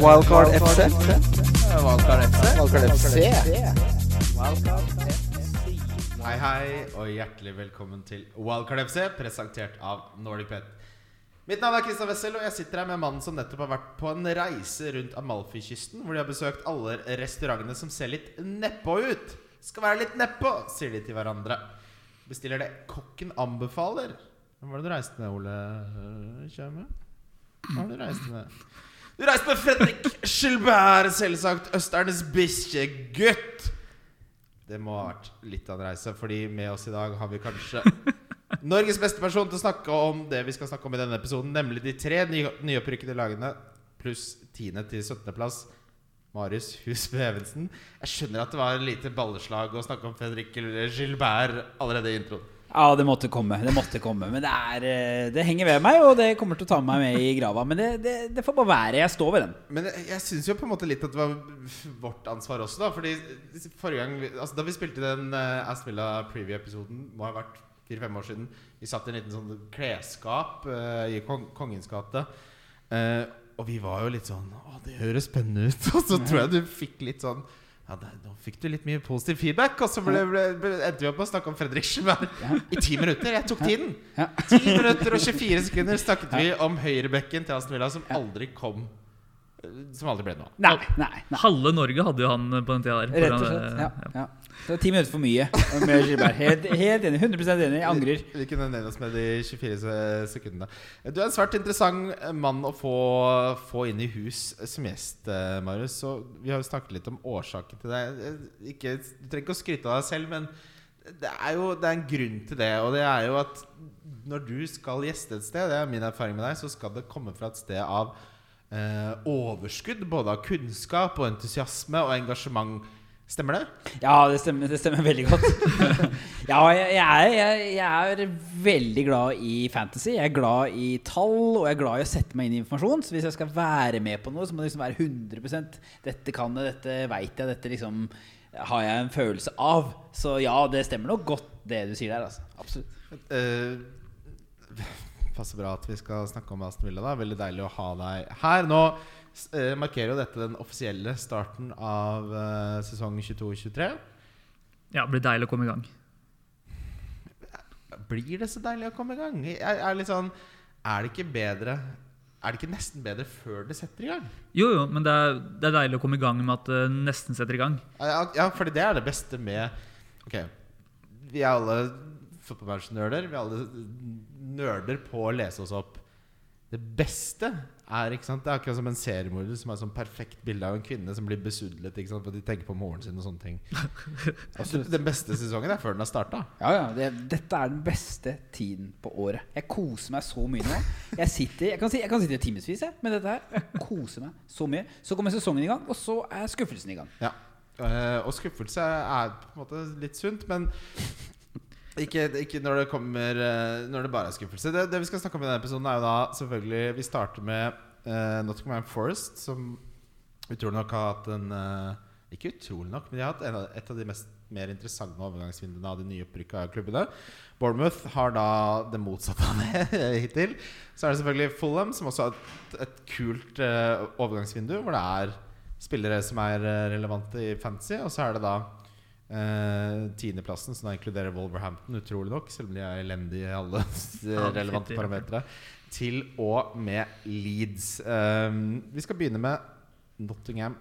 Wildcard FC. Wildcard FC. Wildcard FC. Hei, hei, og hjertelig velkommen til Wildcard FC, presentert av Nordic Pet. Mitt navn er Kristian Wessel, og jeg sitter her med mannen som nettopp har vært på en reise rundt Amalfi-kysten, hvor de har besøkt alle restaurantene som ser litt nedpå ut. Skal være litt nedpå, sier de til hverandre. Bestiller det kokken anbefaler. Hvem var det du reiste med, Ole Kjøme? Hva det du reiste med? Du reiste med Fredrik Gilbert, selvsagt. Østernes bikkjegutt. Det må ha vært litt av en reise, Fordi med oss i dag har vi kanskje Norges beste person til å snakke om det vi skal snakke om i denne episoden, nemlig de tre ny nyopprykkede lagene pluss 10. til 17. plass. Marius Husby Evensen. Jeg skjønner at det var et lite balleslag å snakke om Fredrik Gilbert allerede i introen. Ja, det måtte komme. Det måtte komme Men det, er, eh, det henger ved meg, og det kommer til å ta meg med i grava. Men det, det, det får bare være. Jeg står ved den. Men jeg, syns jo på en måte litt at det var vårt ansvar også, da. Fordi forrige gang vi- altså, Da vi spilte den uh, Aston Villa preview-episoden, må ha vært fire-fem år siden Vi satt i en liten sånn klesskap uh, i Kong Kongens gate. Uh, og vi var jo litt sånn Å, det høres spennende ut. Og så tror jeg du fikk litt sånn ja, det, Nå fikk du litt mye positiv feedback, og så ble, ble, ble, endte vi opp med å snakke om Fredrik Ja. i ti minutter. Jeg tok tiden. Ja. 10 minutter og 24 sekunder snakket vi om høyrebekken til Aston Villa, som aldri kom eh, Som aldri ble noe av. Halve Norge hadde jo han på den tida der. Rett og slett. eh, Ja, ja. Det var ti minutter for mye med Gilbert. Helt, helt enig. 100 enig. Jeg angrer. Vi kunne nevnt oss med de 24 sekundene. Du er en svært interessant mann å få, få inn i hus som gjest, eh, Marius. Så vi har jo snakket litt om årsaken til det. Eh, Ikke, du trenger ikke å skryte av deg selv, men det er jo det er en grunn til det. Og det er jo at når du skal gjeste et sted, det er min erfaring med deg, så skal det komme fra et sted av eh, overskudd. Både av kunnskap og entusiasme og engasjement. Stemmer det? Ja, det stemmer, det stemmer veldig godt. ja, jeg, jeg, er, jeg, jeg er veldig glad i fantasy. Jeg er glad i tall, og jeg er glad i å sette meg inn i informasjon. Så hvis jeg skal være med på noe, så må det liksom være 100% Dette kan jeg, dette veit jeg, dette liksom har jeg en følelse av. Så ja, det stemmer nok godt, det du sier der. Altså. Absolutt. Uh, passer bra at vi skal snakke om Aston Villa. da Veldig deilig å ha deg her. Nå eh, markerer jo dette den offisielle starten av eh, sesong 22-23. Ja, det blir deilig å komme i gang. Blir det så deilig å komme i gang? Er, er, sånn, er det ikke bedre Er det ikke nesten bedre før det setter i gang? Jo, jo, men det er, det er deilig å komme i gang med at det nesten setter i gang. Ja, fordi det er det beste med Ok, vi er alle fotballmatch-nerder. Vi er alle nerder på å lese oss opp. Det beste er ikke sant Det er akkurat som en seriemorder som er sånn perfekt bilde av en kvinne som blir besudlet ikke sant? for de tenker på moren sin og sånne ting. Altså, den beste sesongen er før den har starta. Ja, ja, det, Dette er den beste tiden på året. Jeg koser meg så mye nå. Jeg, sitter, jeg, kan, jeg kan sitte i timevis med dette her. Jeg koser meg så mye. Så kommer sesongen i gang, og så er skuffelsen i gang. Ja. Uh, og skuffelse er på en måte litt sunt, men ikke, ikke når det kommer eh, Når det bare er skuffelse. Det, det vi skal snakke om i denne episoden, er jo da selvfølgelig Vi starter med uh, Nottingham Forest, som utrolig nok har hatt en uh, Ikke utrolig nok, men de har hatt av, et av de mest mer interessante overgangsvinduene av de nyopprykka klubbene. Bournemouth har da det motsatte av det hittil. Så er det selvfølgelig Fulham, som også har et, et kult uh, overgangsvindu, hvor det er spillere som er eh, relevante i fantasy. Og så er det da eh, tiendeplassen, som da inkluderer Wolverhampton, utrolig nok, selv om de er elendige i alle relevante definitivt. parametere, til og med Leeds. Um, vi skal begynne med Nottingham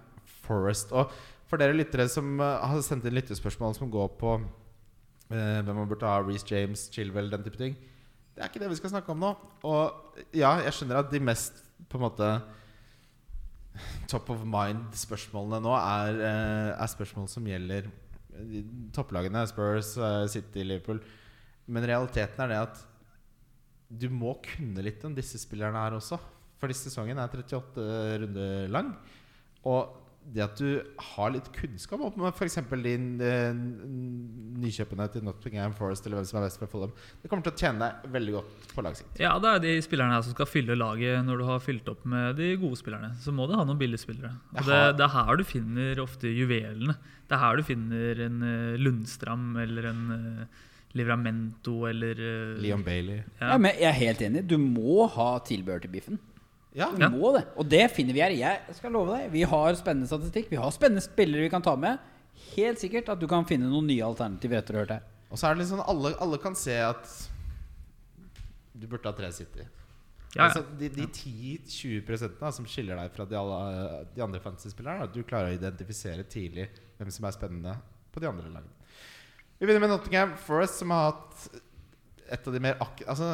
Forest. Og for dere lyttere som eh, har sendt inn lyttespørsmål som går på uh, hvem man burde ha, Reece James, Chilwell, den type ting Det er ikke det vi skal snakke om nå. Og ja, jeg skjønner at de mest på en måte top of mind-spørsmålene nå er, uh, er spørsmål som gjelder eh, topplagene. Spurs, eh, City, Liverpool. Men realiteten er det at du må kunne litt om disse spillerne her også. Fordi sesongen er 38 runder lang. Og det at du har litt kunnskap om f.eks. din eh, nykjøpene til Nottingham Forest eller hvem som er best for Follum, det kommer til å tjene deg veldig godt på lang sikt. Ja, det er de spillerne her som skal fylle laget når du har fylt opp med de gode spillerne. Så må du ha noen billige spillere. Og det, det er her du finner ofte juvelene. Det er her du finner en eh, Lundstram eller en eh, Livramento eller eh, Leon Bailey. Ja. men jeg er helt enig. Du må ha tilbehør til biffen. Ja. Vi må det. Og det finner vi her. Jeg skal love deg. Vi har spennende statistikk. Vi har spennende spillere vi kan ta med. Helt sikkert at du kan finne noen nye alternativer etter å ha hørt her. Og så er det litt sånn alle, alle kan se at du burde ha tre City. Ja, Altså, de de 10-20 da, som skiller deg fra de, alle, de andre fantasy-spillerne, at du klarer å identifisere tidlig hvem som er spennende på de andre lagene. Vi begynner med Nottingham Forest, som har hatt et av de mer ak Altså,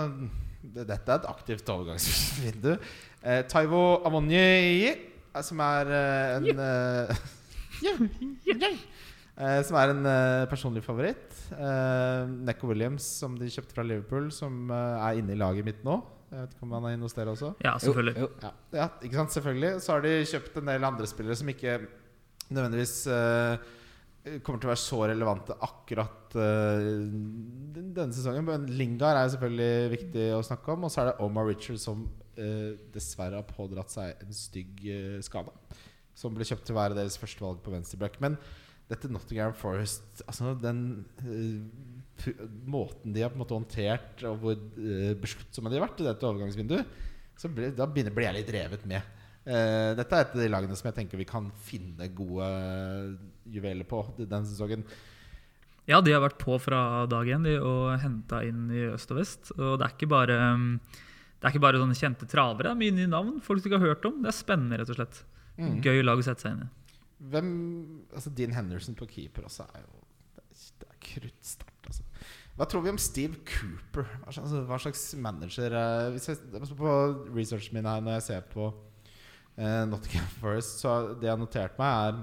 dette er et aktivt overgangsvindu. Eh, Taivo Amonyi, eh, som er eh, en eh, eh, Som er en eh, personlig favoritt. Eh, Neco Williams, som de kjøpte fra Liverpool, som er inne i laget mitt nå. Jeg vet ikke om han er inne hos dere også? ja, selvfølgelig. Jo, jo. Ja, ja, ikke sant, selvfølgelig. Så har de kjøpt en del andre spillere som ikke nødvendigvis eh, kommer til å være så relevante akkurat eh, denne sesongen. Men Lingard er selvfølgelig viktig å snakke om. Og så er det Omar Richard som eh, dessverre har pådratt seg en stygg skade. Som ble kjøpt til å være deres første valg på venstreback. Men dette Nottingham Forest Altså den uh, måten de har på en måte håndtert, og hvor uh, besluttsomme de har vært i dette overgangsvinduet, så ble, da blir jeg litt revet med. Eh, dette er et av de lagene som jeg tenker vi kan finne gode juveler på denne sesongen. Ja, de har vært på fra dag én og henta inn i øst og vest. Og det er ikke bare um, Det er ikke bare sånne kjente travere. Det er mye nye navn folk du ikke har hørt om. Det er spennende, rett og slett. Mm. Gøy lag å sette seg inn i. Hvem Altså Dean Henderson på keeper også er jo Det er, er kruttsterkt, altså. Hva tror vi om Steve Cooper? Altså, hva slags manager eh, Hvis jeg, På researchen min her når jeg ser på eh, Nottingham Forest, så det jeg har notert meg,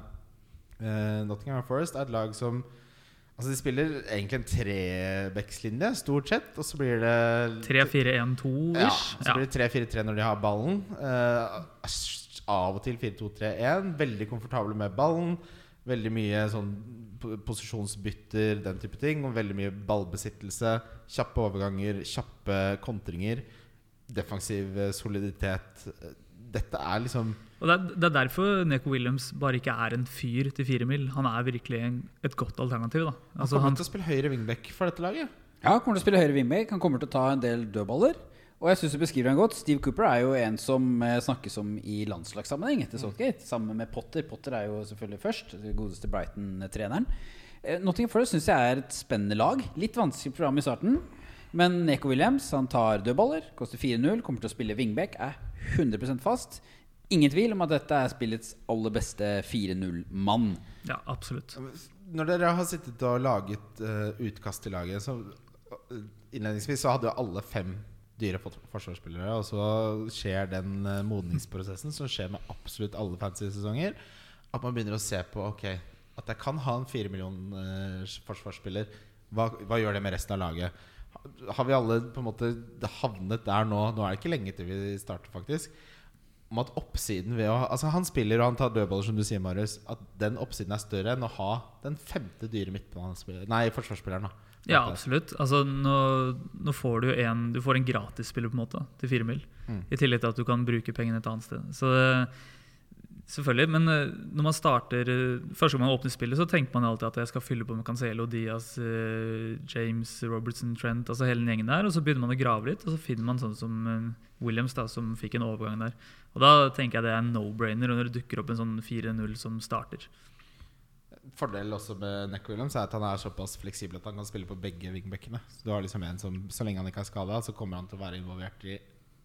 er eh, Nottingham Forest er et lag som Altså De spiller egentlig en trebeckslinje, stort sett. Og så blir det 3-4-1-2-ish. ja, så blir det 3-4-3 når de har ballen. Eh, av og til 4-2-3-1. Veldig komfortable med ballen. Veldig mye sånn posisjonsbytter, den type ting. Og veldig mye ballbesittelse. Kjappe overganger, kjappe kontringer. Defensiv eh, soliditet. Dette er liksom Og det er, det er derfor Neko Williams bare ikke er en fyr til fire mil. Han er virkelig en, et godt alternativ. da Han altså, kommer han, til å spille høyre wingback for dette laget. Ja, kommer til å spille høyre wingback. Han kommer til å ta en del dødballer. Og jeg synes du beskriver han godt. Steve Cooper er jo en som eh, snakkes om i landslagssammenheng etter Southgate. Sammen med Potter. Potter er jo selvfølgelig først. Godeste Brighton-treneren. Eh, Nottingham Forest syns jeg er et spennende lag. Litt vanskelig program i starten. Men Neko Williams han tar dødballer, koster 4-0, kommer til å spille wingback, er 100% fast. Ingen tvil om at dette er spillets aller beste 4-0-mann. ja, absolutt. Når dere har sittet og laget uh, utkast til laget, så eh, innledningsvis så hadde jo alle fem dyre forsvarsspillere, og så skjer den uh, modningsprosessen som skjer med absolutt alle fancy sesonger, At man begynner å se på Ok, at jeg kan ha en fire million uh, forsvarsspiller. Hva, hva gjør det med resten av laget? Ha- Har vi alle på en måte havnet der nå? Nå er det ikke lenge til vi starter, faktisk. Om at oppsiden ved å Altså Han spiller og han tar dødballer, som du sier, Marius. At den oppsiden er større enn å ha den femte dyre midtbanespilleren Nei, forsvarsspilleren. da Ja, absolutt. Altså, nå, nå får du en Du får en gratisspiller på en måte til fire mil. Mm. I tillegg til at du kan bruke pengene et annet sted. Så eh, selvfølgelig. Men eh, når man starter eh, Første gang man åpner spillet, så tenker man alltid at jeg skal fylle på med Cancelo, Diaz, eh, James, Robertson, Trent, altså hele den gjengen der. Og så begynner man å grave litt, og så finner man sånn som Williams, da, som fikk en overgang der. Og da tenker jeg det er no-brainer når det dukker opp en sånn 4-0 som starter. Fordelen også med Neck Williams er at han er såpass fleksibel at han kan spille på begge wingbackene. Så du har liksom en som Så lenge han ikke er skada, så kommer han til å være involvert i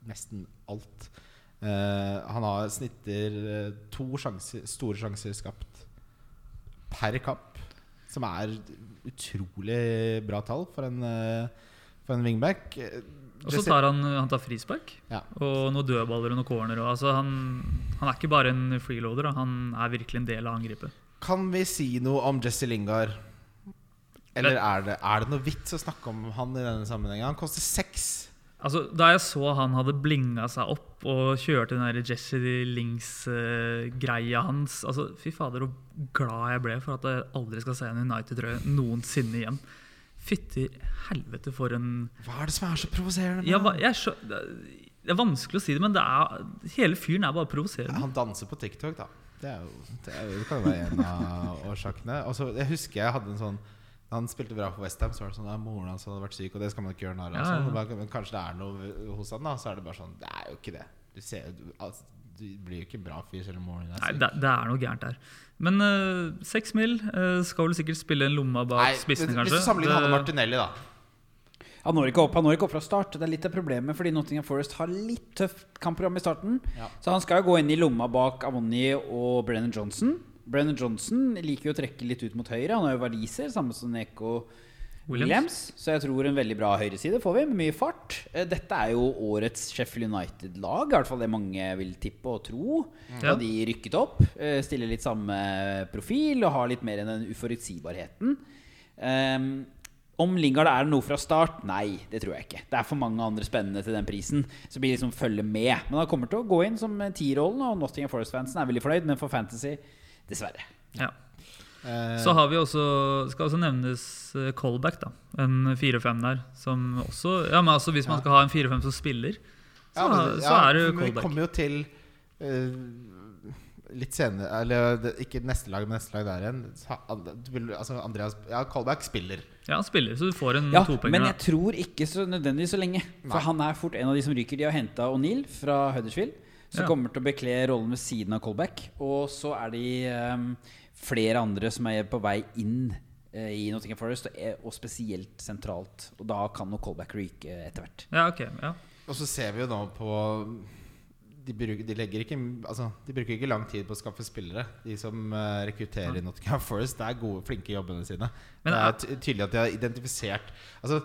nesten alt. Eh, han har snitter eh, to sjanser, store sjanser skapt per kamp, som er utrolig bra tall for en, eh, for en wingback. Og så tar han, han tar frispark Ja. og noen dødballer og noen corner. Og, altså, han, han er ikke bare en freeloader, han er virkelig en del av angrepet. Kan vi si noe om Jesse Lingard? Eller er det, er det noe vits å snakke om han i denne sammenhengen? Han koster seks. Altså, da jeg så han hadde blinga seg opp og kjørte den der Jesse Links-greia hans altså, Fy fader, så glad jeg ble for at jeg aldri skal se en United-trøye noensinne igjen. Fytti helvete for en Hva er det som er så provoserende? ja, Det er vanskelig å si det, men det er, hele fyren er bare provoserende. Han danser på TikTok, da. Det, jo, det, jo- det kan jo være en av årsakene. Og jeg husker jeg hadde en sånn han spilte bra på Westham, så var det sånn at moren hans hadde vært syk, og det skal man ikke gjøre narr av. Ja, sånn. Men Kanskje det er noe hos han, da. Så er det bare sånn Det er jo ikke det. Du, ser, du, altså, du blir jo ikke bra fyr selv om moren Nei, er syk. det, det er noe gærent der. Men seks uh, mil uh, skal vel sikkert spille en lomma bak Nei, hvis, kanskje. hvis du sammenligner han med Martinelli, da. Han når ikke opp han når ikke opp fra start. Det er litt av problemet fordi Nottingham Forest har litt tøft kampprogram i starten. Ja. Så han skal jo gå inn i lomma bak Avonni og Brennan Johnson. Brennan Johnson liker jo å trekke litt ut mot høyre. Han har jo verdiser, samme som Neko Williams. Williams. Så jeg tror en veldig bra høyreside får vi, med mye fart. Eh, Dette er jo årets Sheffield United-lag, i hvert fall det mange vil tippe og tro. Da Ja. de rykket opp. eh, Stiller litt samme profil og har litt mer enn den uforutsigbarheten. Um, om Lingard er noe fra start? Nei, det tror jeg ikke. Det er for mange andre spennende til den prisen. Så blir liksom følge med. Men han kommer til å gå inn som tierrollen, og Nottingham Forest-fansen er veldig fornøyd. Men for Fantasy, dessverre. Ja. Eh, Så har vi også, skal også nevnes eh, callback, da. En 4-5 der. Som også Ja, men altså hvis man skal ha en 4-5 som spiller, så, ja, men- så er det callback. Vi kommer jo til uh, litt senere Eller ikke neste lag, men neste lag der igjen. Altså, Andreas Ja, callback spiller. Ja, han spiller, så du får en Ja, topenger. men da. jeg tror ikke så nødvendigvis så lenge. For Nei. han er fort en av de som ryker. De har henta O'Neill fra Huddersfield, som Ja. kommer til å bekle rollen ved siden av Colback. Og så er de um, flere andre som er på vei inn uh, i Nottingham Forest, og, er- og spesielt sentralt. Og da kan nok Colback ryke etter hvert. Ja, ok. Ja. Og så ser vi jo nå på de bruker, de, ikke, altså, de bruker ikke lang tid på å skaffe spillere, de som uh, rekrutterer i Nottingham Forest. Det er gode, flinke i jobbene sine. Men det er- er ty tydelig at de har identifisert Altså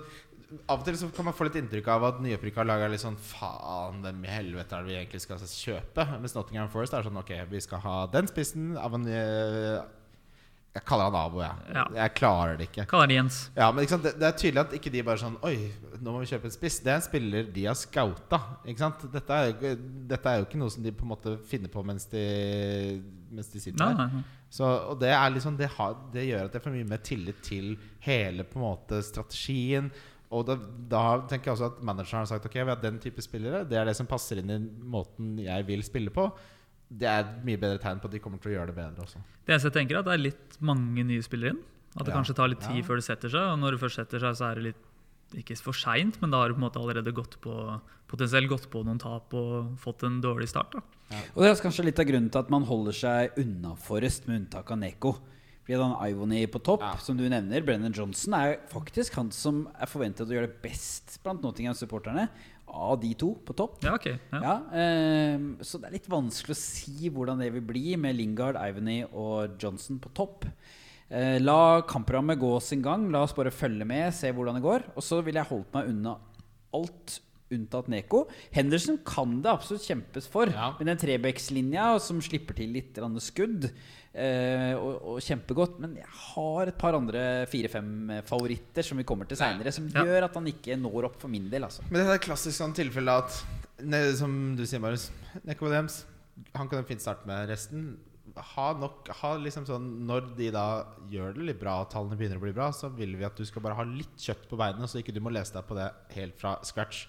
Av og til så kan man få litt inntrykk av at nyopprykka lag er litt sånn Faen, hvem i helvete er det vi egentlig skal kjøpe? Mens Nottingham Forest er sånn Ok, vi skal ha den spissen av en eh, Jeg kaller han Abo, jeg. Ja. Jeg klarer det ikke. Kaller det Jens. Ja, men sant? Det, det er tydelig at ikke de bare sånn Oi, nå må vi kjøpe en spiss. Det er en spiller de har scouta. Dette er, jo dette er jo ikke noe som de på en måte finner på mens de, mens de sitter Nei, nei. Så, og det, er liksom, det, har, det gjør at jeg får mye mer tillit til hele på en måte strategien. Og da, da tenker jeg også at manageren har sagt Ok, vi har den type spillere. Det er det som passer inn i måten jeg vil spille på. Det er et mye bedre tegn på at de kommer til å gjøre det bedre også. Det eneste jeg tenker er at det er litt mange nye spillere inn. At det Ja. kanskje tar litt tid Ja. før det setter seg. Og når det først setter seg, så er det litt ikke for seint, men da har du på en måte allerede gått på potensielt gått på noen tap og fått en dårlig start. da. Og det er kanskje litt av grunnen til at man holder seg unna Forrest, med unntak av Neko. Fordi han Ivony på topp, Ja. som du nevner, Brennan Johnson, er faktisk han som er forventet å gjøre det best blant Nottingham-supporterne. Av de to på topp. Ja, okay. Ja. Ehm, så det er litt vanskelig å si hvordan det vil bli med Lingard, Ivony og Johnson på topp. Eh, la kampprogrammet gå sin gang. La oss bare følge med, se hvordan det går. Og så ville jeg holdt meg unna alt unntatt Neko. Henderson kan det absolutt kjempes for. Ja. Med den trebekslinja som slipper til litt skudd. eh, og, og kjempegodt. Men jeg har et par andre fire-fem favoritter som vi kommer til seinere, som Ja. gjør at han ikke når opp for min del. Altså. Men det er et klassisk sånn tilfelle at Som du sier, Marius. Neko Williams Han kan jo fint starte med resten. Ha nok ha liksom sånn Når de da gjør det litt bra, og tallene begynner å bli bra, så vil vi at du skal bare ha litt kjøtt på beina, så ikke du må lese deg på det helt fra scratch.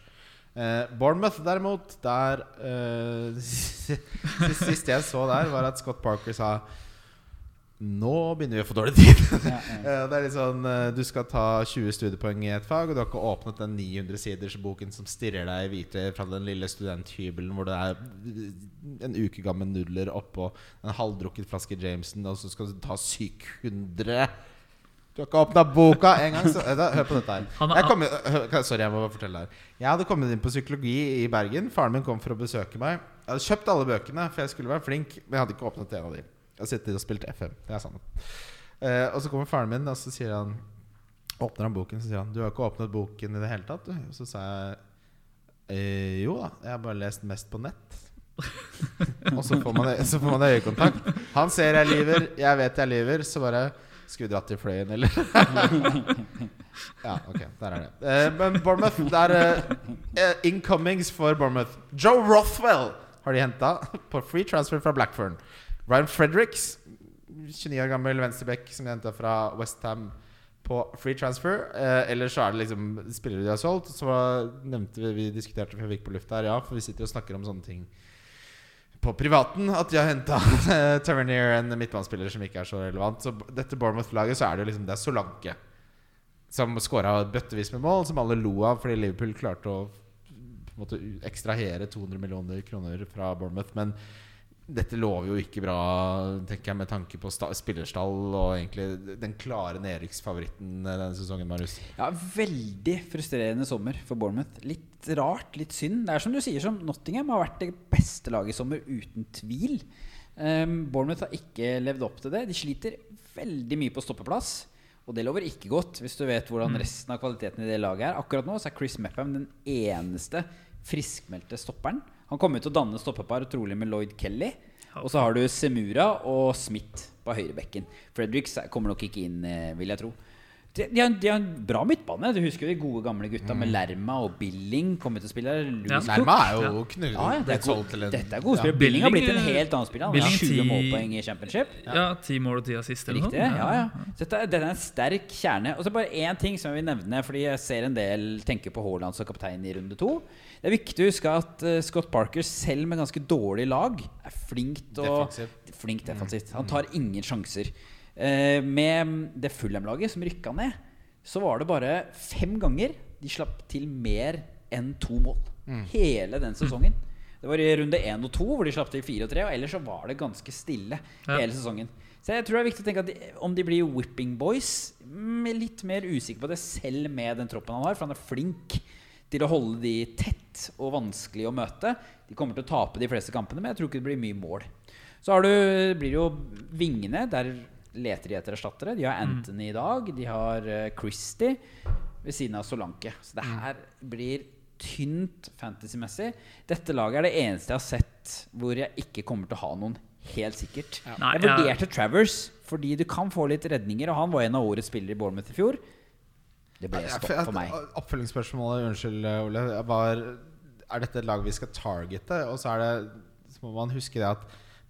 Eh, Bournemouth derimot, der eh, Sist jeg så der, var at Scott Parker sa Nå begynner vi å få dårlig tid. Ja, ja. Eh, Det er litt sånn eh, Du skal ta 20 studiepoeng i et fag, og du har ikke åpnet den 900 siders boken som stirrer deg i hvite fra den lille studenthybelen hvor det er en uke gammel nudler oppå en halvdrukket flaske Jameson, og så skal du ta sykehundre Du har ikke åpna boka engang! Hør på dette her. Er- Jeg kom, sorry, jeg må fortelle her. Jeg hadde kommet inn på psykologi i Bergen. Faren min kom for å besøke meg. Jeg hadde kjøpt alle bøkene, for jeg skulle være flink, men jeg hadde ikke åpnet en av de. Jeg sitter og spilt FM. Det er sant. Eh, og så kommer faren min, og så sier han Åpner han boken, så sier han Du har ikke åpnet boken i det hele tatt, du? Og så sa jeg eh, Jo da, jeg har bare lest mest på nett. og så får, man, så får man øyekontakt. Han ser jeg lyver, jeg vet jeg lyver, så bare Skulle vi dratt til Fløyen, eller? ja, ok, der er det. Eh, men Bournemouth Det er eh, incomings for Bournemouth. Joe Rothwell har de henta på free transfer fra Blackfern. Ryan Fredericks, 29 år gammel venstreback som de henta fra Westham på free transfer. Eh, eller så er det liksom spillere de har solgt. Så nevnte vi Vi diskuterte før vi gikk på lufta her, ja, for vi sitter og snakker om sånne ting på privaten. At de har henta Tavernier, en midtbanespiller som ikke er så relevant. Så dette Bournemouth-laget så er det liksom Det er Solanke som skåra bøttevis med mål, som alle lo av fordi Liverpool klarte å på en måte ekstrahere 200 millioner kroner fra Bournemouth. Men dette lover jo ikke bra, tenker jeg, med tanke på spillerstall og egentlig den klare nedrykksfavoritten denne sesongen, Marius. Ja, veldig frustrerende sommer for Bournemouth. Litt rart, litt synd. Det er som du sier, som Nottingham har vært det beste laget i sommer, uten tvil. Um, Bournemouth har ikke levd opp til det. De sliter veldig mye på stoppeplass. Og det lover ikke godt, hvis du vet hvordan resten av kvaliteten i det laget er. Akkurat nå så er Chris Meppham den eneste friskmeldte stopperen. Han kommer til å danne stoppepar trolig med Lloyd Kelly. Og så har du Semura og Smith på høyrebekken. Fredericks kommer nok ikke inn, eh, vil jeg tro. De, de, har, de har en bra midtbane. Du husker jo de gode gamle gutta med Lerma og Billing kommer til å spille. Ja. Lerma er jo knu- Ja, ja, det er god, solgt til en dette er gode ja. spillere. Billing har blitt en helt annen spiller. Han har 20 målpoeng i championship. Ja, ti mål og ti assist eller Riktig, ja, ja. Så Dette, dette er en sterk kjerne. Og så bare én ting som jeg vil nevne, fordi jeg ser en del tenker på Haaland som kaptein i runde to. Det er viktig å huske at uh, Scott Parker, selv med ganske dårlig lag, er flink og Defensivt. Flink defensivt. Han tar ingen sjanser. Eh, med det Fulham-laget som rykka ned, så var det bare fem ganger de slapp til mer enn to mål. Hele den sesongen. Det var i runde én og to hvor de slapp til fire og tre. Og ellers så var det ganske stille Ja. hele sesongen. Så jeg tror det er viktig å tenke at de, om de blir whipping boys mm, Litt mer usikker på det selv med den troppen han har, for han er flink til å holde de tett og vanskelig å møte. De kommer til å tape de fleste kampene, men jeg tror ikke det blir mye mål. Så har du, blir det jo vingene. Der leter de etter erstattere. De har Anthony i dag. De har eh, Christie ved siden av Solanke. Så det her blir tynt fantasy-messig. Dette laget er det eneste jeg har sett hvor jeg ikke kommer til å ha noen helt sikkert. Nei, jeg jeg- vurderte Travers fordi du kan få litt redninger, og han var en av årets spillere i Bournemouth i fjor. Det ble stopp for meg. Oppfølgingsspørsmålet, unnskyld, Ole, var Er dette et lag vi skal targete? Og så er det Så må man huske det at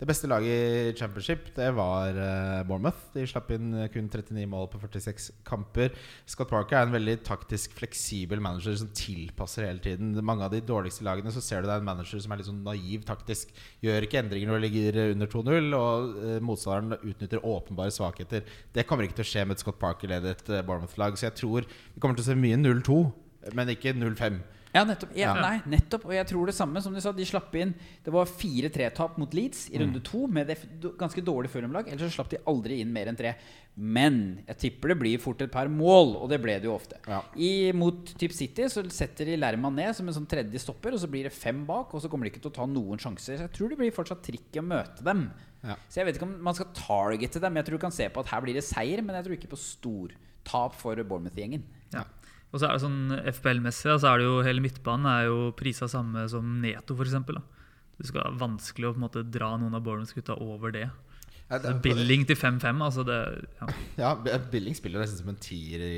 det beste laget i championship, det var eh, Bournemouth. De slapp inn eh, kun 39 mål på 46 kamper. Scott Parker er en veldig taktisk fleksibel manager som tilpasser hele tiden. Mange av de dårligste lagene så ser du det er en manager som er litt sånn naiv taktisk. Gjør ikke endringer når det ligger under 2-0, og eh, motstanderen utnytter åpenbare svakheter. Det kommer ikke til å skje med et Scott Parker-ledet eh, Bournemouth-lag. Så jeg tror vi kommer til å se mye 0-2, men ikke 0-5. Ja, nettopp. Ja, Ja. Nei, nettopp. Og jeg tror det samme som du sa. De slapp inn Det var 4-3-tap mot Leeds i runde to med det ganske dårlig Fulham-lag. Ellers så slapp de aldri inn mer enn tre. Men jeg tipper det blir fort et par mål, og det ble det jo ofte. Ja. I, mot typ City så setter de Lerman ned som en sånn tredje stopper, og så blir det fem bak, og så kommer de ikke til å ta noen sjanser. Så jeg tror det blir fortsatt trikk å møte dem. Ja. Så jeg vet ikke om man skal targete dem. Jeg tror du kan se på at her blir det seier, men jeg tror ikke på stortap for Bournemouth-gjengen. Ja. Og så er det sånn FPL-messig, så er det jo hele midtbanen er jo prisa samme som Neto, f.eks. Det skal være vanskelig å på en måte dra noen av Bournemouth-gutta over det. Ja, Billing til 5-5, altså det ja. Ja, Billing spiller nesten som en tier i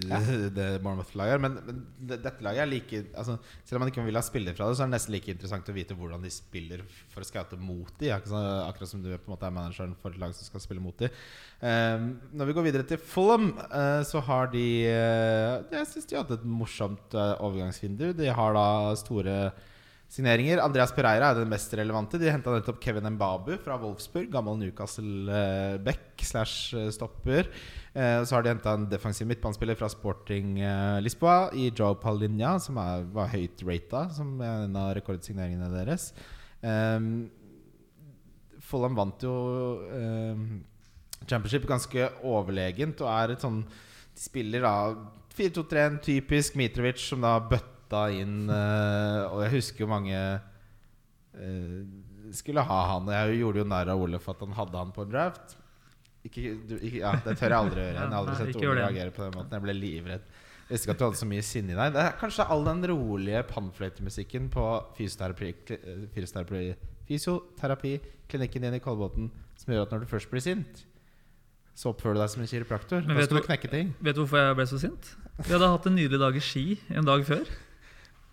det Bournemouth-laget. Men, men det- dette laget er like altså, Selv om man ikke vil ha spillere fra det, så er det nesten like interessant å vite hvordan de spiller for å scoute mot dem. Akkurat som- Akkurat som du på en måte er manageren for et lag som skal spille mot dem. Um, Når vi går videre til Fulham, uh, så har de uh, Jeg syns de hadde et morsomt uh, overgangsvindu. De har da store signeringer. Andreas Pereira er den mest relevante. De henta nettopp Kevin Mbabu fra Wolfsburg. Gammel Newcastle-back slash eh, stopper. Eh, så har de henta en defensiv midtbanespiller fra Sporting eh, Lisboa i Joe Palinja, som er, var høyt rata, som er en av rekordsigneringene deres. Um, Fulham vant jo um, Championship ganske overlegent og er et sånn De spiller da 4-2-3, en typisk Mitrovic som da bøtta inn eh, Og jeg husker jo mange eh, skulle ha han. Og jeg gjorde jo narr av Ole for at han hadde han på en draft. Ikke, du, ikke, ja, det tør jeg aldri gjøre. Jeg har aldri sett Ole reagere på den måten. Jeg ble livredd. Jeg visste ikke at du hadde så mye sinne i deg. Det er kanskje all den rolige pannfløytemusikken på fysioterapi, kli- fysioterapi, fysioterapiklinikken din i Kolbotn som gjør at når du først blir sint, så oppfører du deg som en kiropraktor. Men vet du-. Vet du hvorfor jeg ble så sint? Vi hadde hatt en nydelig dag i ski en dag før.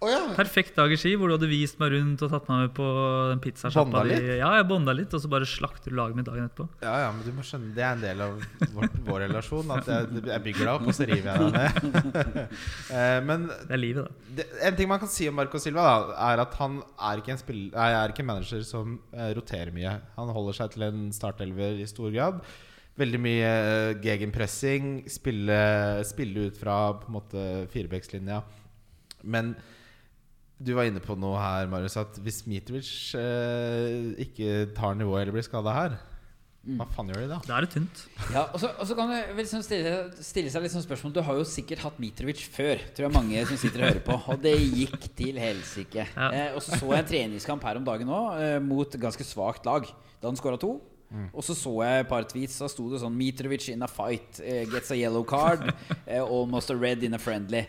Å ja. Perfekt dag i ski, hvor du hadde vist meg rundt og tatt meg med på den pizzasjappa? Ja, jeg bonda litt, og så bare slakter du laget mitt dagen etterpå. Ja, ja, men du må skjønne Det er en del av vår, vår relasjon. At jeg, jeg bygger deg opp, og så river jeg deg ned. Eh, men Det er livet, da. det, en ting man kan si om Marco Silva, da, er at han er ikke en, spill, nei, er ikke en manager som eh, roterer mye. Han holder seg til en startelver i stor grad. Veldig mye uh, gegenpressing, spille, spille ut fra på en måte firebeckslinja. Men du var inne på noe her, Marius, at hvis Mitrovic eh, ikke tar nivået eller blir skada her, hva faen gjør de da? Da er det tynt. Ja, og så, og så kan du liksom stille, stille seg litt sånn spørsmål Du har jo sikkert hatt Mitrovic før, tror jeg mange som sitter og hører på. Og det gikk til helsike. Ja. Eh, og så så jeg en treningskamp her om dagen òg, eh, mot ganske svakt lag. Da han skåra to. Og så så jeg et par tweets, da sto det sånn Mitrovic in a fight. eh, gets a yellow card. eh, almost a red in a friendly.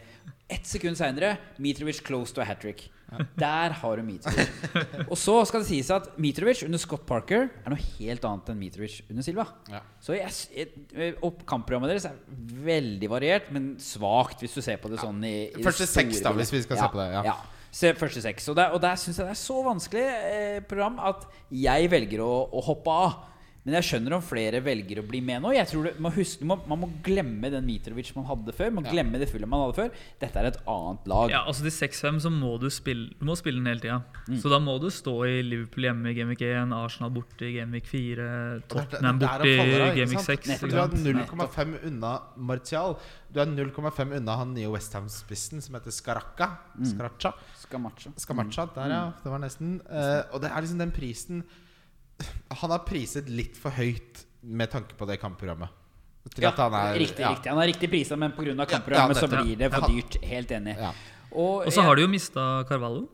Ett sekund seinere Mitrovic close to a hat trick. Der har du Mitrovic. Og så skal det sies at Mitrovic under Scott Parker er noe helt annet enn Mitrovic under Silva. Ja. Så jeg, jeg, kampprogrammet deres er veldig variert, men svakt hvis du ser på det sånn i, i Første seks da, hvis vi skal se på det, ja. Se første seks. Og der, og der syns jeg det er så vanskelig eh, program at jeg velger å, å hoppe av. Men jeg skjønner om flere velger å bli med nå. Jeg tror det, man, husker, man, man må glemme den Mitrovic man hadde før. Man må glemme det fulle man hadde før. Dette er et annet lag. Ja, altså De 6-5 så må du spille Du må spille den hele tida. Så da må du stå i Liverpool hjemme i Gameweek 1, Arsenal borte i Gameweek 4, Tottenham borte i faller Gameweek 6. Du er 0,5 unna Martial. Du er 0,5 unna han nye Westham-spissen som heter Scaracca. Scaracha. Skamacha. Skamacha, der ja. Det var nesten. Uh, og det er liksom den prisen Han har priset litt for høyt med tanke på det kampprogrammet. Til Ja, at han er riktig, ja. riktig. Han har riktig prisa, men pga. Ja, kampprogrammet ja, så blir det for Ja. dyrt. Helt enig. Ja. Og, Og så har de jo mista Carvalho.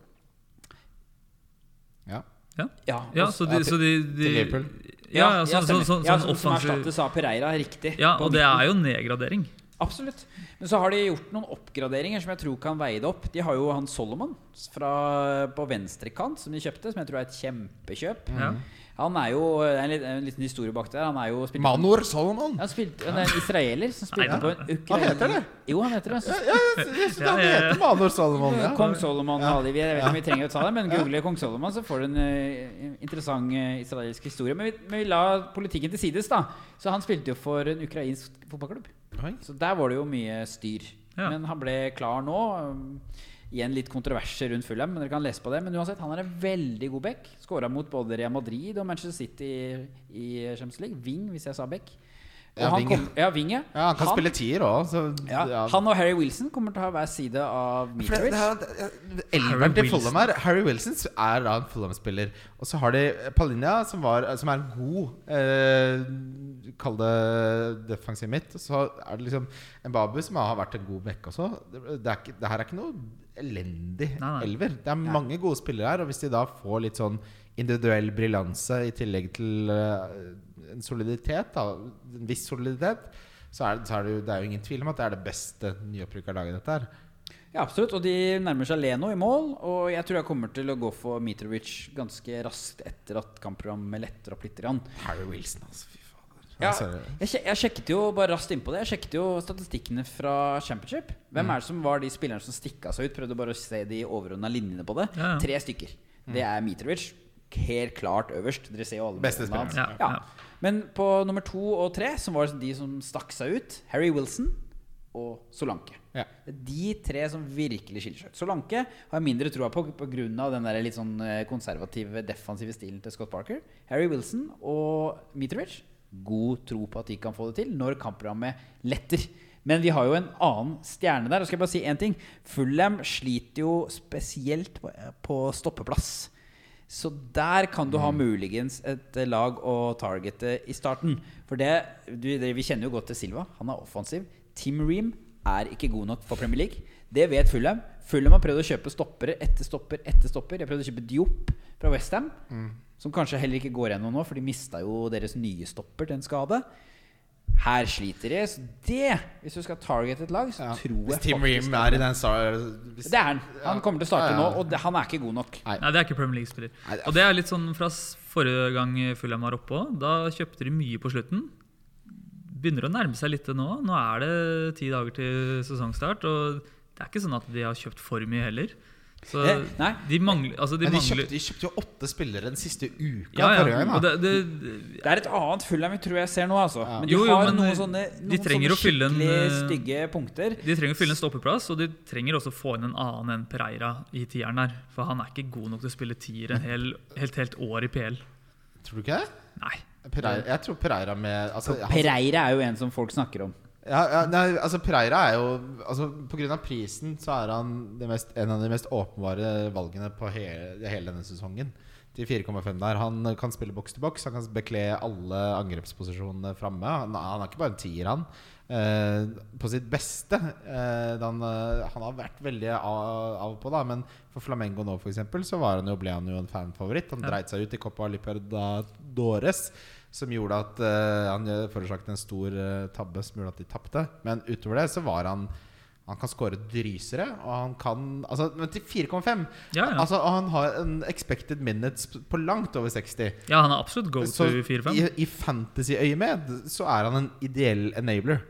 Ja. Ja, ja, ja så de, så de, de til Liverpool. Ja, ja, så, så, så, ja, sånn som, som erstattes av Pereira. Riktig. Ja, og det er jo nedgradering. Absolutt. Men så har de gjort noen oppgraderinger som jeg tror kan veie det opp. De har jo han Solomon fra, på venstrekant som de kjøpte, som jeg tror er et kjempekjøp. Ja. Han er jo er en, lit- en liten historie bak der. Han er jo spilt Manor Solomon. han spilt, han er en israeler som spilte Nei, på en Han heter det? Jo, han heter det. Så, Ja, jeg synes Ja, han ja, ja. heter Manor Solomon. Ja. Kong Solomon Ja. Ali. Jeg vet ikke om vi trenger å ta det, men google Kong Solomon, så får du en uh, interessant uh, israelsk historie. Men vi, men vi la politikken til sides, da. Så han spilte jo for en ukrainsk fotballklubb. Oi. Så der var det jo mye styr. Ja. Men han ble klar nå. Um, Igjen litt kontroverser rundt Fulham, men dere kan lese på det. Men uansett, han er en veldig god back. Skåra mot både Real Madrid og Manchester City i, i Champions League. Wing, hvis jeg sa back. Ja, han wing, kom, ja, wing, ja. Ja, han kan spille tier òg, ja, ja. Han og Harry Wilson kommer til å ha hver side av er- er- Elveren til Fulham her Harry Wilson er da en Fulham-spiller. Og så har de Palinja, som, var, som er en god eh, Kall det defensiv midt. Og så er det liksom Mbabu, som har vært en god back også. Det, det, er det her er ikke noe elendig Nei, nei. elver. Det er mange gode spillere her, og hvis de da får litt sånn individuell briljanse i tillegg til uh, en soliditet, da, en viss soliditet, så er, det, så er det, jo, det er jo ingen tvil om at det er det beste nyopprykka laget dette her. Ja, absolutt. Og de nærmer seg Leno i mål. Og jeg tror jeg kommer til å gå for Mitrovic ganske raskt etter at kampprogrammet letter opp litt. Harry Wilson, altså. Fy. Ja, jeg, jeg sjekket jo bare raskt innpå det Jeg sjekket jo statistikkene fra Championship. Hvem er det som var de spillerne som stikka seg ut? Prøvde bare å se de overordna linjene på det. Ja. Tre stykker. Det er Mitrovic. Helt klart øverst. Dere ser jo alle Beste spilleren. Ja, Ja. Men på nummer to og tre, som var de som stakk seg ut, Harry Wilson og Solanke. Ja. De tre som virkelig skiller seg ut. Solanke har jeg mindre troa på pga. den der litt sånn eh, konservative, defensive stilen til Scott Parker. Harry Wilson og Mitrovic god tro på at de kan få det til når kampprogrammet letter. Men vi har jo en annen stjerne der. Og skal jeg bare si én ting. Fulham sliter jo spesielt på, stoppeplass. Så der kan du ha muligens et lag å targete i starten. For det, det Vi kjenner jo godt til Silva. Han er offensiv. Tim Ream er ikke god nok for Premier League. Det vet Fulham. Fulham har prøvd å kjøpe stoppere etter stopper etter stopper. Jeg prøvde å kjøpe Diop fra Westham, som kanskje heller ikke går gjennom nå, for de mista jo deres nye stopper til en skade. Her sliter de. Så det, hvis du skal targete et lag, så Ja. tror jeg Hvis Tim faktisk Ream er i den hvis, Det er han. Han kommer til å starte Ja, ja, ja. nå, og det, han er ikke god nok. Nei, det er ikke Premier League-spiller. Nei, det er- Og det er litt sånn fra forrige gang Fulham var oppe òg. Da kjøpte de mye på slutten. Begynner å nærme seg litt nå. Nå er det ti dager til sesongstart, og det er ikke sånn at de har kjøpt for mye heller. Så Eh, de mangler Altså, de Men de mangler kjøpte, de kjøpte jo åtte spillere den siste uka ja, ja, gang. det, det, Det er et annet Fulham vi tror jeg ser nå, altså. Ja. Men de Jo, jo, har men noen sånne, noen sånne fylle en, eh, stygge punkter. de trenger å fylle en stoppeplass, og de trenger også å få inn en annen enn Pereira i tieren her. For han er ikke god nok til å spille tier en hel, helt, helt år i PL. Tror du ikke det? Nei. Pereira, jeg tror Pereira med altså, Pereira er jo en som folk snakker om. Ja, ja, nei, altså Preira er jo altså, av prisen så er han det mest, en av de mest åpenbare valgene på hele, hele denne sesongen. Til 4,5 der. Han kan spille boks til boks. Han kan bekle alle angrepsposisjonene framme. Han, han er ikke bare en tier, han. Eh, på sitt beste. Eh, han, eh, han har vært veldig av, av på, da men for Flamengo nå for eksempel, så var han jo, ble han jo en fanfavoritt. Han dreit seg ut i Copa Libertadores, som gjorde at uh, han forårsaket en stor uh, tabbe som gjorde at de tapte. Men utover det så var han Han kan skåre drysere, og han kan Altså, men til 4,5 Ja, ja. Altså, og han har en expected minutes på langt over 60. ja, han er absolutt go to 4-5. i, i fantasy-øyemed så er han en ideell enabler.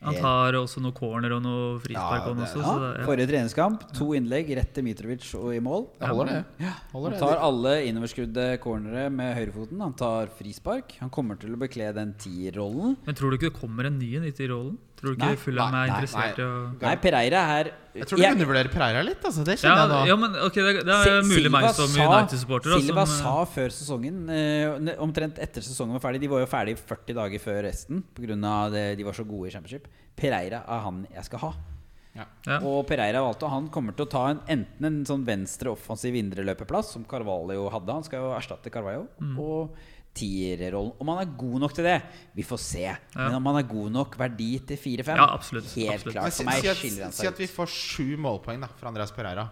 Han tar også noe corner og noe frispark. Ja, også, Ja, det, ja. forrige treningskamp, to innlegg rett til Mitrovic og i mål. Det holder, det. Han Holder det. tar alle innoverskrudde cornere med høyrefoten. Han tar frispark. Han kommer til å bekle den tierrollen. Men tror du ikke det kommer en ny en i rollen? Tror du ikke Fulham er interessert i å Nei, Pereira er Jeg tror du undervurderer Pereira litt. Altså. Det kjenner ja, jeg nå. ja, men ok, det, det er mulig Silva meg som United-supporter. Silva som, sa før sesongen, eh, omtrent etter sesongen var ferdig De var jo ferdig 40 dager før resten pga. de var så gode i championship. Pereira er han jeg skal ha. Ja. Og Pereira valgte Han kommer til å ta en, enten en sånn venstre offensiv indreløperplass, som Carvalho hadde. Han skal jo erstatte Carvalho. Mm. Og tierrollen. Om han er god nok til det, vi får se. Men om han er god nok verdi til 4-5 Ja, absolutt, Helt absolutt. klart. For si, meg si, skiller han si at vi får sju målpoeng da fra Andreas Pereira.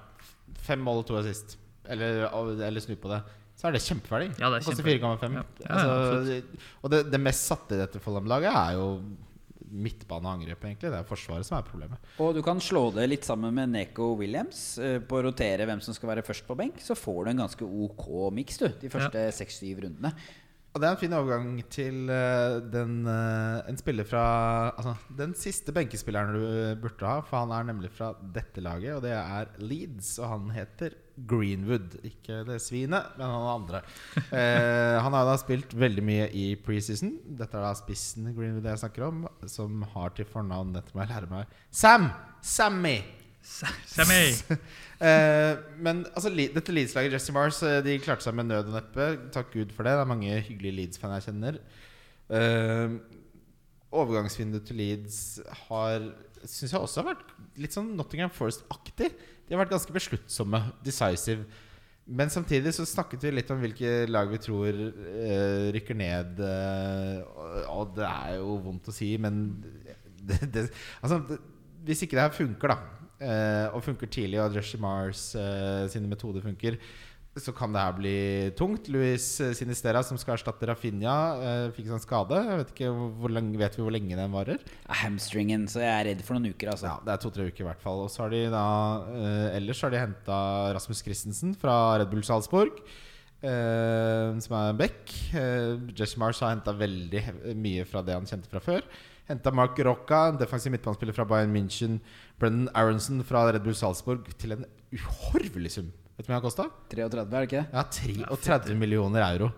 Fem mål og to assist. Eller, eller snu på det. Så er det kjempeverdi. Ja, det er koster 4,5. Ja. Ja, ja, altså, og det, det mest satte i dette Follum-laget er jo midtbane og angrep, egentlig. Det er Forsvaret som er problemet. Og du kan slå det litt sammen med Neko Williams eh, på å rotere hvem som skal være først på benk. Så får du en ganske ok miks du de første seks-syv rundene. Og det er en fin overgang til eh, den, eh, en spiller fra Altså den siste benkespilleren du burde ha, for han er nemlig fra dette laget, og det er Leeds, og han heter Greenwood. Ikke det svinet, men han andre. Eh, han har da spilt veldig mye i preseason. Dette er da spissen Greenwood jeg snakker om, som har til fornavn Dette må jeg lære meg. Sam! Sammy! Sammy! Eh, men altså, dette Leeds-laget, Jesse Mars, eh, de klarte seg med nød og neppe. Takk Gud for det. Det er mange hyggelige Leeds-fan jeg kjenner. Eh, overgangsvinduet til Leeds har Syns jeg også har vært litt sånn Nottingham Forest-aktig. De har vært ganske besluttsomme, decisive. Men samtidig så snakket vi litt om hvilke lag vi tror eh, rykker ned. eh, og, det er jo vondt å si, men det, det, altså, det, hvis ikke det her funker, da, eh, og funker tidlig, og Jesse Mars eh, sine metoder funker, så kan det her bli tungt. Luis eh, Sinistera, som skal erstatte Rafinha, eh, fikk en skade. Jeg vet, ikke hvor lenge, vet vi hvor lenge den varer? Hamstringen, så jeg er redd for noen uker, altså. Ja, Det er to-tre uker i hvert fall. Og så har de da eh, Ellers har de henta Rasmus Christensen fra Red Bull Salzburg. Uh, som er en back. Uh, Jesse Mars har henta veldig mye fra det han kjente fra før. Henta Mark Rocca, en defensiv midtbanespiller fra Bayern München. Brennan Aronson fra Red Bull Salzburg til en uhorvelig sum. Vet du hva han kosta? 33, er det ikke? Ja, 33 millioner euro.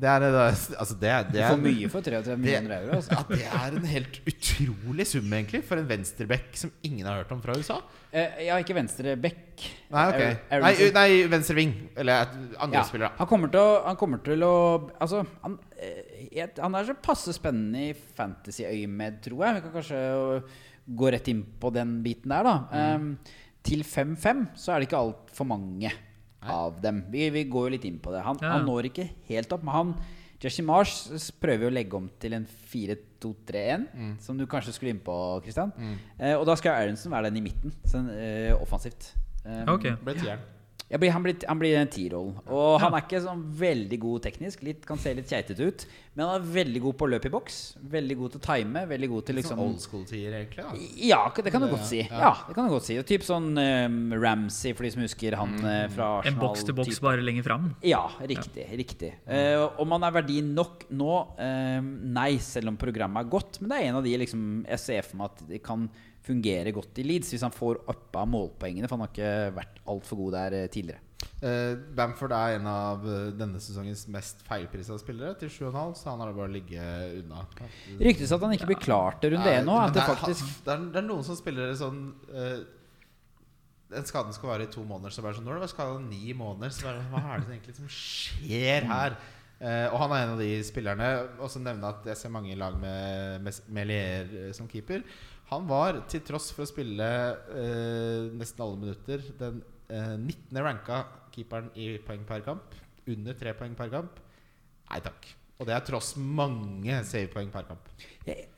Det er, det er, altså det, er- Du får mye for 33 millioner euro. Altså. ja, det er en helt utrolig sum, egentlig, for en venstreback som ingen har hørt om fra USA. Eh, ja, ikke venstreback. Nei, okay. Nei, nei venstreving. Eller Ja, angrepsspiller, da. han kommer til å, han kommer til å Altså, han, eh, han er så passe spennende i fantasy-øyemed, tror jeg. Vi kan kanskje gå rett inn på den biten der, da. Mm. Um, til 5-5 så er det ikke altfor mange av dem. Vi, vi går jo litt inn på det. Han, Ja. han når ikke helt opp, men han Jesse Marsh prøver jo å legge om til en 4-2-3-1, Mm. som du kanskje skulle inn på, Christian. Eh, og da skal Aronsen være den i midten, sånn, eh, offensivt. Um, okay. Ble tieren. Jeg blir, han, blir, han blir den T-rollen. Og han er ikke sånn veldig god teknisk. Litt, kan se litt keitete ut. Men han er veldig god på løp i boks. Veldig god til å time. Veldig god til liksom sånn old school-tier, egentlig. da Ja, det kan du godt si. ja. Ja, det kan du godt si Og Typ sånn um, Ramsey, for de som husker han mm. fra En boks til boks bare lenger fram. Ja, riktig. riktig uh, Om han er verdi nok nå? eh, nei, selv om programmet er godt. Men det er en av de liksom, jeg ser for meg at de kan fungere godt i Leeds hvis han får uppa målpoengene. For han har ikke vært altfor god der eh, tidligere. Uh, Bamford er en av eh, denne sesongens mest feilprisa spillere, til 7,5, så han har det bare å ligge unna. Ryktes at han ikke blir klar til runde én nå. Det er- noen som spiller sånn uh, Den skaden skal vare i to måneder, så bare sånn Når det var skada ni måneder, så bare Hva er det egentlig som skjer her? Uh, og han er en av de spillerne Også nevne at jeg ser mange lag med, med Melier som keeper. Han var, til tross for å spille eh, nesten alle minutter, den eh, 19. ranka keeperen i poeng per kamp. Under tre poeng per kamp. Nei takk. Og det er tross mange savepoeng per kamp. Jeg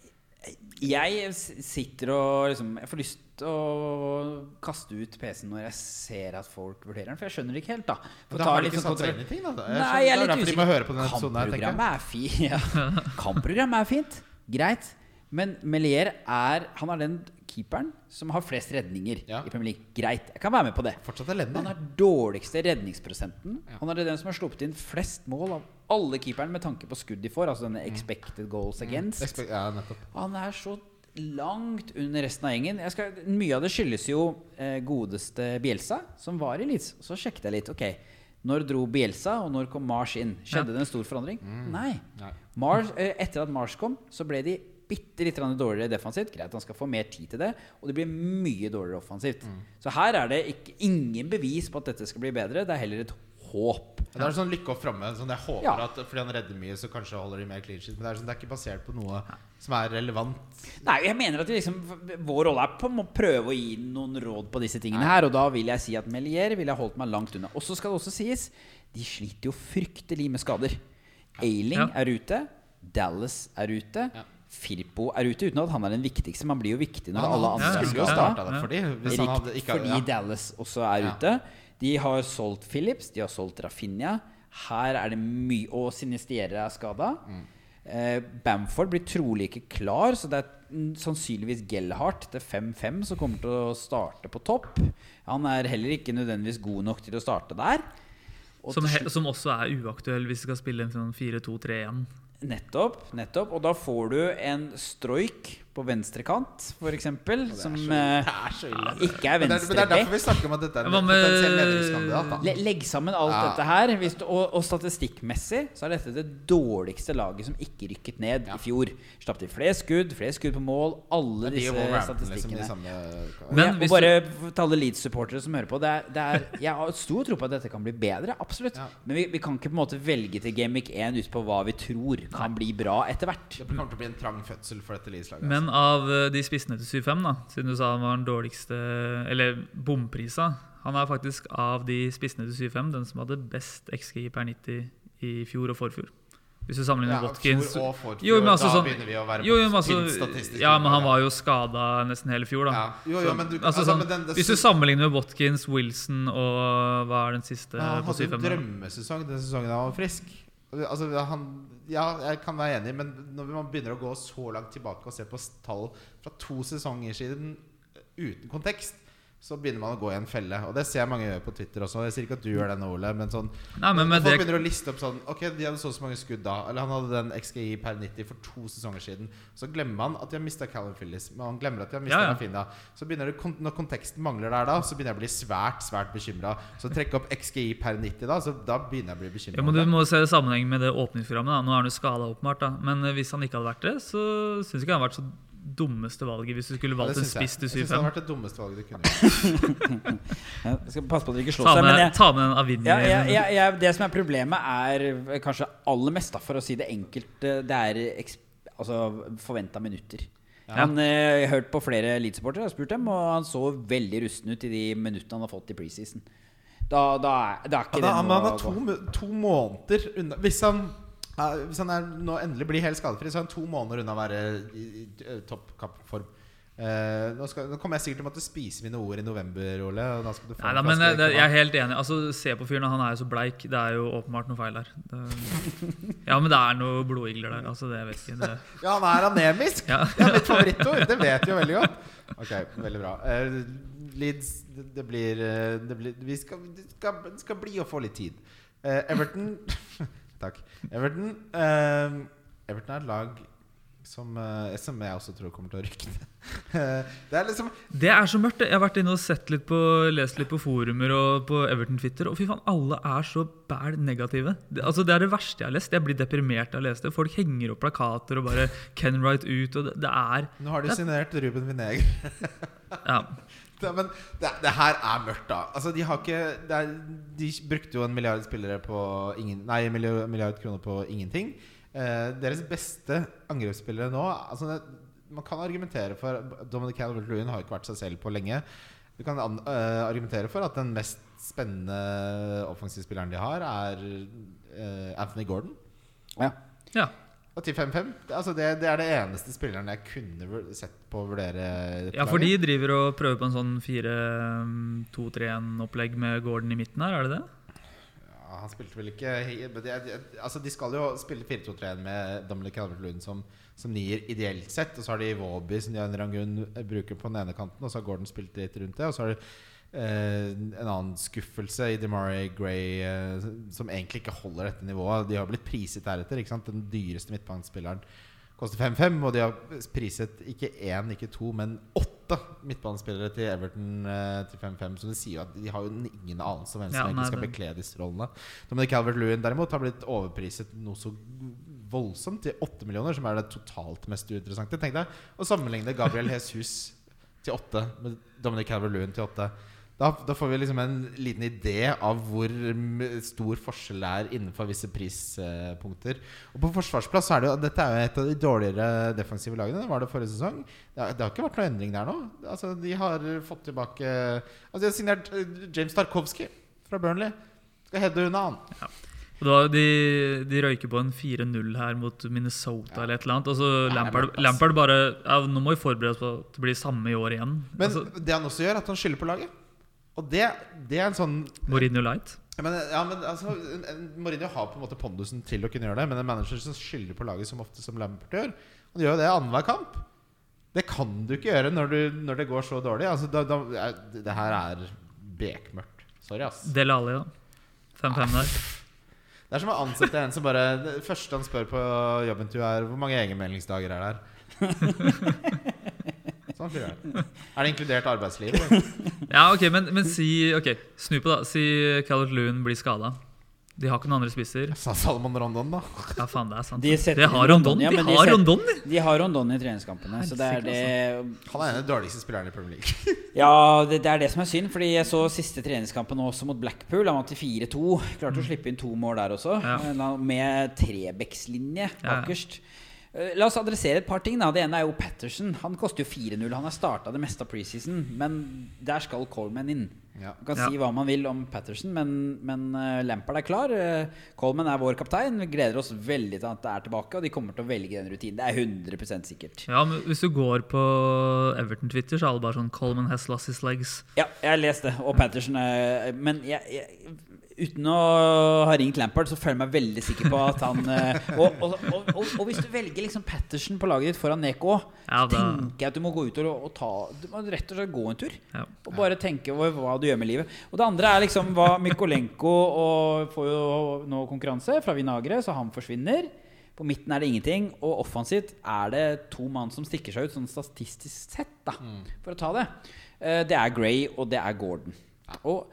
jeg sitter og liksom Jeg får lyst til å kaste ut PC-en når jeg ser at folk vurderer den, for jeg skjønner det ikke helt, da. For Men da har de ikke sånn satt seg inn i ting, da. Nei, jeg er det er litt usikker. jeg. Kampprogrammet er fint. Ja. Kampprogrammet er fint. Greit. Men Melier er Han er den keeperen som har flest redninger Ja. i Premier League. Greit, jeg kan være med på det. Han har dårligste redningsprosenten. Ja. Han er den som har sluppet inn flest mål av alle keeperne med tanke på skudd de får. Altså denne expected goals against. Expect- Ja, nettopp. Han er så langt under resten av gjengen. Jeg skal, mye av det skyldes jo eh, godeste Bielsa, som var i Leeds. Så sjekket jeg litt. Ok, når dro Bielsa, og når kom Mars inn? Skjedde det en stor forandring? Nei. Nei. Mars, eh, etter at Mars kom, så ble de bitte litt dårligere defensivt. Greit, han skal få mer tid til det. Og det blir mye dårligere offensivt. Så her er det ikke, ingen bevis på at dette skal bli bedre. Det er heller et håp. Ja, Det er sånn lykke opp framme. Sånn jeg håper Ja. at fordi han redder mye, så kanskje holder de mer clean sheet. Men det er, sånn, det er ikke basert på noe som er relevant. Nei, jeg mener at liksom, Vår rolle er på å prøve å gi noen råd på disse tingene her. Og da vil jeg si at Melier ville ha holdt meg langt unna. Og så skal det også sies, de sliter jo fryktelig med skader. Ailing Ja. er ute. Dallas er ute. Ja. Firpo er ute, uten at han er den viktigste. Man blir jo viktig når ja, alle andre ja, skulle jo starta det for de, hvis han hadde Rikt, ikke fordi. Dallas også er Ja. ute. De har solgt Phillips, de har solgt Rafinha. Her er det mye Og Sinistiere er skada. Mm. Eh, Bamford blir trolig ikke klar, så det er sannsynligvis Gellhardt til 5-5 som kommer til å starte på topp. Han er heller ikke nødvendigvis god nok til å starte der. Og Som, til som også er uaktuell hvis vi skal spille en sånn 4-2-3-1. Nettopp, nettopp. Og da får du en stroik på venstre kant, f.eks., som så- Det så ille. ikke er Men det, er, men det er derfor vi snakker om at dette er en potensiell lederskandidat. da. Le- Legg sammen alt Ja. dette her. Hvis du, og, og statistikkmessig så er dette det dårligste laget som ikke rykket ned Ja. i fjor. Slapp til flere skudd, flere skudd på mål. Alle disse Wolverhampton, liksom, statistikkene. de samme Men og bare til alle Leeds-supportere som hører på det er, det er, Jeg har stor tro på at dette kan bli bedre. Absolutt. Ja. Men vi, vi kan ikke på en måte velge til Game Week 1 ut på hva vi tror kan bli bra etter hvert. Det kommer til å bli en trang fødsel for dette Leeds-laget. Men av eh, de spissene til 7-5, da, siden du sa han var den dårligste Eller bomprisa Han er faktisk av de spissene til 7-5 den som hadde best XG per 90 i fjor og forfjor. Hvis du sammenligner ja, Watkins fjor og forfjor, Jo, men altså da sånn- begynner vi å være jo, jo, men altså, ja, men han var jo skada nesten hele fjor, da. ja. Jo, jo, men du, Altså, altså, sånn, den, det, hvis du sammenligner med Watkins, Wilson og hva er den siste ja, han hadde en 7-5? drømmesesong den sesongen han var frisk. Altså, han, ja, jeg kan være enig, men når man begynner å gå så langt tilbake og se på tall fra to sesonger siden uten kontekst, så begynner man å gå i en felle. Og det ser jeg mange gjør på Twitter også. Jeg sier ikke at du gjør det nå, Ole, men sånn Nei, men med Folk det, begynner å liste opp sånn Ok, de hadde så og så mange skudd da. Eller han hadde den XGI per 90 for to sesonger siden. Så glemmer man at de har mista Callum Phillips. Men han glemmer at de har mista Ja, ja. Rafinha. Så begynner det, Når konteksten mangler der, da Så begynner jeg å bli svært svært bekymra. Så trekke opp XGI per 90, da Så da begynner jeg å bli bekymra. ja, men du må se det i sammenheng med det åpningsprogrammet. Da. Nå er han jo skada, åpenbart. Da. Men eh, hvis han ikke hadde vært det, så syns ikke han hadde vært så dummeste valget hvis du skulle valgt en spiss til Jeg synes det hadde vært det dummeste valget du kunne gjort. Jeg skal passe på at dere ikke slår seg. Men jeg, ta med en Avinni. ja, ja, ja, ja, det som er problemet, er kanskje aller mest, da, for å si det enkelt, eh, det er altså, forventa minutter. Ja. Han eh, Jeg har hørt på flere Leeds-supportere, har spurt dem, og han så veldig rusten ut i de minuttene han har fått i preseason. Da, da, da er ikke Ja, da, det noe han er to, to måneder unna Hvis han, eh, hvis han er, nå endelig blir helt skadefri, så er han to måneder unna å være i, i, i toppkappform. Eh, nå, skal, nå kommer jeg sikkert til å måtte spise mine ord i november, Ole. Nei, da, men flaske det, jeg er helt enig. Altså, Se på fyren, han er jo så bleik. Det er jo åpenbart noe feil der. Det, ja, men det er noe blodigler der. Altså, det vet ikke. Det, Ja, han er anemisk! ja. er mitt favorittord. Det vet vi jo veldig godt. Ok, veldig bra. Eh, Leeds, det, det blir, eh, det blir Vi skal, skal, skal bli å få litt tid. Eh, Everton Takk. Everton uh, Everton er et lag som, uh, som jeg også tror kommer til å rykke ned. Det er liksom det er så mørkt. Jeg har vært inne og sett litt på, lest litt på forumer og på Everton-Twitter, og fy faen, alle er så bæl negative. Det, altså, det er det verste jeg har lest. Jeg blir deprimert av å lese det. Folk henger opp plakater og bare Ken Wright ut, og det, det er Nå har de signert Ruben Vinegar. Ja. Det, men det, det her er mørkt, da. Altså, de har ikke det er, De brukte jo en milliard spillere på ingen, Nei, milliard, milliard kroner på ingenting. Eh, deres beste angrepsspillere nå altså, det, Man kan argumentere for Dominic Calvert-Lewin har jo ikke vært seg selv på lenge. Du kan an, uh, argumentere for at den mest spennende offensivspilleren de har, er uh, Anthony Gordon. Ja. Ja. Og til 5-5. Altså det, det er det eneste spilleren jeg kunne sett på å vurdere. ja, for de driver og prøver på en sånn 4-2-3-1-opplegg med Gordon i midten her, er det det? Ja, han spilte vel ikke det, Altså De skal jo spille 4-2-3-1 med Dominic Calvert-Lund som, som nier ideelt sett. Og så har de Våby, som de har en rangun bruker på den ene kanten. Og så har Gordon spilt litt rundt det. Og så har de eh, en annen skuffelse i DeMarie Gray eh, som egentlig ikke holder dette nivået. De har blitt priset deretter. Den dyreste midtbanespilleren koster 5-5, og de har priset ikke én, ikke to, men åtte midtbanespillere til Everton eh, til 5-5. Så det sier jo at de har jo ingen anelse om hvem som Ja, egentlig skal bekle disse rollene. Dominic Calvert-Lewin derimot har blitt overpriset noe så voldsomt til 8 millioner, som er det totalt mest uinteressante. Tenk deg å sammenligne Gabriel Jesus til 8 med Dominic Calvert-Lewin til 8. Da, da får vi liksom en liten idé av hvor stor forskjell det er innenfor visse prispunkter. Og på forsvarsplass er det jo Dette er jo et av de dårligere defensive lagene. Det var det forrige sesong. Det har, det har ikke vært noe endring der nå. Altså, de har fått tilbake Altså, de har signert eh, James Tarkovsky fra Burnley. Skal heade unna han. Da, de, de røyker på en 4-0 her mot Minnesota Ja. eller et eller annet. Og så Lampard. Lampard bare ja, Nå må vi forberede oss på at det blir samme i år igjen. Men altså, det han også gjør, er at han skylder på laget. Og det, det er en sånn Mourinho Light. Men, ja, men altså, Mourinho har på en måte pondusen til å kunne gjøre det, men en manager som skylder på laget som ofte som Lampert gjør Han gjør jo det annenhver kamp. Det kan du ikke gjøre når, du, når det går så dårlig. Altså, da, da, det her er bekmørkt. Sorry, ass. Del Alli, da. 5-5 der. Det er som å ansette en som bare Det første han spør på jobbintervju, er hvor mange egenmeldingsdager er det her? sånn fyr er det. Er det inkludert arbeidsliv? Ja, ok, men, men si Ok, snu på, da. Si Calvert Loon blir skada. De har ikke noen andre spisser. Sa Salomon Rondon, da. Ja, faen, det er sant. De De, har Rondon, ja, de de har Rondon, de! De har Rondon i treningskampene, så det er det Han er en av de dårligste spillerne i Premier League. Ja, det, det er det som er synd, fordi jeg så siste treningskampen også mot Blackpool. Han vant til 4-2. Klarte å slippe inn to mål der også, Ja. med trebekslinje Ja, ja. Eh, La oss adressere et par ting. da Det ene er jo Patterson. Han koster jo 4-0. Han har starta det meste av preseason, men der skal Coleman inn. Ja. Man kan Ja. si hva man vil om Patterson, men, men eh, Lampard er klar. Eh, Coleman er vår kaptein. Vi gleder oss veldig til at det er tilbake, og de kommer til å velge den rutinen. Det er 100% sikkert. Ja, men Hvis du går på Everton-Twitter, så er det bare sånn Coleman has lost his legs. Ja, jeg har lest det. Og Patterson Men jeg, jeg, uten å ha ringt Lampard, så føler jeg meg veldig sikker på at han eh, og, og, og, og, og hvis du velger liksom Patterson på laget ditt foran Neko, Ja, da- tenker jeg at du må gå ut og, og ta Du må rett og slett gå en tur. Ja. Og bare tenke over hva du gjør med livet. Og det andre er liksom hva Mykolenko og får jo nå konkurranse fra Vinagre, så han forsvinner. På midten er det ingenting. Og offensivt er det to mann som stikker seg ut, sånn statistisk sett, da, for å ta det. Eh, Det er Gray, og det er Gordon. Og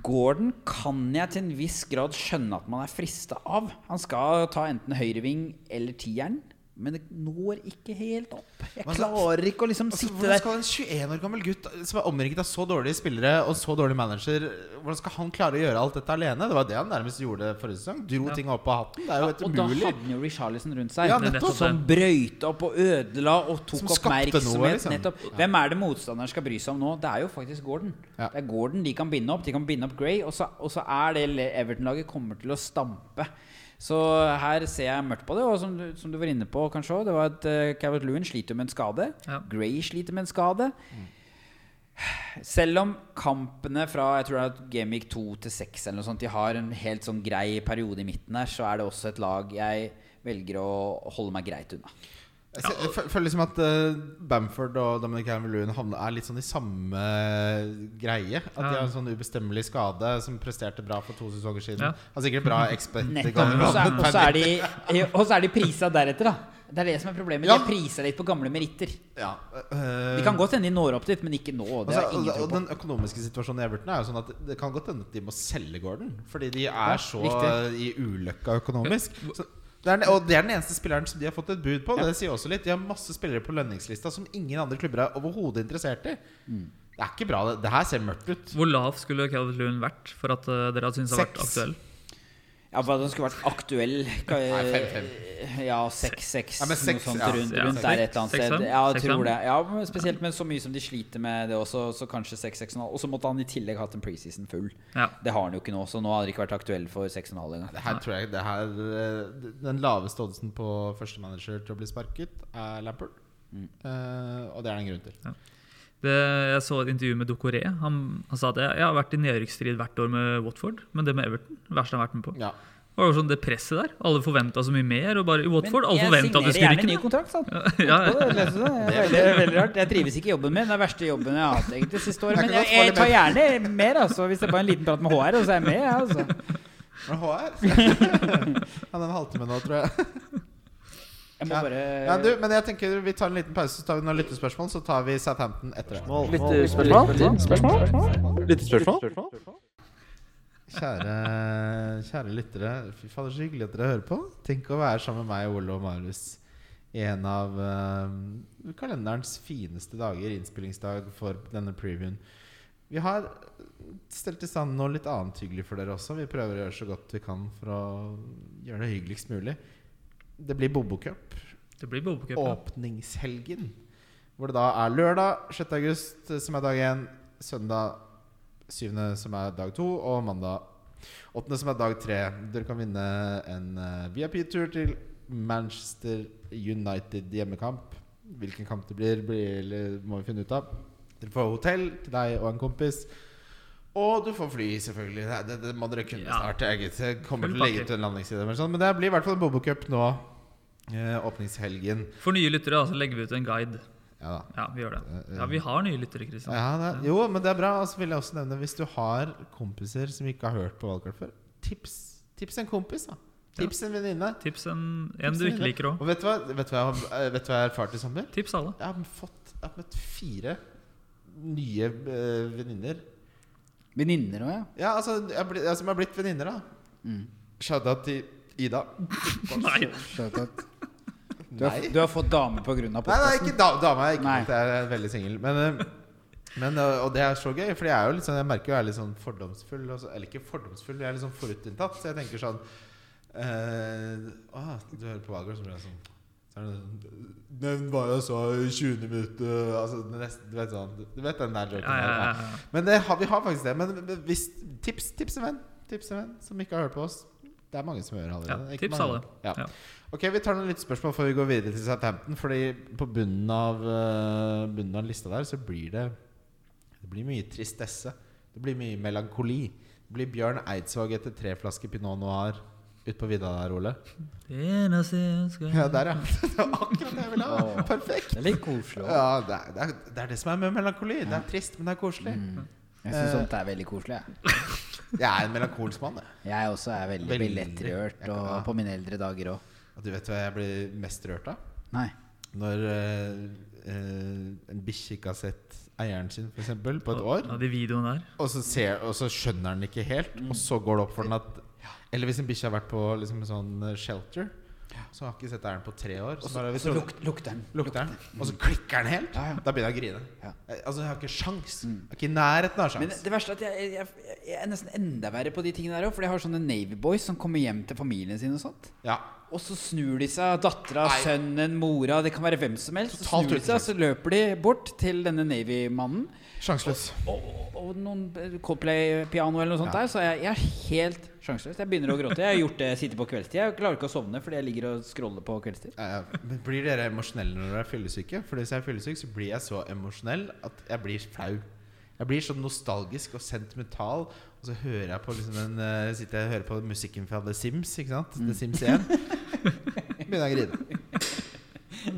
Gordon kan jeg til en viss grad skjønne at man er frista av. Han skal ta enten høyreving eller tieren, men det når ikke helt opp. Jeg Men klarer ikke å liksom Altså, sitte hvordan skal en 21 år gammel gutt som er omringet av så dårlige spillere og så dårlig manager Hvordan skal han klare å gjøre alt dette alene? Det var det han nærmest gjorde forrige sesong. Dro Ja. ting opp av hatten. Det er jo helt Og da hadde han jo Richarlison rundt seg. Ja, nettopp. Som brøyta opp og ødela og tok oppmerksomhet. noe, liksom. Nettopp. Hvem er det motstanderen skal bry seg om nå? Det er jo faktisk Gordon. Ja. Det er Gordon de kan binde opp. De kan binde opp Gray, og så, og så er det Everton-laget kommer til å stampe. Så her ser jeg mørkt på det. Og som du, som du var inne på, kanskje også, det var at uh, Calvert Lewin sliter med en skade. Ja. Gray sliter med en skade. Selv om kampene fra jeg tror det er Gamic 2 til 6 eller noe sånt, de har en helt sånn grei periode i midten her, så er det også et lag jeg velger å holde meg greit unna. Jeg ser- jeg fø- føler liksom at uh, Bamford og Dominic Calvert-Lewin er litt sånn i samme greie. At de har en sånn ubestemmelig skade som presterte bra for to sesonger siden. Ja. Har sikkert bra expected Nettopp. Og så er, de, og så er de prisa deretter, da. Det er det som er problemet. Ja. De priser litt på gamle meritter. Ja, Uh, De kan godt hende de når opp dit, men ikke nå. Det Altså, er ingen og, tro og den økonomiske situasjonen i Everton er jo sånn at det kan godt hende at de må selge Gordon. Fordi de er Ja, så riktig. i ulykka økonomisk. Så det er, og det er den eneste spilleren som de har fått et bud på. Ja. Det sier også litt De har masse spillere på lønningslista som ingen andre klubber er overhodet interessert i. Mm. Det er ikke bra. Det, det her ser mørkt ut. Hvor lav skulle Calvert Lewin vært for at eh, dere hadde syntes det hadde vært aktuell? Ja, bare at den skulle vært aktuell Nei, fem, fem. Ja, seks, seks, Ja, men seks, noe sånt ja. rundt, Ja, rundt der et eller annet sted. Ja, jeg tror det. Ja, Spesielt med så mye som de sliter med det også, så kanskje seks, seks og en halv. Og så måtte han i tillegg hatt en preseason full. Ja. Det har han jo ikke nå, så nå hadde det ikke vært aktuell for seks og en halv engang. Det her tror jeg det her, eh, Den laveste oddsen på første manager til å bli sparket, er Lampert. Mm. Uh, og det er det en grunn til. Det, jeg så et intervju med Dokoré. Han, han sa at jeg, jeg har vært i nedrykksstrid hvert år med Watford, men det med Everton verste jeg har vært med på. Ja. Det var jo sånn det presset der. Alle forventa så mye mer. Og bare i Watford, alle jeg forventa at du skulle rykke ned. kontrakt, signerer gjerne ny kontrakt, det ja, ja. Det er veldig, veldig rart. Jeg trives ikke i jobben min. Det er den verste jobben jeg har hatt egentlig siste året. Men jeg, jeg tar gjerne mer, altså. Hvis det er bare en liten prat med HR, så er jeg med. jeg, Altså. Men HR Han er en halvtime nå, tror jeg. Jeg må Ja. bare Ja, du, men jeg tenker vi tar en liten pause, så tar vi noen lyttespørsmål. Så tar vi Southampton etter det. Kjære, kjære lyttere. Fy fader, så hyggelig at dere hører på. Tenk å være sammen med meg, Ole og Marius i en av uh, kalenderens fineste dager, innspillingsdag for denne previewen. Vi har stelt i stand noe litt annet hyggelig for dere også. Vi prøver å gjøre så godt vi kan for å gjøre det hyggeligst mulig. Det blir Bobo Cup. Bobo Åpningshelgen. Hvor det da er lørdag 6. august, eh, som er dag 1, søndag 7., som er dag 2, og mandag 8., som er dag 3. Dere kan vinne en eh, VIP-tur til Manchester United hjemmekamp. Hvilken kamp det blir, blir må vi finne ut av. Dere får hotell til deg og en kompis. Og du får fly, selvfølgelig. Det, det, det må dere kunne snart. Jeg, kommer til å legge ut en landingsside. Men, sånn. men det blir i hvert fall Bobo Cup nå. Eh, åpningshelgen. For nye lyttere da, så legger vi ut en guide. Ja da. Ja, vi gjør det. Eh, Ja, Vi har nye lyttere, Kristian. Ja, det, jo, men det er bra. Og så vil jeg også nevne Hvis du har kompiser som ikke har hørt på valgkart før, tips, tips en kompis. da Tips en venninne. Tips en, en Tips du ikke liker òg. Og vet vet, jeg eh, vet du hva jeg har erfart i sommer? Tips alle. Jeg har fått Jeg har møtt fire nye uh, venninner. Venninner òg, ja. Ja, altså, jeg har altså, ja, som har blitt venninner, da. Mm. Shout-out til Ida. Nei. Shout out. Du har, du har fått dame pga. Nei, nei, ikke da, dama. er Ikke Nei. at jeg er veldig singel. Men, eh, men, eh, og det er så gøy, for jeg liksom, Jeg merker jo jeg er litt sånn fordomsfull. eller ikke fordomsfull, jeg er litt sånn forutinntatt. Så jeg tenker sånn eh, Å, du hører på Valgård, så blir jeg sånn sånn, Nevn hva jeg sa i 20 minutter altså, nesten, du, vet sånn, du vet den der joken Ja, ja, ja. Men det har, vi har faktisk det. Men hvis, tips, tips en venn Tips en venn som ikke har hørt på oss. Det er mange som gjør allerede. Ja, tips mange. alle. Ok, Vi tar noen litt spørsmål før vi går videre til Southampton. Fordi på bunnen av, uh, bunnen av lista der så blir det Det blir mye tristesse. Det blir mye melankoli. Det blir Bjørn Eidsvåg etter tre flasker Pinot Noir ute på vidda der, Ole. Det eneste jeg ønsker Ja, der, ja. Det var akkurat det jeg ville ha. Perfekt. Det er litt koselig også. Ja, det er, det, er, det er det som er med melankoli. Det er trist, men det er koselig. Mm. Jeg syns sånt er veldig koselig. Jeg, Jeg er en melankolsk mann. jeg. jeg også er veldig, Veldig. veldig lettrørt, og på mine eldre dager òg. Du vet hva jeg blir mest rørt av? Nei. Når eh, eh, en bikkje ikke har sett eieren sin, for eksempel, på et år. Ja, de videoene der. Og så, ser, og så skjønner den ikke helt, og så går det opp for den at Eller hvis en bikkje har vært på liksom, en sånn eh, shelter, så har jeg ikke sett eieren på tre år. Så, bare, så luk, lukter den. lukter den, og så klikker den helt. Da begynner jeg å grine. Ja. Eh, Altså, jeg har ikke sjans. Jeg er ikke nærheten av Men det verste er at jeg, jeg, jeg, jeg er nesten enda verre på de tingene der òg. For jeg har sånne Navy Boys som kommer hjem til familien sin og sånt. Ja. Og så snur de seg, dattera, sønnen, mora, det kan være hvem som helst. Så snur de seg, så løper de bort til denne Navy-mannen. Sjanseløs. Og, og, og noen Coldplay-piano eller noe sånt Ja. der. Så jeg, jeg er helt sjanseløs. Jeg begynner å gråte. Jeg har gjort det sitter på kveldstid. Jeg klarer ikke å sovne fordi jeg ligger og scroller på kveldstid. Eh, Men Blir dere emosjonelle når dere er fyllesyke? For hvis jeg er fyllesyk, så blir jeg så emosjonell at jeg blir flau. Jeg blir sånn nostalgisk og sentimental. Og så hører jeg på liksom den uh, Sitter jeg og hører på musikken fra The Sims. Ikke sant? Mm. The Sims 1. Begynner jeg å grine.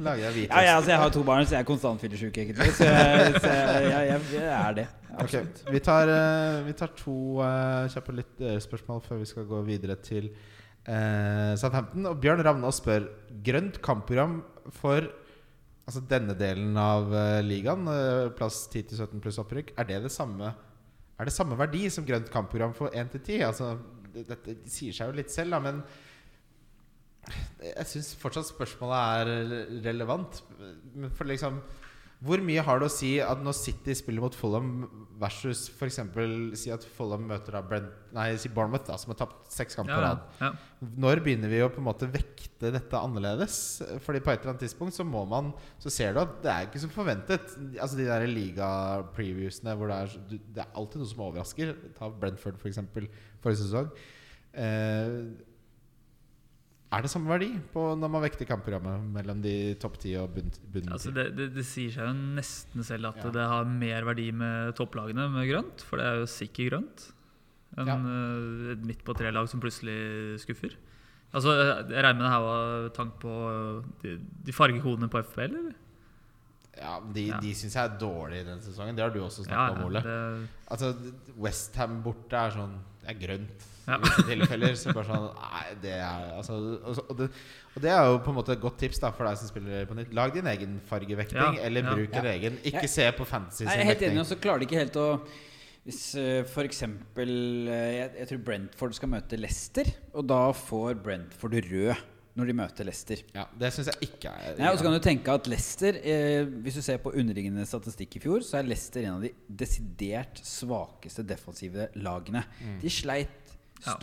Lager jeg hvitost. Ja, ja, altså jeg har to barn, så jeg er konstant fyllesyk, egentlig. Så jeg, så jeg, jeg, er det. Okay. vi, tar, eh, vi tar to uh, kjappe litt eh, spørsmål før vi skal gå videre til uh, Southampton. Og Bjørn Ravnås spør grønt kampprogram for altså denne delen av uh, ligaen, plass 10-17 pluss opprykk, er det det samme Er det samme verdi som grønt kampprogram for 1-10? Altså, det- sier seg jo litt selv, da, men jeg syns fortsatt spørsmålet er relevant. Men For liksom Hvor mye har det å si at når City spiller mot Fulham versus f.eks. si at Fulham møter da Brent, nei, si Bournemouth, da, som har tapt seks kamper på Ja, rad? ja. Når begynner vi å på en måte vekte dette annerledes? Fordi på et eller annet tidspunkt så må man Så ser du at det er ikke som forventet. Altså De der liga-previewsene hvor det er, det er alltid noe som overrasker. Ta Brentford for eksempel forrige sesong. Eh, er det samme verdi på når man vekter kampprogrammet mellom de topp ti og bunn, bunn Altså det, det, det sier seg jo nesten selv at Ja. det har mer verdi med topplagene med grønt, for det er jo sikkert grønt, enn Ja. eh, et midt på tre-lag som plutselig skuffer. Altså, Jeg regner med det her var tank på de, de fargekodene på FPL, eller? Ja, de, Ja. de syns jeg er dårlige denne sesongen. Det har du også Ja, om, Ole. det, Altså Westham borte er sånn Det er grønt Ja. i visse tilfeller. Så bare sånn Nei, det er altså, og, og, det, og det er jo på en måte et godt tips da for deg som spiller på nytt. Lag din egen fargevekting, Ja, eller ja. bruk en Ja. egen. Ikke Jeg- se på fantasy Jeg sin er helt enig, og så klarer de ikke helt å Hvis uh, f.eks. jeg, jeg tror Brentford skal møte Leicester, og da får Brentford rød når de møter Leicester. Ja, det syns jeg ikke er Nei, og så kan du tenke at Leicester eh, Hvis du ser på underliggende statistikk i fjor, så er Leicester en av de desidert svakeste defensive lagene. Mm. De sleit Ja.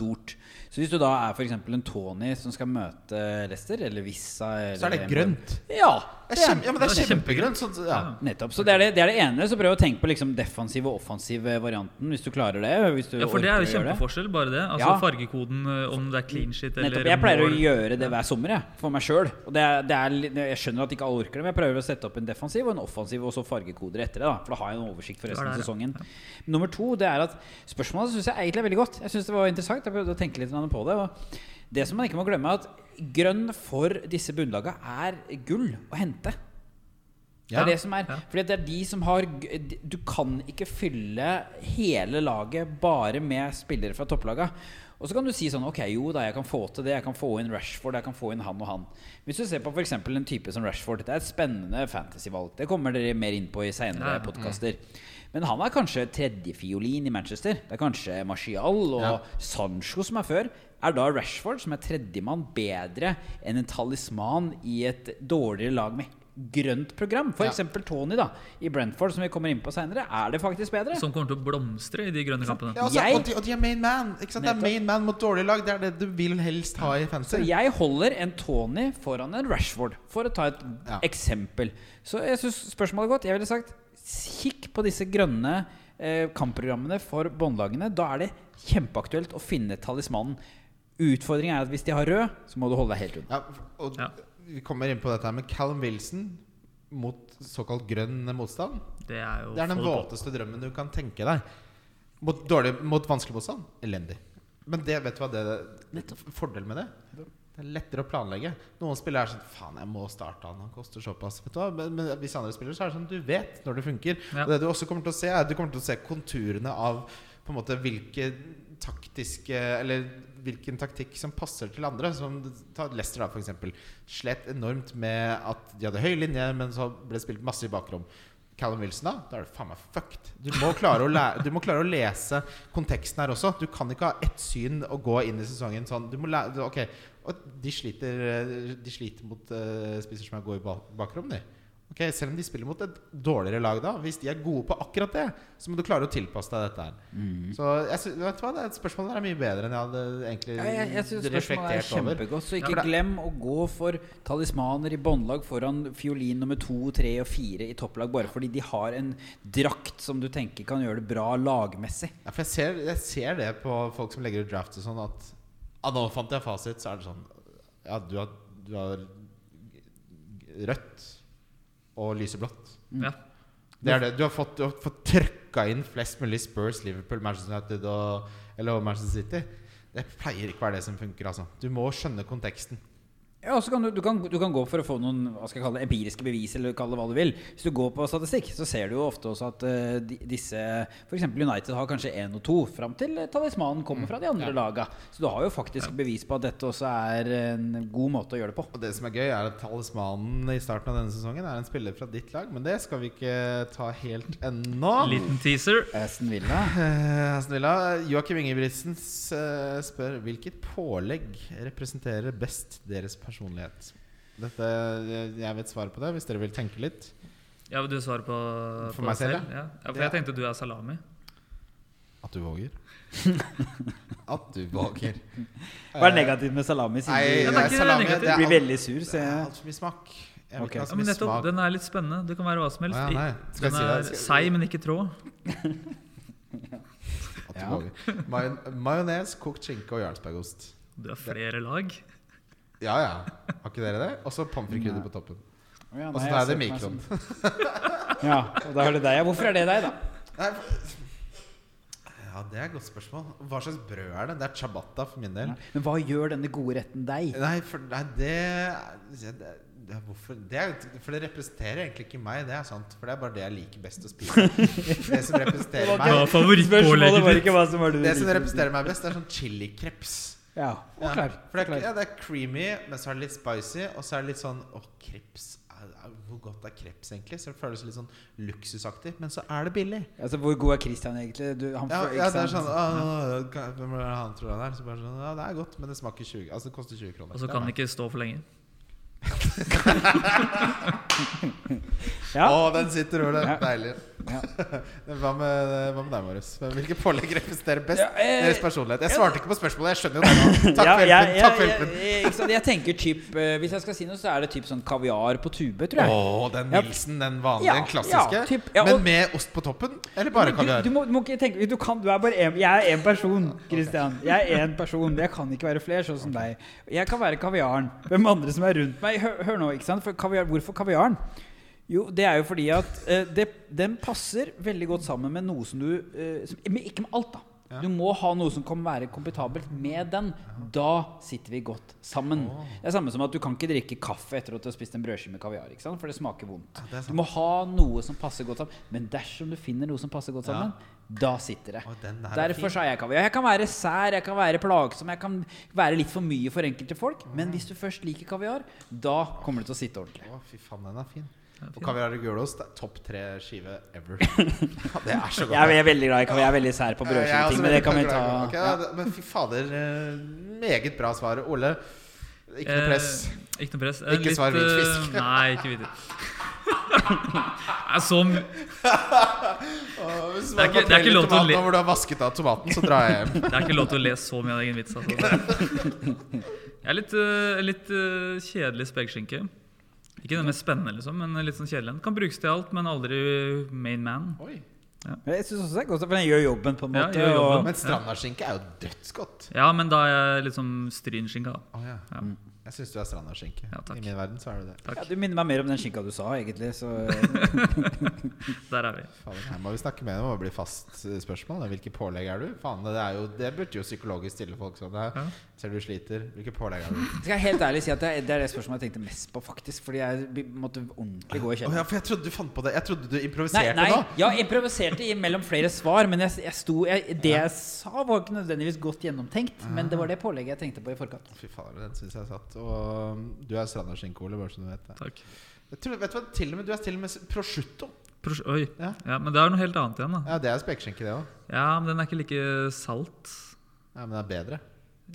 Så hvis du da er f.eks. en Tony som skal møte Lester, eller Vissa Så er det grønt. Ja! Det er kjempe, ja, men det er kjempegrønt. Sånn, ja. Nettopp. Så det er det, det er det ene. Så prøv å tenke på liksom defensiv og offensiv varianten, hvis du klarer det. Hvis du ja, for det er jo kjempeforskjell, bare det. Altså Ja. Fargekoden, eh, om det er clean shit eller Nettopp. Jeg pleier å gjøre det hver sommer jeg, for meg sjøl. Jeg skjønner at ikke alle orker det, men jeg prøver å sette opp en defensiv og en offensiv og så fargekoder etter det. da For da har jeg en oversikt for resten av sesongen. Nummer to det er at spørsmålet syns jeg egentlig er veldig godt. Jeg synes det var interessant. Jeg prøvde å tenke litt på det. Og det som man ikke må glemme, er at grønn for disse bunnlaga er gull å hente. Det er det som er. Fordi det er de som har Du kan ikke fylle hele laget bare med spillere fra topplaga. Og så kan du si sånn Ok, jo da, jeg kan få til det. Jeg kan få inn Rashford, jeg kan få inn han og han. Hvis du ser på f.eks. en type som Rashford, det er et spennende fantasyvalg. Det kommer dere mer inn på i seinere ja. podkaster. Men han er kanskje tredjefiolin i Manchester. Det er kanskje Martial og Ja. Sancho som er før. Er da Rashford, som er tredjemann, bedre enn en talisman i et dårligere lag med grønt program? Ja. F.eks. Tony da i Brentford, som vi kommer inn på seinere. Er det faktisk bedre? Som kommer til å blomstre i de grønne kampene. Ja, altså, Jeg- og, de, og de er main man. Ikke sant? Det er main man mot dårlige lag. Det er det du vil helst ha i Så jeg holder en Tony foran en Rashford, for å ta et Ja. eksempel. Så jeg syns spørsmålet er godt. Jeg ville sagt kikk på disse grønne eh, kampprogrammene for båndlagene. Da er det kjempeaktuelt å finne talismanen. Utfordringen er at hvis de har rød, så må du holde deg helt unna. Ja, og Ja. Vi kommer inn på dette her med Callum Wilson mot såkalt grønn motstand. Det er jo Det er den våteste drømmen du kan tenke deg. Mot, dårlig, mot vanskelig motstand elendig. Men det, vet du hva det er? fordelen med det Det er lettere å planlegge. Noen spillere er sånn Faen, jeg må starte han. Han koster såpass. Du? Men, men hvis andre spiller, så er det sånn du vet når det funker. Ja. Og det du også kommer til å se, er at du kommer til å se konturene av på en måte hvilke taktiske Eller hvilken taktikk som passer til andre. Som Ta Leicester, da, f.eks. Slet enormt med at de hadde høy linje, men så ble det spilt masse i bakrom. Callum Wilson, da? Da er det faen meg fucked. Du må, du må klare å lese konteksten her også. Du kan ikke ha ett syn og gå inn i sesongen sånn. Du må lære, ok, og de sliter, de sliter mot uh, spisser som er gode i bakrom, de. Ok, Selv om de spiller mot et dårligere lag, da hvis de er gode på akkurat det, så må du klare å tilpasse deg dette her. Så jeg vet du hva, det spørsmålet et spørsmål der er mye bedre enn jeg hadde egentlig Ja, jeg jeg synes reflektert er over. kjempegodt. Så ikke ja, glem å gå for talismaner i båndlag foran fiolin nummer to, tre og fire i topplag, bare fordi de har en drakt som du tenker kan gjøre det bra lagmessig. Ja, for jeg ser, jeg ser det på folk som legger ut draft og sånn, at ja, nå fant jeg fasit, så er det sånn Ja, du har, du har rødt og lyseblått. Ja. Det er det. Du har fått, du har fått trøkka inn flest mulig Spurs, Liverpool, Manchester United og, eller Manchester City. Det pleier ikke å være det som funker. altså Du må skjønne konteksten. Ja, og så kan du, du, kan, du kan gå for å få noen hva skal jeg kalle det, empiriske bevis, eller kalle det hva du vil. Hvis du går på statistikk, så ser du jo ofte også at uh, de, disse F.eks. United har kanskje én og to, fram til eh, talismanen kommer fra de andre laga. Så du har jo faktisk bevis på at dette også er en god måte å gjøre det på. Og det som er gøy, er at talismanen i starten av denne sesongen er en spiller fra ditt lag, men det skal vi ikke ta helt ennå. Liten teaser. Aston Villa. Uh, Aston Villa. Joakim Ingebrigtsen uh, spør hvilket pålegg representerer best deres personlighet. Dette, jeg- vet svaret på det, hvis dere vil tenke litt. Ja, vil du svare på, For på meg selv? selv, Ja. ja, for Ja. jeg tenkte du er salami. At du våger. At du våger. Hva er negativt med salami? Nei, det er ikke salami, det er blir veldig sur. Så Det er jeg, altfor mye smak. Jeg vil Ok. ikke ha Ja, men nettopp, smak. Den er litt spennende. Det kan være hva som helst. Å, ja, Den si er Skal- seig, men ikke tråd. At Ja. Majones, kokt skinke og jarlsbergost. Du har flere lag. Ja ja. Har ikke dere det? Og så pommes på toppen. Ja, Og så tar jeg det i mikroen. Ja, og da er det deg. ja. Hvorfor er det deg, da? Nei, Ja, det er et godt spørsmål. Hva slags brød er det? Det er ciabatta for min del. Men hva gjør denne gode retten deg? Nei, for nei, det, det, det, Hvorfor det er, For det representerer egentlig ikke meg, det er sant. For det er bare det jeg liker best å spise. Det som representerer er meg Det som representerer meg best, er sånn chilikreps. Ja, Ja, og klar. for det er, ja, det er creamy, men så er det litt spicy. Og så er det litt sånn Å, kreps Hvor godt er kreps, egentlig? Så det føles litt sånn luksusaktig. Men så er det billig. Altså, Hvor god er Christian egentlig? Du, han Ja, ja det er sånn «Åh, hva- Hvem er det han tror han er? Så bare sånn, ja, det er godt, men det smaker 20 Altså det koster 20 kroner. Og så kan den ikke stå for lenge. Ja. Å, den sitter, Ole. Ja. Deilig. Ja. Hva med, hva med deg, Marius? Hvilke pålegg representerer best Ja, jeg, deres personlighet? Jeg svarte ikke på spørsmålet. Jeg skjønner jo det nå. Takk Ja, for jeg- hjelpen. Takk for hjelpen. jeg- Jeg tenker typ eh, Hvis jeg skal si noe, så er det typ sånn kaviar på tube, tror jeg. Åh, den Ja. Nilsen, den vanlige, Ja, den klassiske. ja, typ, ja, Men med ost på toppen? Eller bare kaviar? Du, du, må, du må ikke tenke du, kan, du er bare en, Jeg er én person, Christian. Jeg er én person. Jeg kan ikke være flere, sånn som deg. Jeg kan være kaviaren. Hvem andre som er rundt meg? Hør, hør nå, ikke sant? For kaviar, hvorfor kaviaren? Jo, det er jo fordi at eh, det, den passer veldig godt sammen med noe som du eh, som, men Ikke med alt, da. Ja. Du må ha noe som kan være kompetabelt med den. Da sitter vi godt sammen. Det er samme som at du kan ikke drikke kaffe etter at du har spist en brødskive med kaviar. Ikke sant? For det smaker vondt. Ja, det. Du må ha noe som passer godt sammen. Men dersom du finner noe som passer godt Ja. sammen, da sitter det. Er Derfor sa jeg kaviar. Jeg kan være sær, jeg kan være plagsom, jeg kan være litt for mye for enkelte folk. Men hvis du først liker kaviar, da kommer det til å sitte ordentlig. Å, fy faen, den er fin. Og kaviar og gulost er topp tre skive ever. Det er så godt. Jeg er veldig glad i kaviar. Jeg er veldig sær på er brødskiveting, men det kan vi ta. glad i det. Ok, Ja. Men fy fader, eh, meget bra svar. Ole, ikke noe press. Eh, ikke noe press. Eh, Ikke litt, svar hvit eh, fisk. Nei, ikke hvit Det er så m- hvis Det er ikke- det er ikke lov til å le- nå hvor du har vasket av tomaten, så drar jeg hjem. Det er ikke lov til å le så mye av egen vits. Altså. Jeg er litt, eh, litt eh, kjedelig spekeskinke. Ikke den mest spennende, liksom, men litt sånn kjedelig. Kan brukes til alt, men aldri main man. Oi. Jeg synes også det er godt, for den gjør jobben på en måte. Ja, jobben. og- Men strandaskinke er jo dødsgodt. Ja, men da er jeg liksom strynskinka. Oh, ja. Ja. Jeg syns du er strandaskinke. Ja. I min verden så er du det. Ja, du minner meg mer om den skinka du sa, egentlig. Så Der er vi. Fader, her må vi snakke med dem om å bli fast eh, spørsmål. Hvilke pålegg er du? Faen, det, er jo, det burde jo psykologisk stille folk sånn. Det. Ja. Ser du sliter. Hvilke pålegg er du? skal jeg helt ærlig si at det er, det er det spørsmålet jeg tenkte mest på, faktisk. Fordi jeg måtte ordentlig gå i Å ja, for jeg trodde du fant på det. Jeg trodde du Nei, improviserte nei, nå. jeg improviserte mellom flere svar, men jeg, jeg sto, jeg, det jeg sa, var ikke nødvendigvis godt gjennomtenkt. Men det var det pålegget jeg tenkte på i forkant. Fy fader, den syns jeg satt. Og um, du er strandaskinke, Ole, bare så du vet det. Takk. Jeg tror, vet du hva, til og med, Du er til og med prosciutto. Pros Oi. Ja. Ja, men det er noe helt annet igjen, da. Ja, det er spekeskinke, det òg. Ja, men den er ikke like salt. Ja, men det er bedre.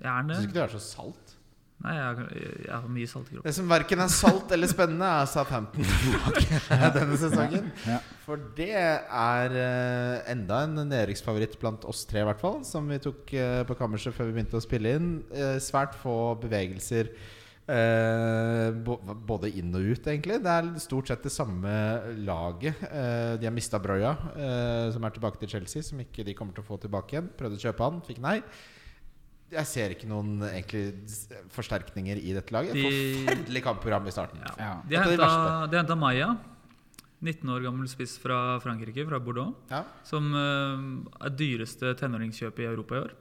Er Syns ikke du er så salt? Nei, jeg, jeg har mye salt i kroppen. Det som verken er salt eller spennende, er Southampton denne sesongen. Ja. For det er eh, enda en nedrykksfavoritt blant oss tre, i hvert fall. Som vi tok eh, på kammerset før vi begynte å spille inn. Eh, svært få bevegelser. eh, både inn og ut, egentlig. Det er stort sett det samme laget. Eh, de har mista Broya, eh, som er tilbake til Chelsea. Som ikke de kommer til å få tilbake igjen. Prøvde å kjøpe han, fikk nei. Jeg ser ikke noen egentlig forsterkninger i dette laget. De- Forferdelig kampprogram i starten. Ja. Ja. De henta- de Maya, 19 år gammel spiss fra Frankrike, fra Bordeaux. Ja. Som uh, er dyreste tenåringskjøpet i Europa i år.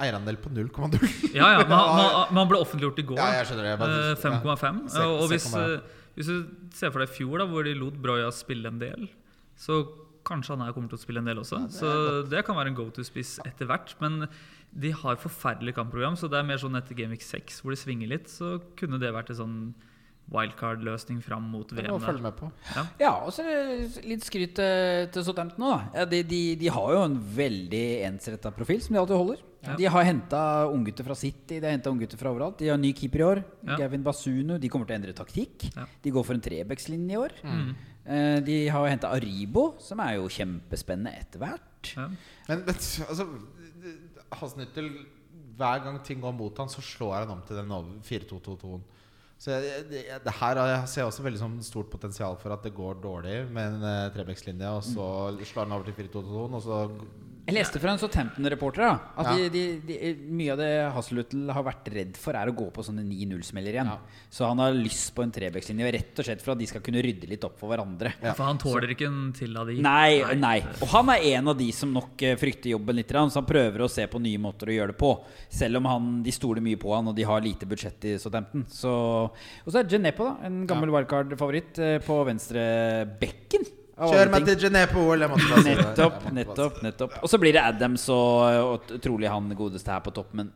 Eierandel på 0,0. Ja, ja, man, ble offentliggjort i går. Ja, jeg skjønner det. Jeg bare- Eh, 5,5. Se- Og, og hvis, uh, eh, hvis du ser for deg i fjor, da, hvor de lot Broya spille en del, så kanskje han her kommer til å spille en del også. Ja, det så så det kan være en go to-spiss etter hvert. Men de har forferdelig kampprogram, så det er mer sånn etter Gameweek 6 hvor de svinger litt, så kunne det vært en sånn wildcard-løsning fram mot VM. Det følge med på. Ja, og så litt skryt til, til Southampton nå, da. Ja, de, de, de har jo en veldig ensretta profil, som de alltid holder. De har henta unggutter fra City, de har henta unggutter fra overalt. De har ny keeper i år. Ja. Gavin Basunu. De kommer til å endre taktikk. Ja. De går for en trebekslinje i år. Mm. Eh, De har jo henta Aribo, som er jo kjempespennende etter hvert. Ja. Men, men altså Hasnittel Hver gang ting går mot han, så slår han om til den 4-2-2-2-en. Så jeg, det, det her har- jeg ser også veldig sånn stort potensial for at det går dårlig med en uh, trebekslinje, og så slår han over til 4-2-2-en, og så Jeg leste fra en Southampton-reporter at Ja. de, de, de, mye av det Hasseluttel har vært redd for, er å gå på sånne 9-0-smeller igjen. Ja. Så han har lyst på en trebekslinje, rett og slett for at de skal kunne rydde litt opp for hverandre. Ja. For han tåler ikke en til av de. Nei, nei. Og han er en av de som nok eh, frykter jobben litt, så han prøver å se på nye måter å gjøre det på. Selv om han, de stoler mye på han, og de har lite budsjett i Southampton. Så, og så er Geneppo, da. En gammel wildcard-favoritt eh, på venstre bekken. Kjør meg til. Jeg Nettopp, nettopp. nettopp Og så blir det Adams og, og trolig han godeste her på topp, men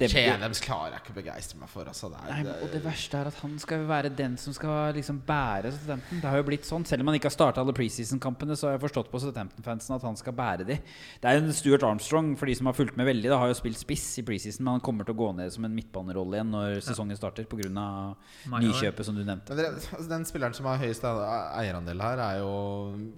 det. det, Chenems klarer jeg ikke å begeistre meg for. Altså. Det er, Nei, og det verste er at han skal være den som skal liksom bære Southampton. Det har jo blitt sånn. Selv om han ikke har starta alle preseason-kampene, så har jeg forstått på Southampton-fansen at han skal bære de. Det er jo en Stuart Armstrong, for de som har fulgt med veldig, da, har jo spilt spiss i preseason, men han kommer til å gå ned som en midtbanerolle igjen når sesongen starter, pga. Nykjøpet som du nevnte. Men dere, altså den spilleren som har høyest eierandel her, er jo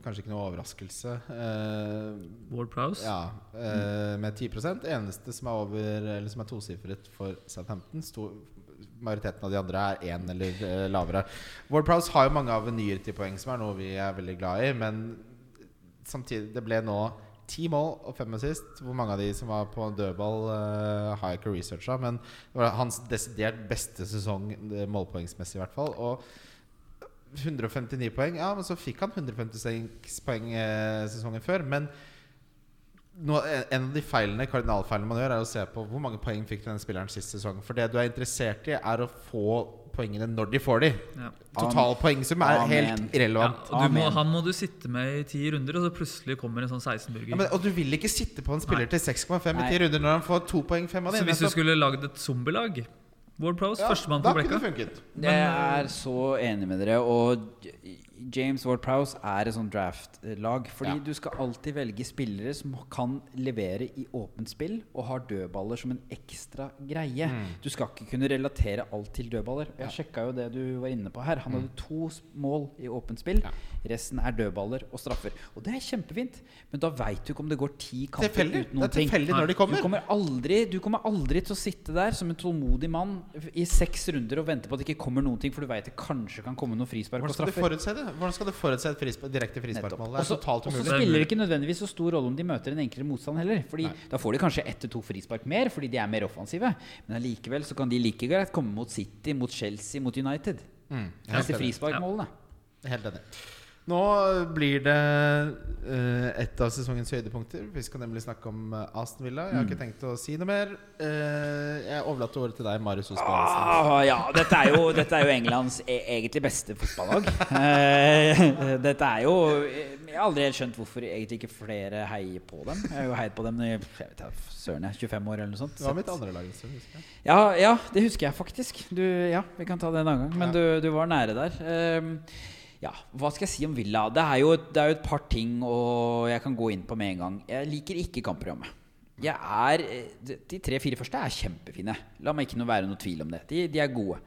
kanskje ikke noe overraskelse. Eh, Ward Prowse. ja, eh, med 10% Eneste som er over Eller som er tosifret for Southampton. Stor, majoriteten av de andre er én eller eh, lavere. Ward Prowse har jo mange avenyer til poeng, som er noe vi er veldig glad i. Men samtidig, det ble nå ti mål og fem assist. Hvor mange av de som var på dødball, uh, har jeg ikke researcha. Men det var hans desidert beste sesong eh, målpoengsmessig, i hvert fall. Og 159 poeng. Ja, men så fikk han 156 poeng eh, sesongen før. Men nå, en av de feilene kardinalfeilene man gjør, er å se på hvor mange poeng fikk den spilleren sist sesong. For det du er interessert i, er å få poengene når de får de. Ja. Total poengsum er Amen. helt Ja, irrelevant. du må, han må du sitte med i ti runder, og så plutselig kommer en sånn 16-burger. Ja, og du vil ikke sitte på en spiller Nei. til 6,5 i ti runder når han får to poeng fem av så hvis du skulle lagd et zombielag Ward Prowse, ja, førstemann da på kunne det blekka. funket. Jeg er så enig med dere. Og James Ward Prowse er et sånt draft-lag. Fordi Ja. du skal alltid velge spillere som kan levere i åpent spill og har dødballer som en ekstra greie. Du skal ikke kunne relatere alt til dødballer. Jeg sjekka jo det du var inne på her. Han hadde to mål i åpent spill. Ja. Resten er dødballer og straffer. Og det er kjempefint, men da veit du ikke om det går ti kamper Tilfeldig. uten Det noen er ting. tilfeldig når de Du kommer. kommer, aldri, du kommer aldri til å sitte der som en tålmodig mann i seks runder og vente på at det ikke kommer noen ting, for du veit det kanskje kan komme noen frispark og straffer. Hvordan skal du forutse et frispark, direkte frisparkmål? Det er Og så er spiller det ikke nødvendigvis så stor rolle om de møter en enklere motstand heller. Fordi Nei. Da får de kanskje ett til to frispark mer, fordi de er mer offensive. Men allikevel så kan de like greit komme mot City, mot Chelsea, mot United. Mm, Disse frisparkmålene. Helt enig. Nå blir det uh, et av sesongens høydepunkter. Vi skal nemlig snakke om eh, Aston Villa. Jeg har ikke tenkt å si noe mer. Uh, jeg overlater ordet til deg, Marius Osbornsen. Ah, ja, dette er, jo, dette er jo Englands e egentlig beste fotballag. Uh, dette er jo Jeg har aldri helt skjønt hvorfor egentlig ikke flere heier på dem. Jeg har jo heid på dem i søren, jeg er 25 år eller noe sånt. Det var mitt andre lag. husker jeg. Ja, ja, det husker jeg faktisk. Du, ja, Vi kan ta det en annen gang. Men Ja. du, du var nære der. Ehm, ja, Hva skal jeg si om Villa? Det er, jo, det er jo et par ting og jeg kan gå inn på med en gang. Jeg liker ikke kampprogrammet. Jeg er, de tre-fire første er kjempefine. La meg ikke noe være noe tvil om det. De, de er gode.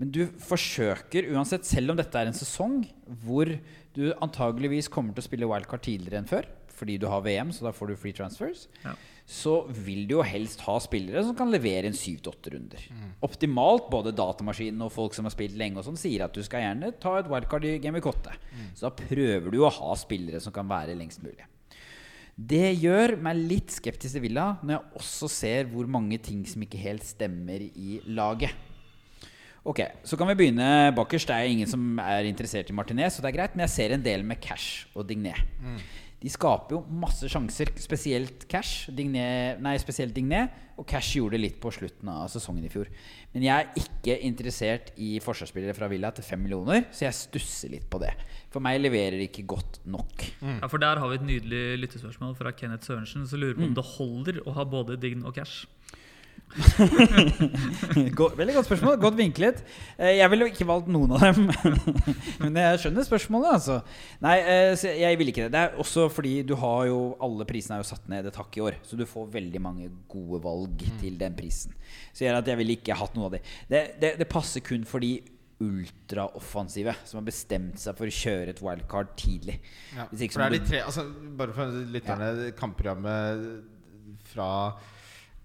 Men du forsøker uansett, selv om dette er en sesong hvor du antageligvis kommer til å spille wildcard tidligere enn før, fordi du har VM, så da får du free transfers, Ja. Så vil du jo helst ha spillere som kan levere en syv til åtte runder. Optimalt, både datamaskinen og folk som har spilt lenge, og sånn sier at du skal gjerne ta et wildcard i Game of 8. Så da prøver du å ha spillere som kan være lengst mulig. Det gjør meg litt skeptisk til Villa når jeg også ser hvor mange ting som ikke helt stemmer i laget. Ok, Så kan vi begynne bakerst. Det er ingen som er interessert i Martinez, så det er greit, men jeg ser en del med Cash og Digné. De skaper jo masse sjanser, spesielt Cash. Digné, nei, spesielt Digné. Og Cash gjorde det litt på slutten av sesongen i fjor. Men jeg er ikke interessert i forsvarsspillere fra Villa til fem millioner, så jeg stusser litt på det. For meg leverer de ikke godt nok. Ja, for Der har vi et nydelig lyttespørsmål fra Kenneth Sørensen. som lurer på Mm. om det holder å ha både Dign og Cash. Godt- Veldig godt spørsmål. Godt vinklet. Eh, Jeg ville ikke valgt noen av dem. Men jeg skjønner spørsmålet, altså. Nei, eh, jeg vil ikke det. Det er også fordi du har jo Alle prisene er jo satt ned et hakk i år. Så du får veldig mange gode valg til den prisen. Så at jeg ville ikke hatt noe av det. Det, det, det passer kun for de ultraoffensive som har bestemt seg for å kjøre et wildcard tidlig. Ja, for det er de tre altså, Bare for lytterne, kampprogrammet fra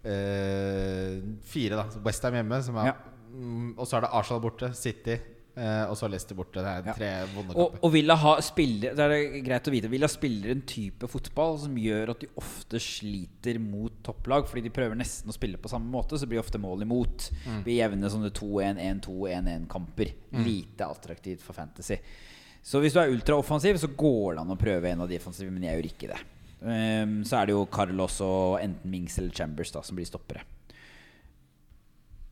fire, da. Westham hjemme, som er, Ja. mm, og så er det Arsenal borte, City, Uh, og så Leicester borte. Det er Ja. tre vonde Og, kamper. og Villa ha spiller, det er det greit å vite Villa spiller en type fotball som gjør at de ofte sliter mot topplag. Fordi de prøver nesten å spille på samme måte, så blir ofte mål imot. Mm. Blir jevne sånne 2-1, 1-2, 1-1-kamper. Lite attraktivt for Fantasy. Så hvis du er ultraoffensiv, så går det an å prøve en av de offensive, men jeg gjør ikke det. Ehm, så er det jo Carlos og enten Mings eller Chambers da som blir stoppere.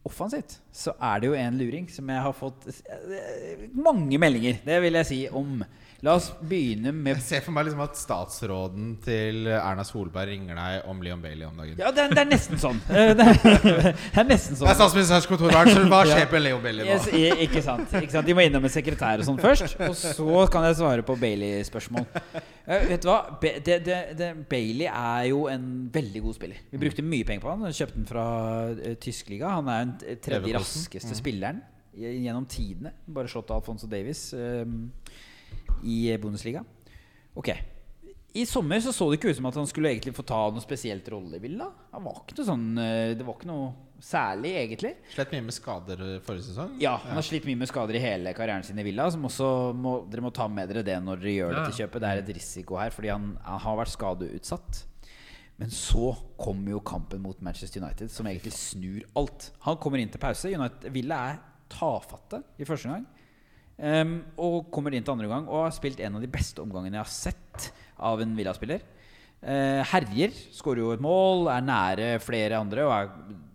Offensivt så er det jo en luring som jeg har fått eh, mange meldinger, det vil jeg si, om. La oss begynne med Jeg ser for meg liksom at statsråden til Erna Solberg ringer deg om Leon Bailey om dagen. Ja, det er, det er nesten sånn. Eh, Det er, det er nesten Det er sånn. statsministerens kontorvern, så hva skjer på Leon Bailey nå? Yes, ikke, sant, ikke sant? De må innom en sekretær og sånn først, og så kan jeg svare på Bailey-spørsmål. Uh, vet du hva? Be det, det, det, Bailey er jo en veldig god spiller. Vi brukte mye penger på han. Kjøpte den fra uh, tysk liga. Han er den tredje raskeste raskeste spilleren gjennom tidene. Bare slått av Alfonso Davies eh, i Bundesliga. Ok. I sommer så så det ikke ut som at han skulle egentlig få ta noe spesielt rolle i Villa. Han var ikke noe sånn eh, Det var ikke noe særlig, egentlig. Slett mye med skader eh, forrige sesong. Ja, han har slitt mye med skader i hele karrieren sin i Villa. Som også må, dere må ta med dere det når dere gjør Ja. dette kjøpet. Det er et risiko her, fordi han, han har vært skadeutsatt. Men så kommer jo kampen mot Manchester United, som egentlig snur alt. Han kommer inn til pause. United, Villa er tafatte i første gang. Ehm, og kommer inn til andre gang og har spilt en av de beste omgangene jeg har sett av en Villa-spiller. Uh, herjer, skårer jo et mål, er nære flere andre og er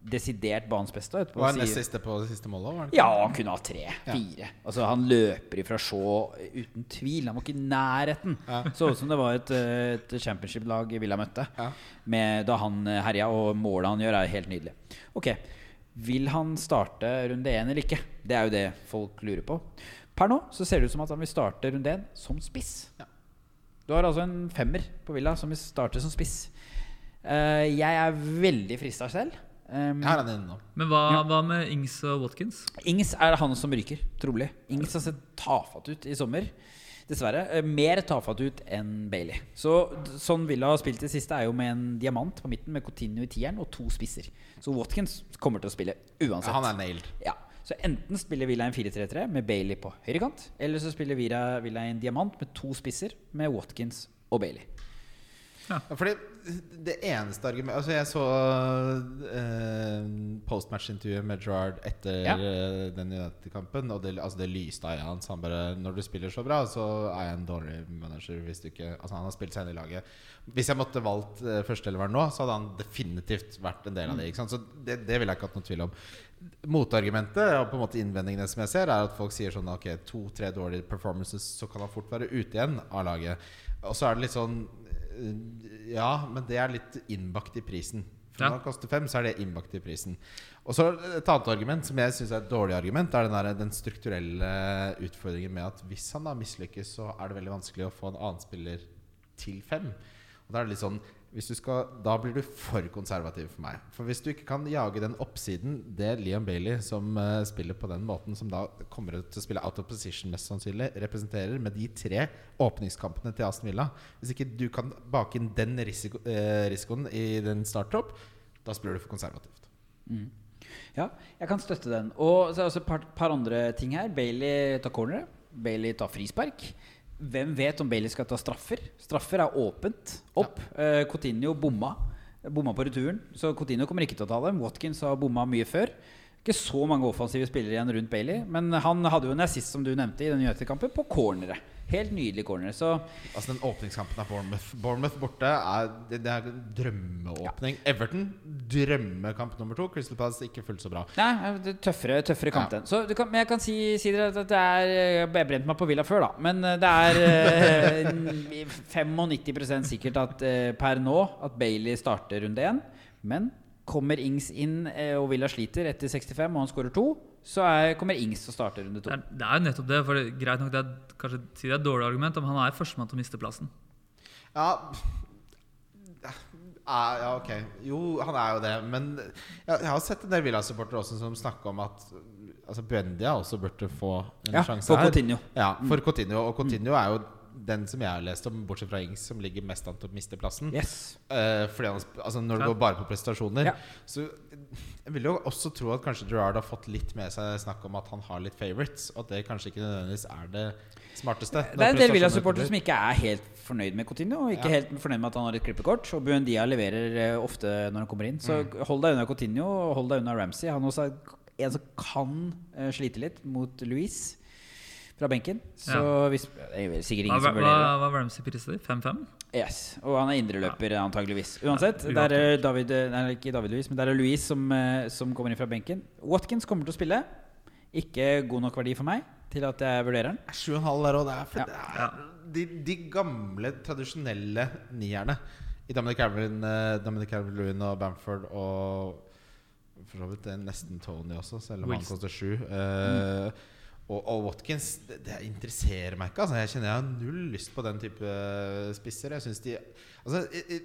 desidert banens beste. Etterpå Var han nest siste på det siste målet? Var det ikke? ja, han kunne ha tre. Fire. Altså, han løper ifra Shaw uten tvil. Han var ikke i nærheten. Så ut som det var et, eh, et championship-lag Villa møtte Ja. med, da han eh, herja, og målet han gjør, er helt nydelig. Ok, Vil han starte runde én eller ikke? Det er jo det folk lurer på. Per nå så ser det ut som at han vil starte runde én som spiss. Ja. Du har altså en femmer på Villa som vil starte som spiss. Uh, jeg er veldig frista selv. Um, Her er det inne nå. Men hva, Ja. hva med Ings og Watkins? Ings er han som ryker, trolig. Ings har sett tafatt ut i sommer. Dessverre. Eh, Mer tafatt ut enn Bailey. Så Sånn Villa har spilt det siste, er jo med en diamant på midten, med Coutinho i tieren og to spisser. Så Watkins kommer til å spille uansett. Han er nailed. Ja, Så enten spiller Villa en 4-3-3 med Bailey på høyrekant, eller så spiller Villa, Villa en diamant med to spisser med Watkins og Bailey. Ja, fordi det eneste argumentet Altså, jeg så eh, postmatch-intervjuet med Gerard etter Ja. eh, den United-kampen, og det, altså, det lyste av øynene hans. Han bare Når du spiller så bra, så er jeg en dårlig manager hvis du ikke Altså, han har spilt seg inn i laget. Hvis jeg måtte valgt eh, førsteelveren nå, så hadde han definitivt vært en del av det. Ikke sant? Så det, det ville jeg ikke hatt noen tvil om. Motargumentet og på en måte innvendingene som jeg ser, er at folk sier sånn Ok, to-tre dårlige performances, så kan han fort være ute igjen av laget. Og så er det litt sånn eh, Ja, men det er litt innbakt i prisen. For Ja. når han koster fem, så er det innbakt i prisen. Og så Et annet argument som jeg syns er et dårlig argument, er den, der, den strukturelle utfordringen med at hvis han da mislykkes, så er det veldig vanskelig å få en annen spiller til fem. Og da er det litt sånn skal, Da blir du for konservativ for meg. For hvis du ikke kan jage den oppsiden det Liam Bailey, som uh, spiller på den måten, som da kommer til å spille out of position mest sannsynlig, representerer med de tre åpningskampene til Aston Villa Hvis ikke du kan bake inn den risiko, uh, risikoen i den starttropp, da spiller du for konservativt. Ja, jeg kan støtte den. Og så er det også et par, par andre ting her. Bailey tar cornere. Bailey tar frispark. Hvem vet om Bailey skal ta straffer? Straffer er åpent opp. Ja. Coutinho bomma. Bomma på returen, så Coutinho kommer ikke til å ta dem. Watkins har bomma mye før. Ikke så mange offensive spillere igjen rundt Bailey, men han hadde jo en assist, som du nevnte, i den United-kampen, på cornere. Helt nydelig corner. Så Altså Den åpningskampen av Bournemouth Bournemouth borte er, det, det er en drømmeåpning. Everton drømmekamp nummer to. Crystal Palace ikke fullt så bra. Nei, det er tøffere, tøffere kamp Ja. den. Så kan, men jeg kan si, si dere at det er Jeg brente meg på Villa før, da. Men eh, det er eh, 95 sikkert at eh, per nå at Bailey starter runde én. Men kommer Ings inn eh, og Villa sliter etter 65, og han skårer to, så er, kommer Ings og starter starte runde to. Det er, er jo nettopp det. for det, Greit nok, det er kanskje si det er et dårlig argument, men han er førstemann til å miste plassen. Ja Ah, ja, ok. Jo, han er jo det. Men jeg, har sett en del Villa-supportere også som snakker om at Altså Buendia også burde få en Ja, sjanse for her. Coutinho. Ja, for Coutinho. Og Coutinho er jo den som jeg har lest om, bortsett fra Ings, som ligger mest an til å miste plassen. Yes. Uh, fordi han, altså Når det går bare på prestasjoner. Ja. Så jeg vil jo også tro at kanskje Gerard har fått litt med seg snakk om at han har litt favorites, og at det kanskje ikke nødvendigvis er det smarteste. Det er en del Villa-supportere som ikke er helt fornøyd med Coutinho. Og ikke Ja. helt fornøyd med at han har et klippekort. Og Buendia leverer eh, ofte når han kommer inn. Så hold deg unna Coutinho, og hold deg unna Ramsey. Han også er en som kan eh, slite litt mot Louise fra benken. Så hvis Det er sikkert ingen hva, som vurderer det. hva var deres priser? 5-5? Yes. Og han er indreløper antageligvis. Uansett, Ja, det er David Nei, ikke David Louis, men det er Louise som, eh, som kommer inn fra benken. Watkins kommer til å spille. Ikke god nok verdi for meg til at jeg vurderer den. 7,5 der òg. Det er, Ja. de, de gamle, tradisjonelle nierne i Dominic Calvin, eh, Dominic Calvin-Lewin og Bamford og for så vidt det nesten Tony også, selv om Wilson. han koster sju. Eh, og, og Watkins, det, det interesserer meg ikke. Altså, jeg kjenner jeg har null lyst på den type spisser. Jeg synes de altså, i, i,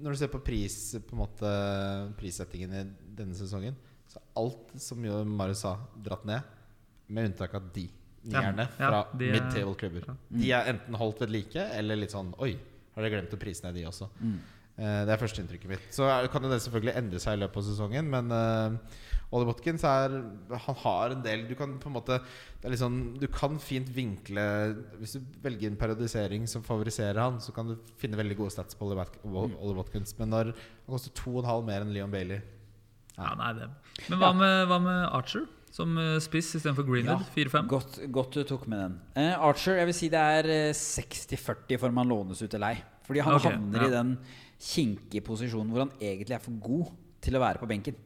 Når du ser på pris På en måte prissettingen i denne sesongen, så er alt som jo Marius sa, dratt ned. Med unntak av de nierne Ja, fra de er- mid-table-klubber. De er enten holdt ved like, eller litt sånn Oi, har dere glemt å prise ned de også? Eh, det er førsteinntrykket mitt. Så er- kan jo det selvfølgelig endre seg i løpet av sesongen, men uh, Ollie Watkins er Han har en del Du kan på en måte det er litt sånn, Du kan fint vinkle Hvis du velger en periodisering som favoriserer han, så kan du finne veldig gode stats på Ollie Wat- Ollie Watkins. Men når han koster 2,5 mer enn Leon Bailey Ja, nei, det. Men hva med, hva med Archer som eh, spiss istedenfor Greenwood? 4-5? Godt, godt du tok med den. Uh, Archer, jeg vil si det er eh, 60-40 for om han lånes ut eller ei. Fordi han okay, havner ja. i den kinkige posisjonen hvor han egentlig er for god til å være på benken.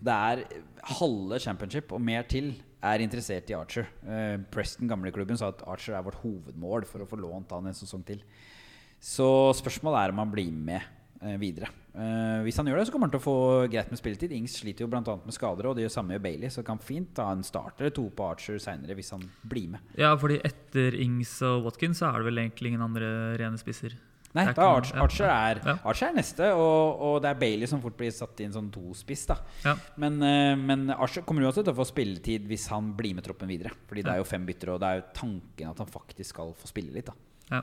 Det er eh, halve championship og mer til er interessert i Archer. Eh, Preston, gamleklubben, sa at Archer er vårt hovedmål for å få lånt han en sesong til. Så spørsmålet er om han blir med eh, videre. Eh, hvis han gjør det, så kommer han til å få greit med spilletid. Ings sliter jo bl.a. med skader, og det gjør samme med Bailey, så kan fint ta en start eller to på Archer seinere hvis han blir med. Ja, fordi etter Ings og Watkins så er det vel egentlig ingen andre rene spisser. Nei, er da Archer, Archer, er, ja. Archer er neste, og, og det er Bailey som fort blir satt inn sånn tospiss. da Ja. Men, eh, men Archer kommer uansett til å få spilletid hvis han blir med troppen videre. Fordi det er jo fem bytter, og det er jo tanken at han faktisk skal få spille litt. da Ja.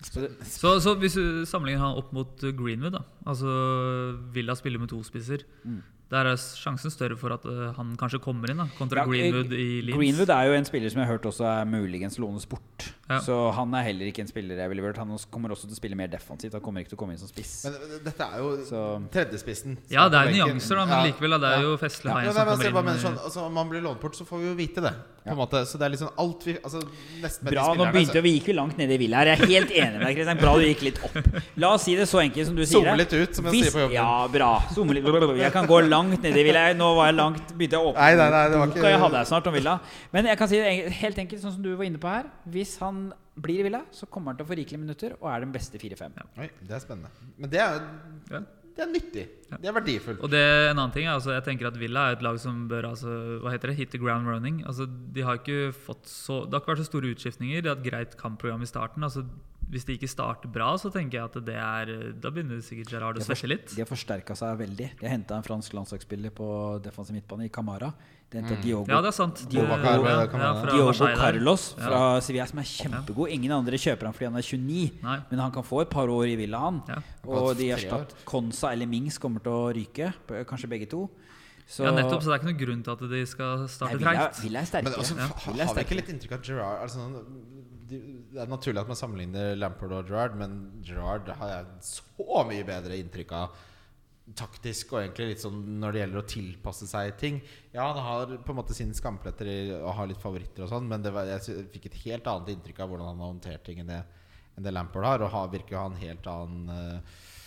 Så Så, så hvis du sammenligner han opp mot Greenwood, da altså Villa spiller med to spisser, Mm. Der er sjansen større for at eh, han kanskje kommer inn, da kontra Ja, Greenwood i Leeds. Greenwood er jo en spiller som jeg har hørt også er muligens lånes bort. Ja. Så han er heller ikke en spiller jeg ville vurdert. Han kommer også til å spille mer defensivt. Han kommer ikke til å komme inn som spiss. Men dette er jo Så- tredjespissen. Ja, det er nyanser, da, men Ja. likevel. Da, det er Ja. jo festlig Ja, som kommer bare inn. mener sånn, altså, Om han blir lånt bort, så får vi jo vite det. På en måte Så det er liksom alt vi altså, Bra, nå begynte vi gikk jo langt nede i villa her. Jeg er helt enig med deg, Kristian. Bra du gikk litt opp. La oss si det så enkelt som du sier Zoome litt ut, som jeg Hvis- sier på jobben. Ja, bra. Zoome litt. Jeg kan gå langt nedi villa. Nå var jeg langt Begynte jeg å åpne Nei, nei, nei, det var boka ikke- jeg hadde her snart om villa. Men jeg kan si det helt enkelt, sånn som du var inne på her. Hvis han blir i villa, så kommer han til å få rikelige minutter og er den beste 4-5. Oi, det er spennende. Men det er Ja. Det er nyttig. Det er verdifullt. Og det, en annen ting er altså, jeg tenker at Villa er et lag som bør altså, hva heter det, hit the ground running. Altså, de har ikke fått så, det har ikke vært så store utskiftninger. De har et greit kampprogram i starten. Altså, hvis de ikke starter bra, så tenker jeg at det er Da begynner sikkert Gerrard å svette litt. De har forsterka seg veldig. De har henta en fransk landslagsspiller på defensiv midtbane, i Camara. De henta Diogo, Ja, det er sant. Diogo- Diogo, ja, fra Diogo Carlos Ja. fra Sevilla, som er kjempegod. Ingen andre kjøper han fordi han er 29, Nei. men han kan få et par år i Villa, han. Ja. Og de har erstatt Konsa eller Mings kommer til å ryke, kanskje begge to. Så, ja, nettopp. Så det er ikke noen grunn til at de skal starte Villa, treigt. Villa er sterkere. Men altså, Ja. ha- Villa har vi ikke litt inntrykk av Gerard altså, de- Det er naturlig at man sammenligner Lampard og Gerard, men Gerard har jeg så mye bedre inntrykk av taktisk og egentlig litt sånn når det gjelder å tilpasse seg ting. Ja, han har på en måte sine skampletter og har litt favoritter og sånn, men var, jeg fikk et helt annet inntrykk av hvordan han har håndtert ting enn det, enn det Lampard har, og har, virker å ha en helt annen vi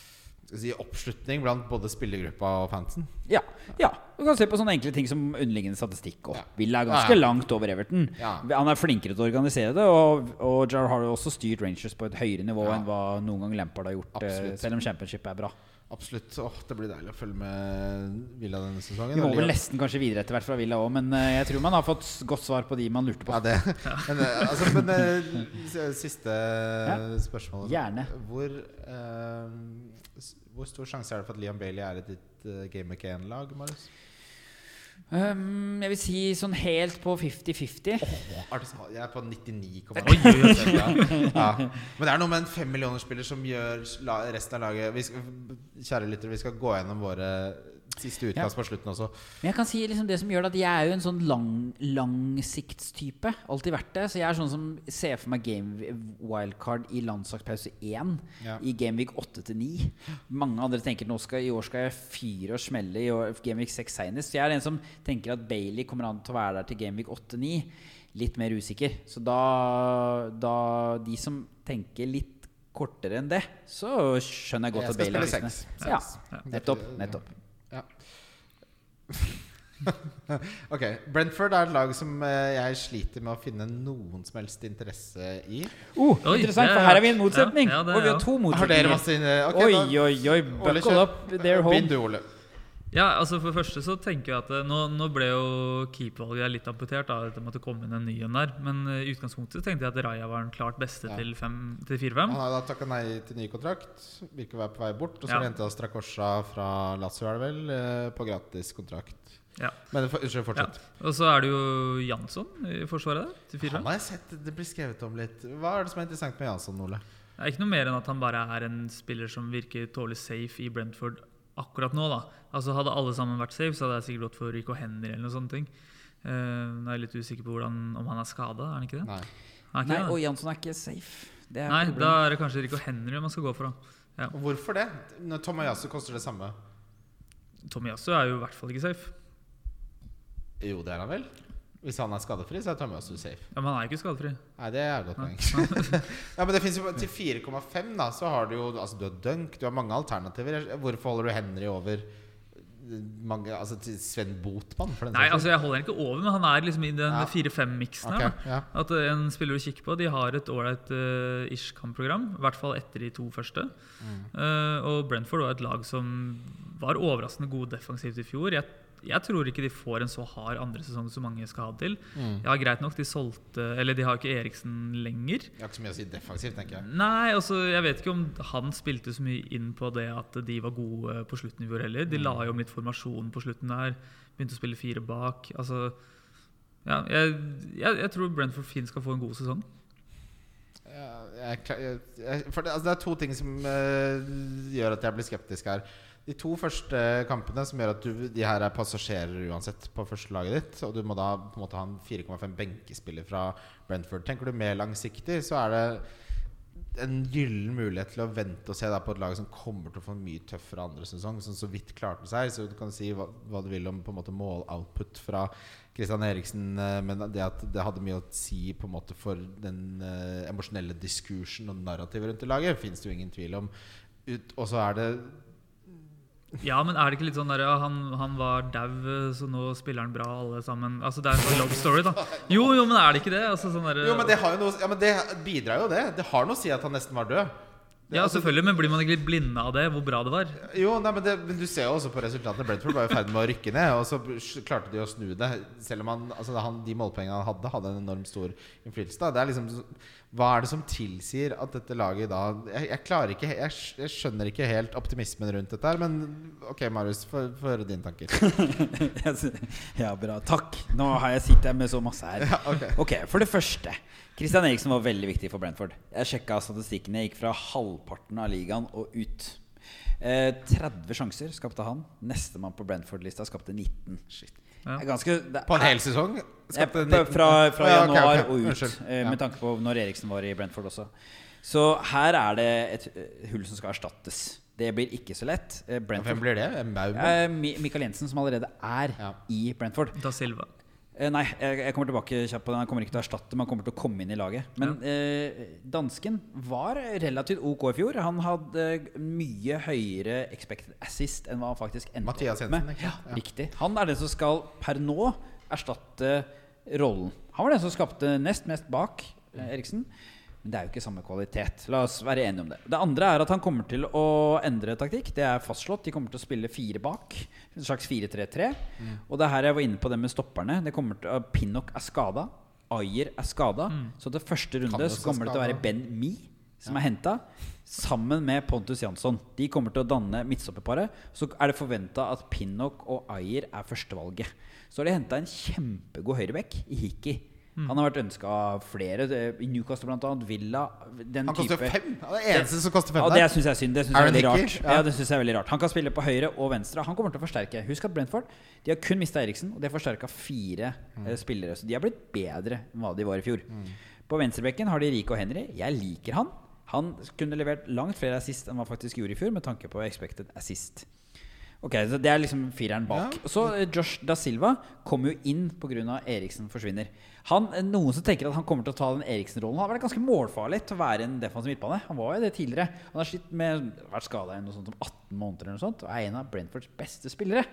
si, oppslutning blant både spillergruppa og fansen. Ja, ja. Du kan se på sånne enkle ting som underliggende statistikk. Og Ja. Villa er ganske ja. langt over Everton. Han er flinkere til å organisere det, og, og Jar har jo også styrt Rangers på et høyere nivå enn hva noen gang Lampard har gjort, eh, Absolutt. selv om Championship er bra. absolutt. Åh, det blir deilig å følge med Villa denne sesongen. Vi må vel nesten kanskje videre etter hvert fra Villa òg, men eh, jeg tror man har fått godt svar på de man lurte på. Ja, det. Men, eh, altså, men siste spørsmål. Gjerne. Hvor, eh, hvor stor sjanse er det for at Liam Bailey er i ditt uh, Game McCain-lag, Marius? Um, jeg vil si sånn helt på 50-50. Oh, Jeg er på 99,9 Oi, oi, oi. ja. ja. Men det er noe med en fem millioner-spiller som gjør resten av laget vi skal, Kjære lyttere, vi skal gå gjennom våre siste utkast på slutten også. Men jeg kan si liksom det som gjør det at jeg er jo en sånn lang, langsiktstype. Alltid vært det. Så jeg er sånn som ser for meg game wildcard i landslagspause 1 Ja. i Gameweek 8 til 9. Mange andre tenker nå skal, i år skal jeg fyre og smelle i år, Gameweek 6 senest. Så jeg er en som tenker at Bailey kommer an til å være der til Gameweek 8-9. Litt mer usikker. Så da, da De som tenker litt kortere enn det, så skjønner jeg godt Jeg at Bailey er seks. Ja, nettopp. nettopp. Ja. ok. Brentford er et lag som eh, jeg sliter med å finne noen som helst interesse i. Oh, Oi, interessant, for er- her er vi i en motsetning. Ja, ja, det og vi har to to Har dere motsetninger. masse okay, oi, oi, oi. Buckle up. They're Begynn home. du, Ole. Ja, altså For det første så tenker jeg at eh, Nå, nå ble jo keepervalget litt amputert. da, Det måtte komme inn en ny en der. Men eh, i utgangspunktet tenkte jeg at Raja var den klart beste Ja. til fem- til Han 4-5. har da takka nei til ny kontrakt. Virker å være på vei bort. Og så Ja. henta Strakosja fra Lazio, er det vel, eh, på gratis kontrakt. Ja. Men unnskyld, fortsett. Og så er det jo Jansson i forsvaret der, til 4-5. Han har jeg sett det blir skrevet om litt. Hva er det som er interessant med Jansson, Ole? Det er ikke noe mer enn at han bare er en spiller som virker tålelig safe i Brentford akkurat nå. da. Altså Hadde alle sammen vært safe, så hadde jeg sikkert gått for Rico Henry eller noe sånt. ting. Eh, nå er jeg litt usikker på hvordan, om han er skada, er han ikke det? Nei. Han Nei, ikke og? Jansson er ikke safe. Det er Nei, problem. da er det kanskje Rico Henry man skal gå for. da. Og Hvorfor det? Når Tomayasu koster det samme. Tomiyasu er jo i hvert fall ikke safe. Jo, det er han vel? Hvis han er skadefri, så er du safe. Ja, Men han er ikke skadefri. Nei, det er godt poeng. ja, men det finnes jo til 4,5, da, så har du jo Altså, du har Dunk, du har mange alternativer. Hvorfor holder du Henry over eh, mange, altså til Sven Botmann? Nei, altså jeg holder ikke over, men han er liksom i den Ja. 4-5-miksen okay, her. Ja. At eh, en spiller du kikker på. De har et ålreit uh, ish kampprogram. I hvert fall etter de to første. Mm. Uh, og Brentford var et lag som var overraskende gode defensivt i fjor. Jeg, jeg tror ikke de får en så hard andre sesong som mange skal ha til. Mm. Ja, greit nok, de solgte Eller de har ikke Eriksen lenger. Det har ikke så mye å si defensivt, tenker jeg. Nei, altså jeg vet ikke om han spilte så mye inn på det at de var gode på slutten i fjor heller. De la jo om litt formasjon på slutten der. Begynte å spille fire bak. Altså Ja, jeg, jeg, jeg tror Brentford Finn skal få en god sesong. Ja, jeg, jeg, jeg, for det, altså det er to ting som uh, gjør at jeg blir skeptisk her. De to første kampene som gjør at du, de her er passasjerer uansett på første laget ditt, og du må da på en måte ha en 4,5 benkespiller fra Brentford. Tenker du mer langsiktig, så er det en gyllen mulighet til å vente og se på et lag som kommer til å få en mye tøffere andre sesong, som så vidt klarte seg. Så du kan si hva, hva du vil om på en måte måloutput fra Christian Eriksen, eh, men det at det hadde mye å si på en måte for den eh, emosjonelle diskursen og narrativet rundt det laget, fins det jo ingen tvil om. Og så er det Ja, men er det ikke litt sånn der ja, han, han var dau, så nå spiller han bra, alle sammen? Altså Det er en sånn love story, da. Jo, jo, men er det ikke det? Altså, sånn der, Jo, men det har jo noe Ja, men det bidrar jo, det. Det har noe å si at han nesten var død. Ja, altså, selvfølgelig, men blir man ikke litt blinde av det? Hvor bra det var? Jo, nei, men, det, men du ser jo også på resultatene. Brentford var i ferd med å rykke ned, og så klarte de å snu det. Selv om han, altså han, de målpoengene han hadde, hadde en enormt stor innflytelse. Da. Det er liksom, hva er det som tilsier at dette laget da Jeg, jeg klarer ikke jeg, jeg skjønner ikke helt optimismen rundt dette her, men ok, Marius, få høre dine tanker. ja, bra. Takk. Nå har jeg sittet med så masse her. Ja, okay. Ok, For det første. Christian Eriksen var veldig viktig for Brentford. Jeg sjekka statistikkene. Jeg gikk fra halvparten av ligaen og ut. Eh, 30 sjanser skapte han. Nestemann på Brentford-lista skapte 19. Shit. Ja. Er ganske, det På en er- hel sesong? Ja, Skapte 19 fra, fra Ja, januar ok. og ut, Unnskyld. eh, Ja. med tanke på når Eriksen var i Brentford også. Så her er det et eh, hull som skal erstattes. Det blir ikke så lett. Brentford. Hvem blir det? Mauma? eh, Michael Jensen, som allerede er Ja. i Brentford. Da Silva. Eh, nei, jeg, kommer tilbake kjapt på den. Han kommer ikke til å erstatte, men han kommer til å komme inn i laget. Men eh, dansken var relativt ok i fjor. Han hadde mye høyere expected assist enn hva han faktisk endte Mathias Jensen, med. Ja? Ja. Riktig. Han er den som skal per nå erstatte rollen. Han var den som skapte nest mest bak eh, Eriksen. Men det er jo ikke samme kvalitet. La oss være enige om det. Det andre er at han kommer til å endre taktikk. Det er fastslått. De kommer til å spille fire bak. En slags 4-3-3. Og det er her jeg var inne på det med stopperne. Det kommer til, uh, Pinnock er skada. Ayer er skada. Så til første runde så kommer er det til å være. Ben Mi som er henta, sammen med Pontus Jansson. De kommer til å danne midtstopperparet. Så er det forventa at Pinnock og Ayer er førstevalget. Så har de henta en kjempegod høyrebekk i Hiki. Mm. Han har vært ønska av flere. det- I Newcastle bl.a. Villa. Den Han koster type fem! Han er eneste som koster fem ja, der. det syns jeg er synd. Det synes jeg ja. Ja. det jeg er veldig rart Han kan spille på høyre og venstre. Han kommer til å forsterke. Husk at Brentford De har kun mista Eriksen, og de har forsterka fire Mm. eh, spillere. Så de har blitt bedre enn hva de var i fjor. På venstrebekken har de Rico Henry. Jeg liker han. Han kunne levert langt flere assist enn hva han faktisk gjorde i fjor, med tanke på expected assist. Ok, så Det er liksom fireren bak. Ja. Så eh, Josh da Silva kommer jo inn pga. Eriksen forsvinner. Han, eh, noen som tenker at han kommer til å ta den Eriksen-rollen. Han har vært ganske målfarlig til å være en defensiv midtbane. Han var jo det tidligere. Han har slitt med vært skada i noe sånt som 18 måneder eller noe sånt, og er en av Brentfords beste spillere.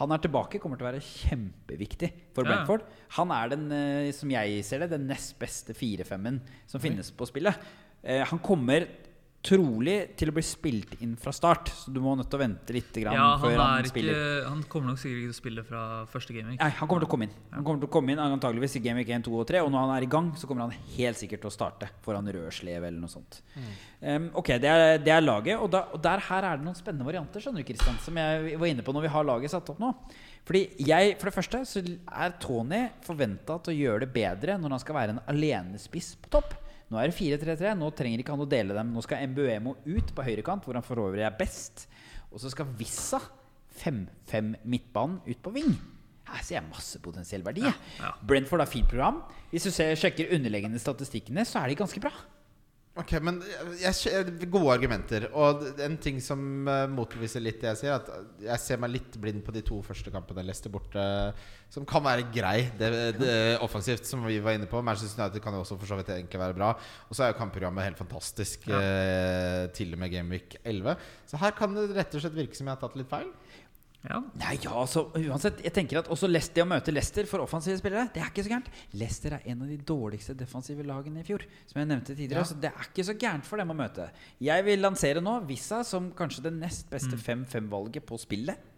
Han er tilbake, kommer til å være kjempeviktig for Ja. Brentford. Han er den, eh, som jeg ser det, den nest beste 4-5-en som finnes på spillet. Han kommer trolig til å bli spilt inn fra start, så du må nødt til å vente litt grann Ja, han, før han, er spiller. ikke, han kommer nok sikkert ikke til å spille fra første gaming. Nei, han kommer til å komme inn. Han kommer til å komme inn antageligvis i Game 1, 2 og 3. Og når han er i gang, så kommer han helt sikkert til å starte foran Rørslev eller noe sånt. Um, ok, det er, det er laget. Og, da, og der her er det noen spennende varianter, skjønner du, Kristian, som jeg var inne på når vi har laget satt opp nå. Fordi jeg, For det første så er Tony forventa til å gjøre det bedre når han skal være en alenespiss på topp. Nå er det 4-3-3. Nå trenger ikke han å dele dem. Nå skal Mbuemo ut på høyrekant, hvor han for øvrig er best. Og så skal Vissa 5-5 midtbanen ut på ving. Her ser jeg masse potensiell verdi. Ja, ja. Brentford har fint program. Hvis du ser, sjekker underliggende statistikkene, så er de ganske bra. Ok, men jeg, jeg, Gode argumenter. Og en ting som uh, motbeviser litt det jeg sier, at jeg ser meg litt blind på de to første kampene Leicester borte, som kan være grei det, det, offensivt, som vi var inne på. Manchester United kan jo også for så vidt egentlig være bra. Og så er jo kampprogrammet helt fantastisk eh, til og med Gameweek 11. Så her kan det rett og slett virke som jeg har tatt litt feil. Ja. Nei, ja, altså uansett Jeg tenker at også Leicester, å møte Leicester for offensive spillere, det er ikke så gærent. Leicester er en av de dårligste defensive lagene i fjor, som jeg nevnte tidligere. Ja. Så det er ikke så gærent for dem å møte. Jeg vil lansere nå Vissa som kanskje det nest beste 5-5-valget på spillet.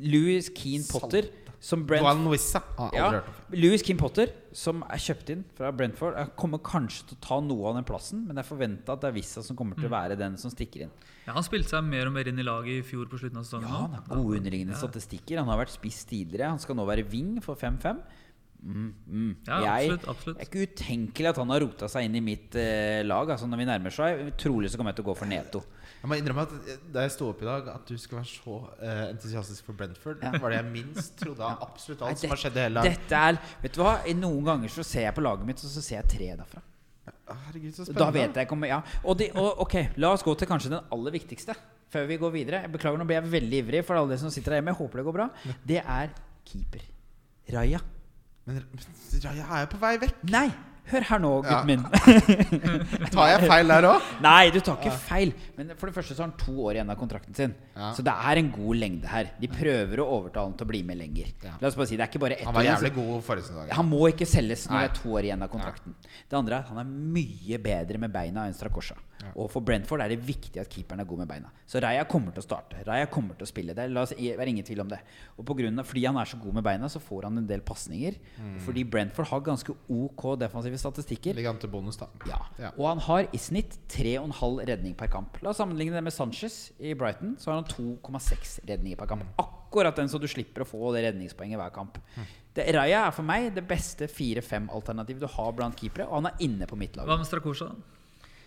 Louis Keane Potter som Brent. Ah, Ja. Louis Keane Potter, som er kjøpt inn fra Brentford, er- kommer kanskje til å ta noe av den plassen, men det er forventa at det er Vissa som kommer til å være den som stikker inn. ja, Han spilte seg mer og mer inn i laget i fjor på slutten av sesongen. Ja, han har gode underliggende statistikker. Han har vært spiss tidligere. Han skal nå være wing for 5-5. Mm, mm. Ja, jeg, absolutt, absolutt. Det er ikke utenkelig at han har rota seg inn i mitt eh, lag. Altså Når vi nærmer seg Trolig så kommer jeg til å gå for Neto. Jeg må innrømme at eh, Da jeg sto opp i dag, at du skulle være så uh, entusiastisk for Brentford, Ja. var det jeg minst trodde av absolutt Nei, alt som har skjedd i hele dag. Dette er Vet du hva? Noen ganger så ser jeg på laget mitt, og så ser jeg tre derfra. Herregud, så spennende. Da vet jeg ikke om Ja. Og, de, og ok, la oss gå til kanskje den aller viktigste før vi går videre. Jeg Beklager, nå blir jeg veldig ivrig for alle dere som sitter der hjemme. Jeg håper det går bra. Det er keeper. Raja. Men men Raja er jo på vei vekk. Nei! Hør her nå, gutten min. Tar jeg feil der òg? Nei, du tar ikke feil. Men for det første så har han to år igjen av kontrakten sin. Ja. Så det er en god lengde her. De prøver å overtale han til å bli med lenger. La oss bare si Det er ikke bare ett Han var år jævlig god forrige sesong. Han må ikke selges når det er to år igjen av kontrakten. Det andre er at han er mye bedre med beina enn Og for Brentford er det viktig at keeperen er god med beina. Så Raja kommer til å starte. Raja kommer til å spille. Det la oss være ingen tvil om det. Og på grunn av, fordi han er så god med beina, så får han en del pasninger. Fordi Brentford har ganske ok defensive statistikker. Ligger an til bonus, da. Ja. Ja. Og han har i snitt 3,5 redning per kamp. La oss sammenligne det med Sanchez i Brighton. Så har han 2,6 redninger per kamp. Akkurat den så du slipper å få det redningspoenget hver kamp. Det, Raja er for meg det beste 4-5-alternativet du har blant keepere, og han er inne på mitt lag. Hva med Strakosha?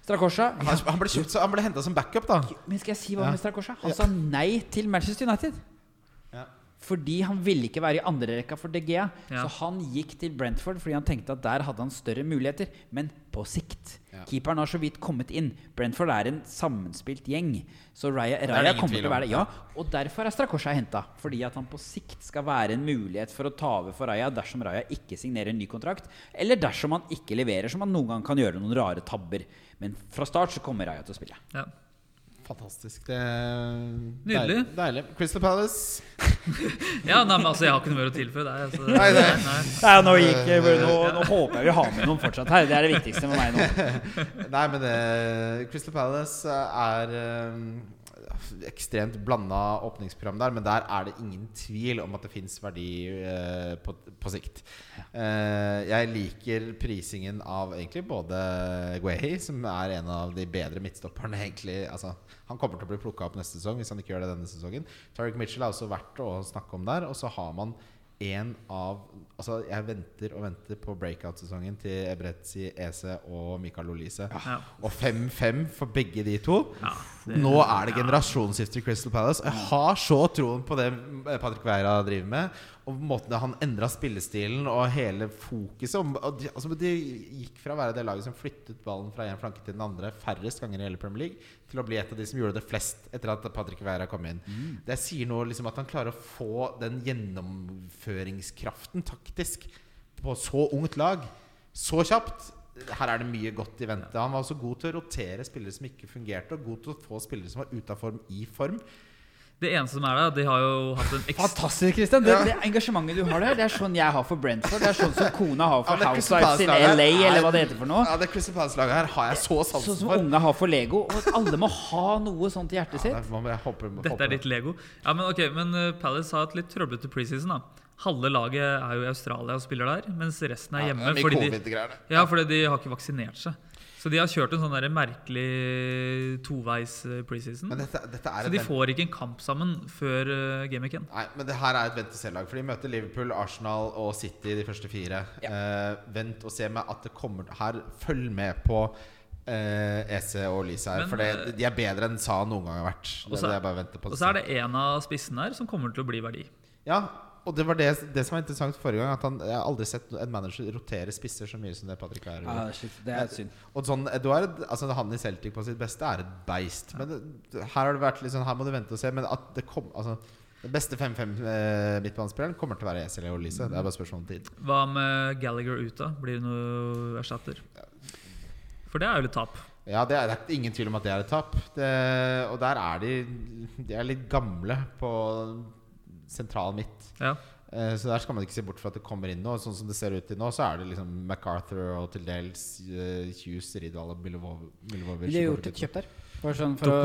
Da? Strakosha Han, han ble, kjøpt, han ble henta som backup, da. Men skal jeg si hva Ja. med Strakosha? Han sa nei til Manchester United. Fordi han ville ikke være i andrerekka for De Gea. Ja. Så han gikk til Brentford fordi han tenkte at der hadde han større muligheter. Men på sikt. Ja. Keeperen har så vidt kommet inn. Brentford er en sammenspilt gjeng. Så Raya, Raya kommer til å være det. Ja, og derfor er Strakosha henta. Fordi at han på sikt skal være en mulighet for å ta over for Raya dersom Raya ikke signerer en ny kontrakt. Eller dersom han ikke leverer, som han noen gang kan gjøre noen rare tabber. Men fra start så kommer Raya til å spille. Ja. Fantastisk. Det Nydelig. Deilig. deilig. Crystal Palace. Ja, nei, men altså, Jeg har ikke noe mer å tilføye der. Altså, Nei, nei. nei. Nei, nå, gikk, nå, nå håper jeg vi har med noen fortsatt her. Det er det viktigste med meg nå. Nei, men det, Crystal Palace er eh, ekstremt blanda åpningsprogram der, men der er det ingen tvil om at det fins verdi eh, på, på sikt. Eh, jeg liker prisingen av egentlig både Guehi, som er en av de bedre midtstopperne, egentlig. Altså, han kommer til å bli plukka opp neste sesong hvis han ikke gjør det denne sesongen. Tariq Mitchell er også verdt å snakke om der. Og så har man en av Altså, jeg venter og venter på breakout-sesongen til Ebretzi, Ese og Mikael Olise. Ja. Og 5-5 for begge de to. Ja, det- Nå er det generasjonsskifte i Crystal Palace. Jeg har så troen på det Patrick Veira driver med. Og måten han endra spillestilen og hele fokuset. Og- de, altså de gikk fra å være det laget som flyttet ballen fra en flanke til den andre færrest ganger i hele Premier League, til å bli et av de som gjorde det flest etter at Patrick Veira kom inn. Det sier noe liksom at han klarer å få den gjennomføringskraften taktisk på så ungt lag så kjapt. Her er det mye godt i vente. Han var også god til å rotere spillere som ikke fungerte, og god til å få spillere som var ute av form, i form. Det eneste som er der, de har jo hatt en ekstra Fantastisk, Christian. Det, det engasjementet du har der, det er sånn jeg har for Brentford. Det er sånn som kona har for ja, Housewives in LA, eller hva det heter for noe. Ja, det Crystal Palace-laget her har jeg så Sånn som unge har for Lego. Og alle må ha noe sånt i hjertet Ja, sitt. det må jeg håpe, Dette er ditt Lego. Ja, Men ok, men uh, Palace har et litt trøblete preseason. da Halve laget er jo i Australia og spiller der, mens resten er Ja, hjemme. er fordi de, ja, fordi de har ikke vaksinert seg. Så de har kjørt en sånn merkelig toveis uh, preseason. Men dette, dette er Så de får ikke en kamp sammen før uh, Game weekend Nei, men det her er et vent-og-se-lag. For de møter Liverpool, Arsenal og City de første fire. Eh, vent og se med at det kommer Her, følg med på Uh, EC og Lise her. Men, for det, eh, de er bedre enn Sa noen gang har vært. Er Og så er det en av spissene her som kommer til å bli verdi. Ja, og det var det, det som var interessant forrige gang. At han, Jeg har aldri sett en manager rotere spisser så mye som det Patrick er. Ja, shit, det er synd. Og sånn, Eduard, altså han i Celtic på sitt beste er et beist. Men her har det vært litt sånn Her må du vente og se. Men at det kom Altså den beste 5-5-midtbanespilleren kommer til å være Esel og Lise. Det er bare spørsmål om tid. Hva med Gallagher ut, da? Blir det noe erstatter? For det er jo litt tap. Ja, det er, det er ingen tvil om at det er et tap. Det, og der er de De er litt gamle på sentral midt. Ja. Eh, Så der skal man ikke se bort fra at det kommer inn noe. Sånn som det ser ut til nå, så er det liksom MacArthur og til dels uh, Hughes, Ridal og Milovovic. De har gjort et kjøp der. Sånn for å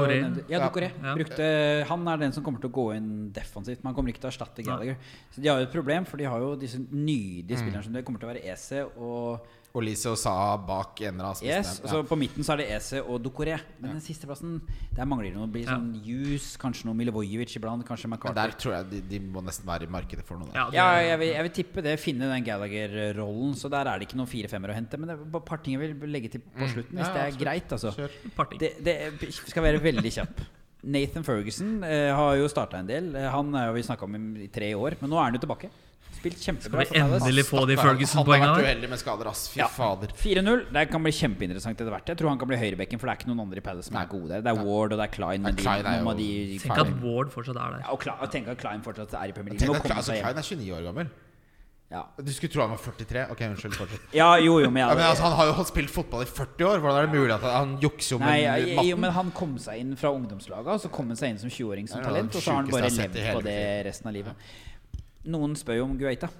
Ja, Ja. Ja. Brukte, han er den som kommer til å gå inn defensivt. Man kommer ikke til å erstatte Gallagher. Så de har jo et problem, for de har jo disse nydelige Mm. som det kommer til å være EC og Og Lise og Saha bak en av spissene. Yes, ja. så På midten så er det Ese og Dokoré. Men den siste plassen Der mangler det noe. Blir Ja. sånn Hughes, kanskje noe Milivojevic iblant, kanskje McCarthy. der tror jeg de, de må nesten være i markedet for noe. der. Ja, Ja, jeg vil, jeg vil tippe det. Finne den Gallagher-rollen. Så der er det ikke noen fire-femmer å hente. Men det er bare et jeg vil legge til på slutten, hvis Ja, det er greit. altså det, det skal være veldig kjapp. Nathan Ferguson eh, har jo starta en del. Eh, Han har vi snakka om i, i tre år, men nå er han jo tilbake. Spilt Skal kjempebra. vi endelig få de Han har Ferguson-poengene vært uheldig med skader, ass. Fy Ja. fader. 4-0. Det kan bli kjempeinteressant etter hvert. Jeg tror han kan bli høyrebekken, for det er ikke noen andre i Palace som Nei. er gode der. Det er Ward og det er Klein. Men Ja, Klein de, er noen jo av de Tenk at Ward fortsatt er der. ja, og Klein, og tenk at Klein fortsatt er i Premier League. Tenk Nå at kommer altså, Klein er 29 år gammel. Ja. Du skulle tro han var 43. Ok, unnskyld. fortsett ja, jo, jo, men, Ja, men altså, Han har jo spilt fotball i 40 år. Hvordan er det mulig at han, jukser om Nei, jo, matten? men han kom seg inn fra ungdomslaget, og så kom han seg inn som 20-åring som talent, og så har han bare levd på det resten av livet. Noen spør jo om Guaita,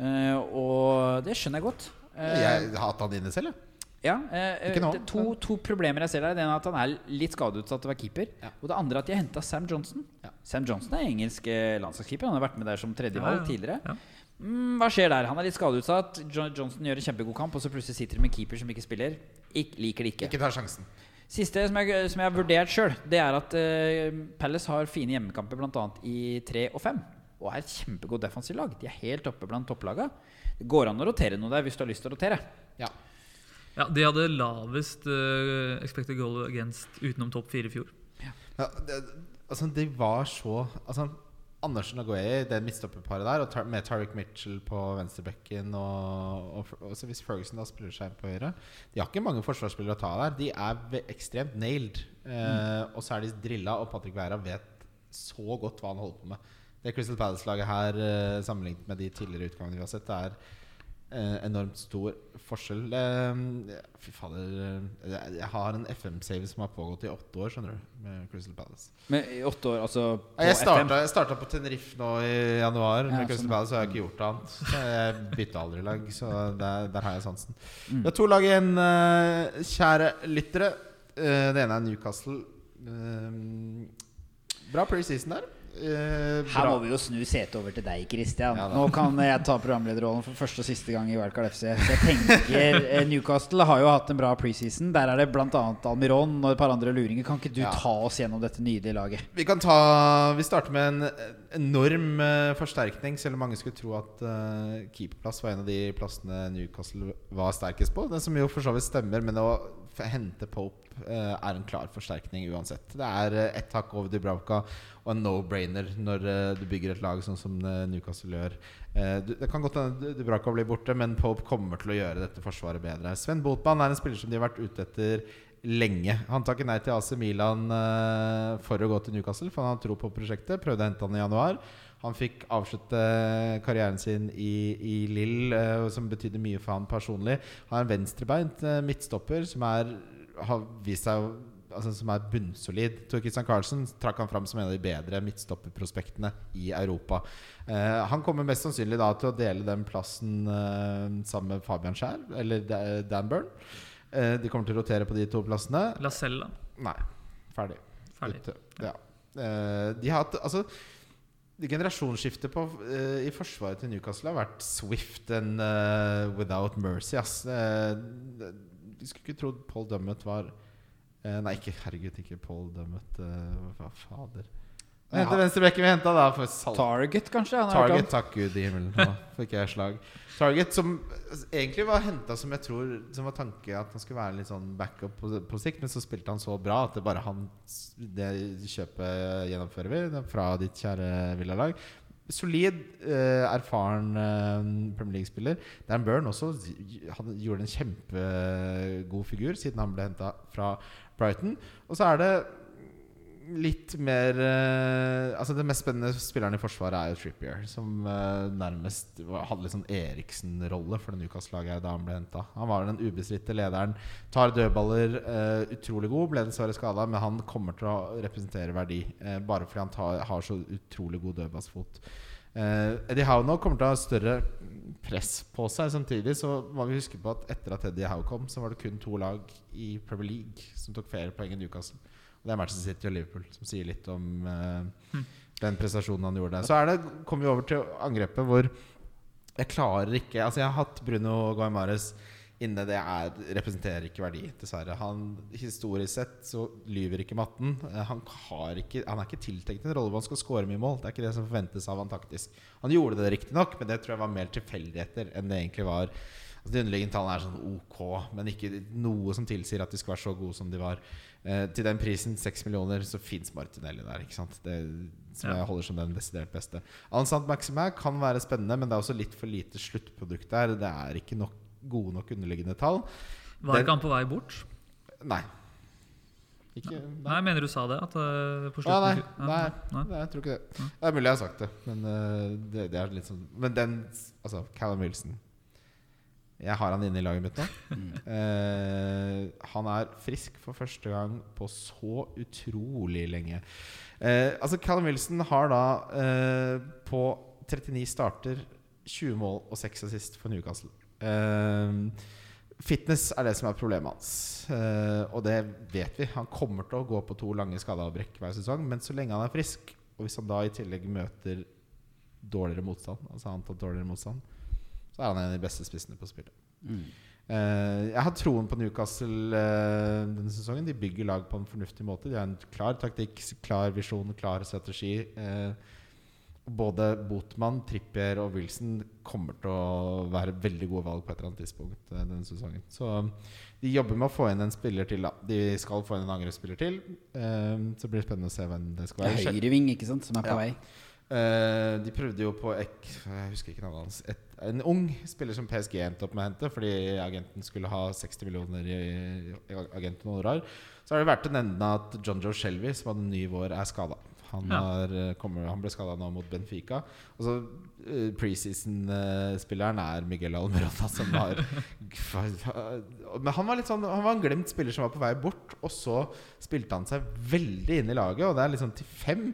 eh, og det skjønner jeg godt. Eh, Jeg har hatt han inne selv, jeg. Ja, eh, Ikke nå. det to, to problemer jeg ser der. Det ene er at han er litt skadeutsatt til å være keeper. Ja. Og det andre er at de har henta Sam Johnson. Ja. Sam Johnson er engelsk eh, landslagskeeper. Han har vært med der som tredjevalg Ja, ja. tidligere. Ja. Mm, hva skjer der? Han er litt skadeutsatt. Jo Johnson gjør en kjempegod kamp, og så plutselig sitter de med keeper som ikke spiller. Ik liker det ikke. Ikke tar sjansen. Siste som jeg, som jeg har vurdert sjøl, det er at uh, Palace har fine hjemmekamper bl.a. i 3 og 5. Og er et kjempegod defensivt lag. De er helt oppe blant topplaga. Det går an å rotere noe der hvis du har lyst til å rotere. Ja. Ja, De hadde lavest uh, expected goal against utenom topp fire i fjor. Ja, det, altså, de var så altså, Andersen og Gueye, det midtstopperparet der, og tar, med Tariq Mitchell på venstrebekken og, og, og så hvis Ferguson da spiller seg inn på høyre De har ikke mange forsvarsspillere å ta der. De er ekstremt nailed. Eh, og så er de drilla, og Patrick Vera vet så godt hva han holder på med. Det Crystal Palace-laget her, eh, sammenlignet med de tidligere utgangene vi har sett, det er eh, enormt stor forskjell. Eh, fy fader jeg, har en FM-save som har pågått i åtte år, skjønner du, med Crystal Palace. Men i åtte år, altså på Jeg starta, jeg starta på Tenerife nå i januar med Ja, Crystal sånn. Palace, og jeg har ikke gjort annet. Jeg bytta aldri lag, så der, der har jeg sansen. Mm. Vi har to lag igjen, kjære lyttere. Det ene er Newcastle. Bra preseason der. Eh, Her må vi jo snu setet over til deg, Christian. Ja. Nå kan jeg ta programlederrollen for første og siste gang i Wildcard FC. Så jeg tenker eh, Newcastle har jo hatt en bra preseason. Der er det bl.a. Almiron og et par andre luringer. Kan ikke du Ja. ta oss gjennom dette nydelige laget? Vi kan ta Vi starter med en enorm eh, forsterkning, selv om mange skulle tro at keeperplass var en av de plassene Newcastle var sterkest på. Det som jo for så vidt stemmer, men det f- hente Pope uh, er en klar forsterkning uansett. Det er uh, ett hakk over Dubravka og en no-brainer når eh, du bygger et lag sånn som Newcastle gjør. Du, det kan godt hende Dubravka blir borte, men Pope kommer til å gjøre dette forsvaret bedre. Sven Botman er en spiller som de har vært ute etter lenge. Han takket nei til AC Milan for å gå til Newcastle, for han har tro på prosjektet. Prøvde å hente han i januar. Han fikk avslutte karrieren sin i, i Lill, eh, som betydde mye for han personlig. Han er en venstrebeint eh, midtstopper som er, har vist seg Altså, som er bunnsolid. Tor Christian Carlsen trakk han fram som en av de bedre midtstopperprospektene i Europa. Eh, han kommer mest sannsynlig da til å dele den plassen eh, sammen med Fabian Skjær, eller Dan Burn. Eh, de kommer til å rotere på de to plassene. Lacella? Nei. Ferdig. ferdig. Ute. Ja. Eh, de har hatt Altså Generasjonsskiftet på, uh, i forsvaret til Newcastle har vært swift and uh, without mercy. Ass. Uh, du skulle ikke trodd Paul Dummett var eh, Nei, ikke herregud, ikke Paul Dummett. eh, hva fader? Hente venstrebekken vi henta, da. For salt. Target, kanskje? Target, takk Gud i himmelen. Nå fikk jeg slag. Target som egentlig var henta som jeg tror Som var tanke at han skulle være litt sånn backup på, på sikt, men så spilte han så bra at det bare han Det kjøpet gjennomfører vi fra ditt kjære villalag. Solid, eh, erfaren eh, Premier League-spiller. Dan Burn også han gjorde en kjempegod figur siden han ble henta fra Brighton. Og så er det litt mer eh, Altså Den mest spennende spilleren i forsvaret er jo Trippier, som eh, nærmest hadde litt sånn Eriksen-rolle for det Newcastle-laget da han ble henta. Han var den ubestridte lederen. Tar dødballer, eh, utrolig god. Ble dessverre skada, men han kommer til å representere verdi. bare fordi han tar, har så utrolig god dødballsfot. Uh, Eddie Howe nå kommer til å ha større press på seg. Samtidig så må vi huske på at etter at Eddie Howe kom, så var det kun to lag i Premier League som tok flere poeng enn Newcastle. Det er Manchester City og Liverpool, som sier litt om eh, den prestasjonen han gjorde. Så det, kommer vi over til angrepet hvor jeg klarer ikke Altså, jeg har hatt Bruno Guaymares inne. Det er, representerer ikke verdi, dessverre. Han, historisk sett så lyver ikke matten. Eh, Han, har ikke, han er ikke tiltenkt en rolle hvor han skal score mye mål. Det er ikke det som forventes av han taktisk. Han gjorde det riktignok, men det tror jeg var mer tilfeldigheter enn det egentlig var. Altså, de underliggende tallene er sånn ok, men ikke noe som tilsier at de skal være så gode som de var. Eh, til den prisen, 6 millioner, så fins Martinelli der. Ikke sant? Det, som Ja. jeg holder som den desidert beste. Ansant Maximæ kan være spennende, men det er også litt for lite sluttprodukt der. Det er ikke nok, gode nok underliggende tall. Var ikke han på vei bort? Nei. Ikke, Nei, nei. mener du sa det. At, uh, på Ah, nei, Ja, nei, nei. nei, jeg tror ikke det. Det er mulig jeg har sagt det, men uh, det, det er sånn Men den Altså, Callum Wilson Jeg har han inne i laget mitt nå. Eh, han er frisk for første gang på så utrolig lenge. Uh, altså, Callum Wilson har da uh, på 39 starter 20 mål og 6 assist for Newcastle. Fitness er det som er problemet hans. Og det vet vi. Han kommer til å gå på to lange skadeavbrekk hver sesong. Men så lenge han er frisk, og hvis han da i tillegg møter dårligere motstand, altså antatt dårligere motstand, så er han en av de beste spissene på spillet. Mm. Uh, jeg har troen på Newcastle uh, denne sesongen. De bygger lag på en fornuftig måte. De har en klar taktikk, klar visjon, klar strategi. Uh, både Botman, Trippier og Wilson kommer til å være veldig gode valg på et eller annet tidspunkt denne sesongen. Så de jobber med å få inn en spiller til. Da. De skal få inn en angrepsspiller til. Så blir det spennende å se hvem det skal Det være. er høyreving, ikke sant, som er på Ja. vei. Eh, de prøvde jo på ek, Jeg husker ikke navnet hans. Et, en ung spiller som PSG endte opp med å hente fordi agenten skulle ha 60 millioner i, i agenten rar Så har det vært å nevne at John Joe Shelby, som hadde ny vår, er skada. Han, Ja. eh, kommer, han ble skada nå mot Benfica. Og så uh, Preseason-spilleren er Miguel Almeroda, som har Men han var litt sånn Han var en glemt spiller som var på vei bort, og så spilte han seg veldig inn i laget. Og det er liksom til fem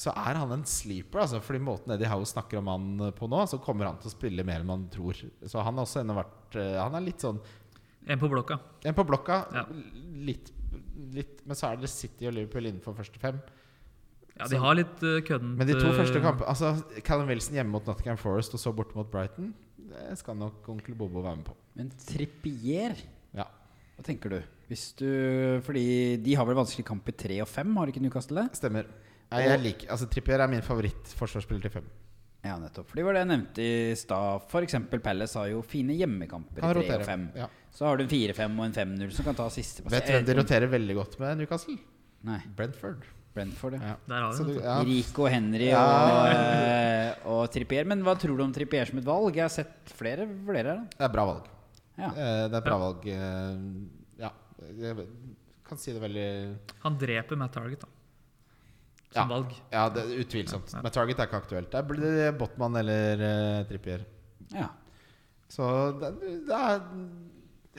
så er han en sleeper. Altså, fordi måten Eddie Howe snakker om han på nå, så kommer han til å spille mer enn man tror. Så han har også ennå vært eh, Han er litt sånn En på blokka. en på blokka. Ja. Litt, litt Men så er det City og Liverpool innenfor første fem. Ja, de har litt uh, køddent Men de to eh, første kampene Altså Callum Wilson hjemme mot Nottingham Forest og så borte mot Brighton, det skal nok onkel Bobo være med på. Men Trippier, Ja. hva tenker du? Hvis du Fordi de har vel vanskelig kamp i tre og fem, har ikke Newcastle det? Stemmer. Jeg liker Altså Trippier er min favoritt-forsvarsspiller til fem. Ja, nettopp. For det var det jeg nevnte i stad. F.eks. Palace har jo fine hjemmekamper i tre og fem. Ja. Så har du en 4-5 og en 5-0 som kan ta siste Vet du hvem de roterer veldig godt med Newcastle? Nei, Brentford. Brentford, ja. Ja. Der har du, ja. Rico, Henry Ja. og, eh, og Trippier. Men hva tror du om Trippier som et valg? Jeg har sett flere vurdere det. Det er bra valg. Ja. Eh, Det er bra valg. eh, Ja. Jeg kan si det veldig Han dreper Matt Target, da. Ja. Valg. Ja, det er utvilsomt. Ja. Men Target er ikke aktuelt. Der blir det Botman eller uh, Trippier. ja. Så det, det er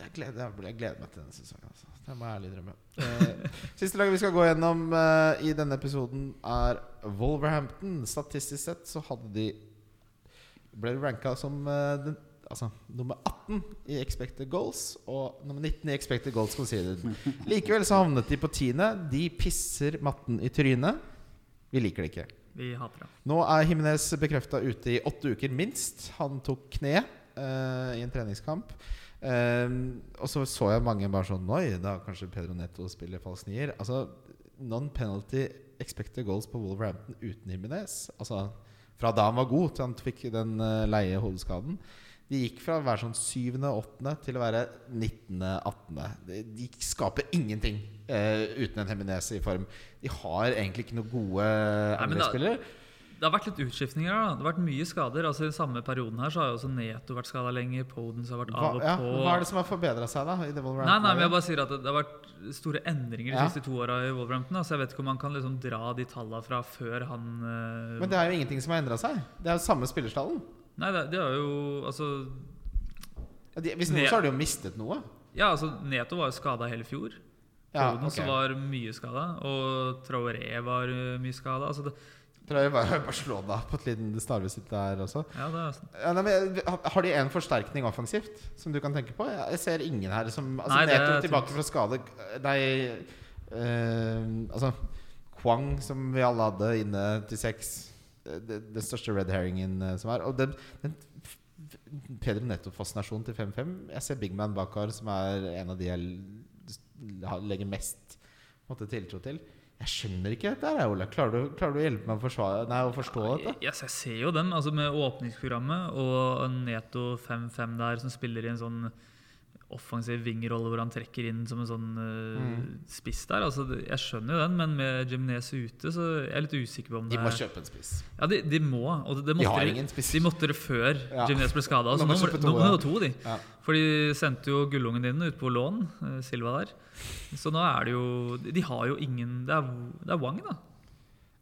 jeg gleder, jeg, jeg gleder meg til denne sesongen. Altså. Det må jeg ærlig drømme. Eh, siste laget vi skal gå gjennom eh, i denne episoden, er Wolverhampton. Statistisk sett så hadde de ble ranka som eh, den, altså, nummer 18 i expected goals og nummer 19 i expected goals Conceded. Likevel så havnet de på tiende. De pisser matten i trynet. Vi liker det ikke. Vi hater det. Nå er Jimenez bekrefta ute i åtte uker minst. Han tok kne uh, i en treningskamp. Um, og så så jeg mange bare sånn Oi, da kanskje Pedro Netto spiller falsk nier. Altså, non-penalty expected goals på Wolverhampton uten Jimenez. Altså, fra da han var god til han fikk den uh, leie hodeskaden. De gikk fra å være sånn syvende, åttende til å være nittende, attende. De, de skaper ingenting eh, uten en Heminese i form. De har egentlig ikke noen gode angrepsspillere. Det har vært litt utskiftninger da Det har vært mye skader. Altså I samme perioden her så har jo også Neto vært skada lenger. Podens har vært av og ja, på. hva er det som har forbedra seg, da? I Nei, nei, men jeg bare sier at det, det har vært store endringer de Ja. siste to åra i Wolverhampton. Altså jeg vet ikke om man kan liksom dra de tallene fra før han uh... Men det er jo ingenting som har endra seg. Det er jo samme spillerstallen. Nei, det, det er jo Altså Ja, de, hvis noe, så har de jo mistet noe. Ja, altså Neto var jo skada hele fjor. Ja, Foden okay. var mye skada. Og Traoré var eh, mye skada. Altså det, jeg bare Barcelona på et liten snarvisitt der også. ja, det er, sånn. Ja, nei, men, har de en forsterkning offensivt som du kan tenke på? Jeg ser ingen her som altså, Nei, Neto tilbake fra skade Nei, øh, altså Kwang, som vi alle hadde inne til seks. Det, den største red herringen eh, som er. Og den, den Pedro Netto-fascinasjonen til 5-5 Jeg ser Big Man Bakar, som er en av de jeg legger mest måte, tiltro til. Jeg skjønner ikke dette, her, Ole. Klarer du, klarer du å hjelpe meg å, forsvare, nei, å forstå dette? Yes, jeg ser jo dem. Altså med åpningsprogrammet og Neto 5-5 der, som spiller i en sånn offensiv vingrolle hvor han trekker inn som en sånn uh, Mm. spiss der. Altså, jeg skjønner jo den, men med Jimenez ute, så er jeg litt usikker på om De det må er kjøpe en spiss. Ja, de, de må. Og det, det De har de- ingen spiss. De måtte det før Ja. Jimenez ble skada. Nå må de ha to, de de. Ja. For de sendte jo gullungen din ut på lån, eh, Silva der. Så nå er det jo De har jo ingen Det er, det er Wang, da.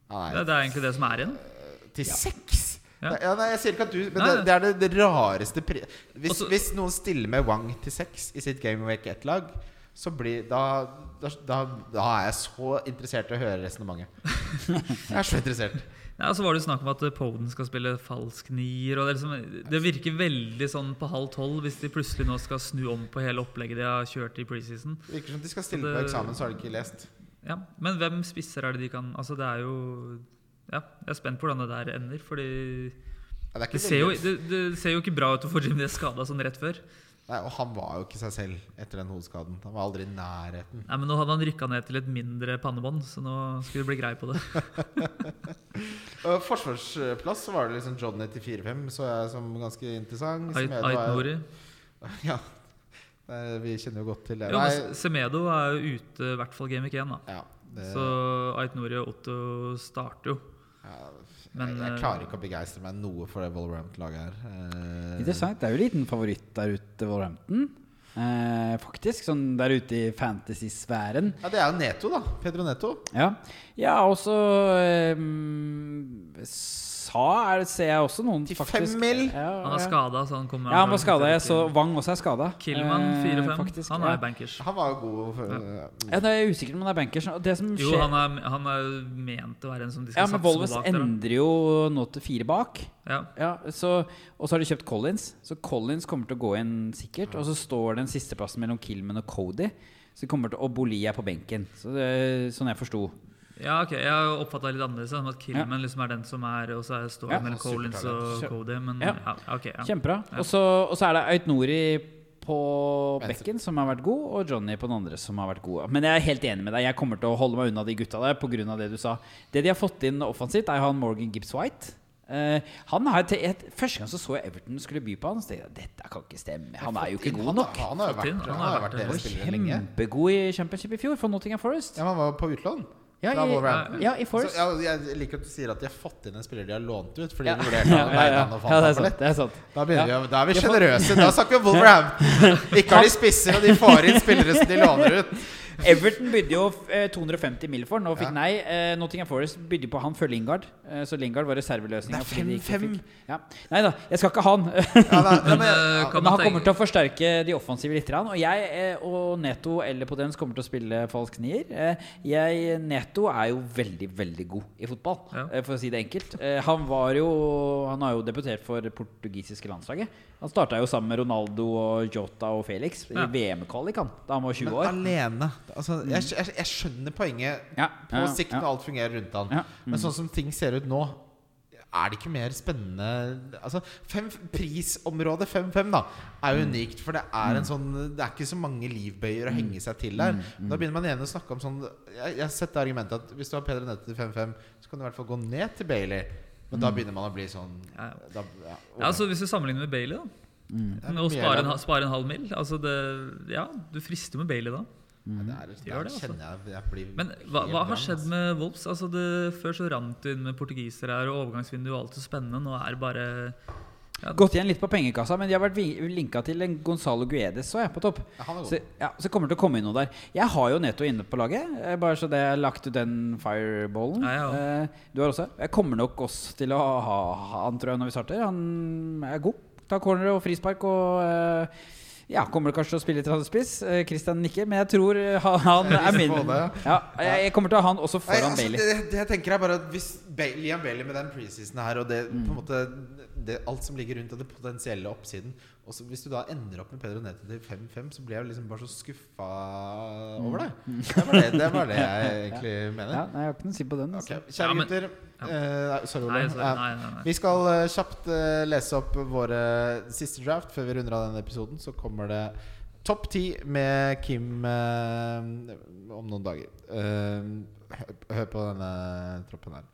Nei. Det, det er egentlig det som er igjen. Til seks? Ja. Ja. nei, jeg sier ikke at du Men Nei, det, det er det, rareste pri hvis, Også- hvis noen stiller med Wang til sex i sitt Game Wake 1-lag, så blir da, da, da, da er jeg så interessert i å høre resonnementet. Jeg er så interessert. Ja, så var det snakk om at eh, Poden skal spille falsk nier. Og det, liksom, det virker veldig sånn på halv tolv hvis de plutselig nå skal snu om på hele opplegget de har kjørt i preseason. Det virker som de skal stille Det- på eksamen, så har de ikke lest. Ja, Men hvem spisser er det de kan Altså, det er jo Ja, jeg er spent på hvordan det der ender. Fordi Ja, det, det ser jo, det, det ser jo ikke bra ut å få Jimmy skada sånn rett før. Nei, og han var jo ikke seg selv etter den hodeskaden. Han var aldri i nærheten. Nei, men Nå hadde han rykka ned til et mindre pannebånd, så nå skulle det bli grei på det. Forsvarsplass så var det liksom John til 4-5, så jeg som ganske interessant. Ait Semedo Ait er jo- Nori. Ja, vi kjenner jo godt til det. Jo, men Semedo er jo ute, i hvert fall Game Week 1. Da. ja, det Så Ait Nori og Otto starter jo. Ja, Men, jeg, jeg eh, klarer ikke å begeistre meg noe for det Wolverhampton-laget her. Eh, Interessant. Det er jo en liten favoritt der ute, Wolverhampton. eh, faktisk. Sånn der ute i fantasy-sfæren. Ja, Det er jo Neto, da. Pedro Neto. Ja, ja også eh, Sa er ser jeg også noen Til faktisk fem mil? Ja, Han er ja. skada, så han kommer Ja, han var skada. Jeg så Wang også er skada. Killman 4-5. faktisk, Han er bankers. Han var jo god. For, Ja, det er usikker om han er bankers. Som Jo, han er, han er ment å være en som de skal Ja, men satse på Volves bak men da. endrer jo nå til fire bak. Ja. Ja, så, Og så har de kjøpt Collins. Så Collins kommer til å gå inn sikkert. Og så står den sisteplassen mellom Killman og Cody. Så kommer til, Og Boli er på benken. Så det, sånn jeg forsto. Ja, ok, jeg har oppfatta litt annerledes. Som at Killman liksom er den som er Og så er- står det Ja. mellom Collins og Cody. Men Ja. ja, ok. Ja. Kjempebra. Ja. Og så er det Aut Nori på Venstre. bekken som har vært god, og Johnny på den andre som har vært god. Men jeg er helt enig med deg. Jeg kommer til å holde meg unna de gutta der pga. det du sa. Det de har fått inn offensivt, er han Morgan Gibbs White. Uh, han har til et, Første gang så så jeg Everton skulle by på han. Så tenkte jeg dette kan ikke stemme. Han er jo ikke god nok. Han har jo vært, han han har har vært vært det. deres Og kjempegod i championship i fjor for Nottingham Forest. Ja, men Han var på utlån. Ja, i, ja, i Så, ja, jeg liker at du sier at de har fått inn en spiller de har lånt ut. Fordi Ja. de vurderte Ja, ja, ja. og Ja, det er sant. Det er sant. Da, Ja. vi, da er vi sjenerøse. Da snakker vi om Wolverhampton. Ikke har de spisser, og de får inn spillere som de låner ut. Everton bydde jo eh, 250 mill. for, nå fikk Ja. nei. Eh, Nottingham Forest bydde på han før Lingard, eh, så Lingard var reserveløsninga. Det er fordi de ikke 5-5. Ja. Nei da, jeg skal ikke ha han. Men, eh, han kommer til å forsterke de offensive litt. Og jeg eh, og Neto eller Potens kommer til å spille falsk nier. Eh, Jeg, Neto er jo veldig, veldig god i fotball, eh, for å si det enkelt. Eh, Han var jo Han har jo debutert for det portugisiske landslaget. Han starta jo sammen med Ronaldo og Jota og Felix i. VM-kvalik da han var 20 år. men alene altså, jeg, jeg, jeg skjønner poenget Ja, på ja, sikt ja. når alt fungerer rundt han. Ja, Men sånn som ting ser ut nå, er det ikke mer spennende Altså, fem, Prisområdet 5-5 da er jo unikt, for det er en sånn Det er ikke så mange livbøyer å henge seg til der. Da begynner man igjen å snakke om sånn Jeg, jeg har sett det argumentet at hvis du har Peder Nette til 5-5, så kan du i hvert fall gå ned til Bailey. Men da begynner man å bli sånn Ja. da, ja, Ja, altså Hvis du sammenligner med Bailey, da. Mm. Med å spare en, spare en halv mil. Altså det, ja, du frister med Bailey da. Ja, det er, det Gjør det, altså. kjenner jeg, jeg blir Men hva, hva har skjedd altså. med Wolfs? Altså det, før så rant det inn med portugisere her, og overgangsvinduet var alltid så spennende. Nå er det bare ja, Gått igjen litt på pengekassa, men de har vært linka til en Gonzalo Guedes så jeg, på topp. Så, ja, så kommer det til å komme inn noe der. Jeg har jo Neto inne på laget, eh, bare så det er lagt ut den fireballen. Ja, ja. Eh, Du har også? Jeg kommer nok også til å ha, ha han tror jeg når vi starter. Han er god. Ta corner og frispark og eh, ja, kommer kanskje til å spille tredjespiss. spiss Christian nikker, men jeg tror eh, han, er min. Ja, jeg, kommer til å ha han også Nei, foran altså, Bailey. det, det jeg tenker er bare at Hvis Bailey, Liam Bailey med den preseason her og det, Mm. på en måte, det, alt som ligger rundt og det potensielle oppsiden og så Hvis du da ender opp med Pedro Nete til 5-5, så blir jeg liksom bare så skuffa over det. Det var det, det, var det jeg egentlig mener. Mm. Ja, nei, jeg har ikke noe å si på den. Altså. Okay. Kjære Ja, men- gutter. eh, sorry, Ole. Nei, så, Ja. nei, nei, nei. Vi skal uh, kjapt uh, lese opp våre siste draft før vi runder av denne episoden. Så kommer det topp ti med Kim om noen dager. Hør, hør på denne troppen her.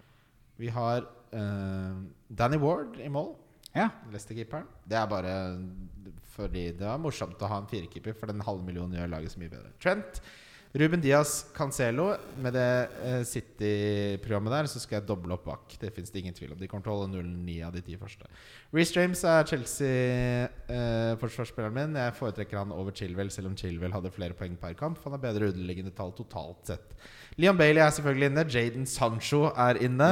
Vi har Danny Ward i mål. Ja. Leicester-keeperen. Det er bare fordi det var morsomt å ha en firekeeper, for den halve millionen gjør laget så mye bedre. Trent. Ruben Diaz Cancelo. Med det eh, City-programmet der så skal jeg doble opp bak. Det fins det ingen tvil om. De kommer til å holde 0-9 av de ti første. Reece James er Chelsea-forsvarsspilleren min. Jeg foretrekker han over Chilwell, selv om Chilwell hadde flere poeng per kamp. Han har bedre underliggende tall totalt sett. Leon Bailey er selvfølgelig inne. Jaden Sancho er inne.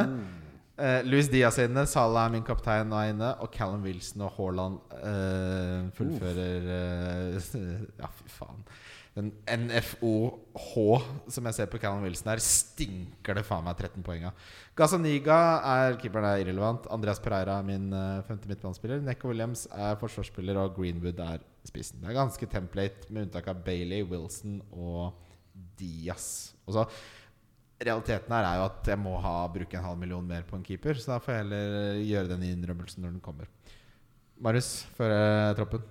Uh, Louis Diaz er inne, Salah er min kaptein og er inne. Og Callum Wilson og Haaland uh, fullfører uh, Ja, fy faen. Den NFO-H som jeg ser på Callum Wilson her, stinker det faen meg 13 poeng av. Gazaniga er keeperen er irrelevant. Andreas Pereira er min eh, femte midtbanespiller. Neko Williams er forsvarsspiller, og Greenwood er spissen. Det er ganske template, med unntak av Bailey, Wilson og Diaz. Og så Realiteten her er jo at jeg må ha, bruke en halv million mer på en keeper. Så da får jeg heller gjøre den innrømmelsen når den kommer. Marius, føre troppen.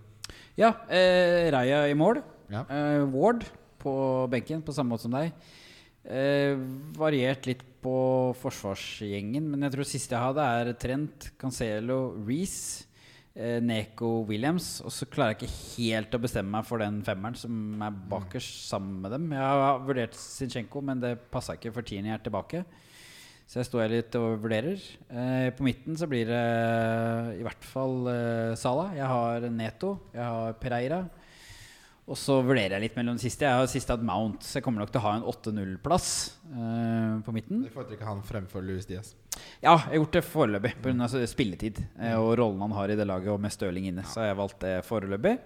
Ja, eh, Raja i mål. Ja. Eh, Ward på benken, på samme måte som deg. Eh, variert litt på forsvarsgjengen, men jeg tror siste jeg hadde, er Trent, Cancelo, Reece, eh, Neko Williams. Og så klarer jeg ikke helt å bestemme meg for den femmeren som er bakerst sammen med dem. Jeg har vurdert Zinchenko, men det passa ikke for tieren jeg er tilbake. Så jeg står litt og vurderer. Eh, på midten så blir det i hvert fall eh, Sala. Jeg har Neto. Jeg har Pereira. Og så vurderer jeg litt mellom de siste. Jeg har siste hatt Mount, så jeg kommer nok til å ha en 8-0-plass eh, på midten. Du foretrekker han fremfor Louis Diaz. Ja, jeg har gjort det foreløpig pga. spilletid eh, og rollen han har i det laget, og med Stirling inne. Så har jeg valgt det foreløpig.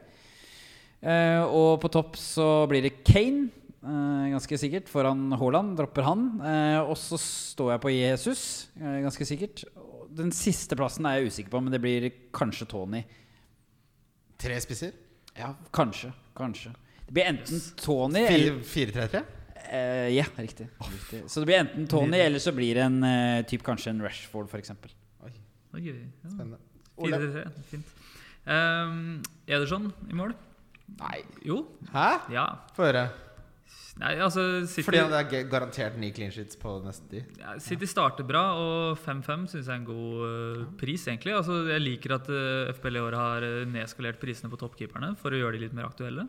Eh, og på topp så blir det Kane, eh, ganske sikkert, foran Haaland. Dropper han. Eh, og så står jeg på Jesus, eh, ganske sikkert. Den siste plassen er jeg usikker på, men det blir kanskje Tony. Tre spisser? Ja, kanskje. Kanskje. Det blir enten Tony eller 4-3-3? eh, Ja, riktig. riktig. Så det blir enten Tony, eller så blir det en eh, typ kanskje en Rashford, f.eks. Gøy. Ja. spennende. Ole? 4-3-3, fint. Um, Ederson i mål? Nei. Jo, Hæ? ja. Få høre. Nei, altså City, Fordi det er garantert ni clean sheets på neste tid. ja, City starter bra, og 5-5 syns jeg er en god uh, pris, egentlig. Altså, jeg liker at uh, FPL i år har eh, nedskalert prisene på toppkeeperne for å gjøre de litt mer aktuelle.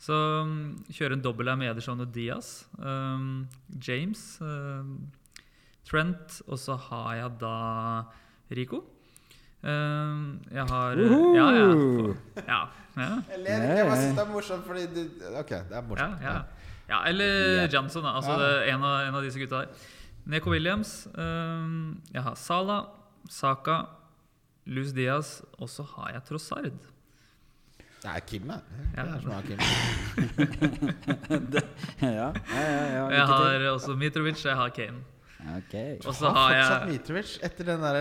Så um, kjøre en dobbel her med Ederson og Diaz. Um, James, um, Trent, og så har jeg da Rico. Um, jeg har uh -huh. Ja, ja. For, ja, ja. Jeg ler ikke, jeg bare synes det er morsomt fordi du Ok, det er Ja, morsomt. ja. ja eller Ja. Johnson, da. Altså Ja. det en, av, en av disse gutta der. Neko Williams. Um, jeg har Sala, Saka, Luz Diaz, og så har jeg Trossard. Det er Kim, da. Ja. Det er som er Kim. ja, ja, ja, ja, Jeg har også Mitrovic, jeg har Kane. Ok. Og så har fortsatt Mitrovic etter den der,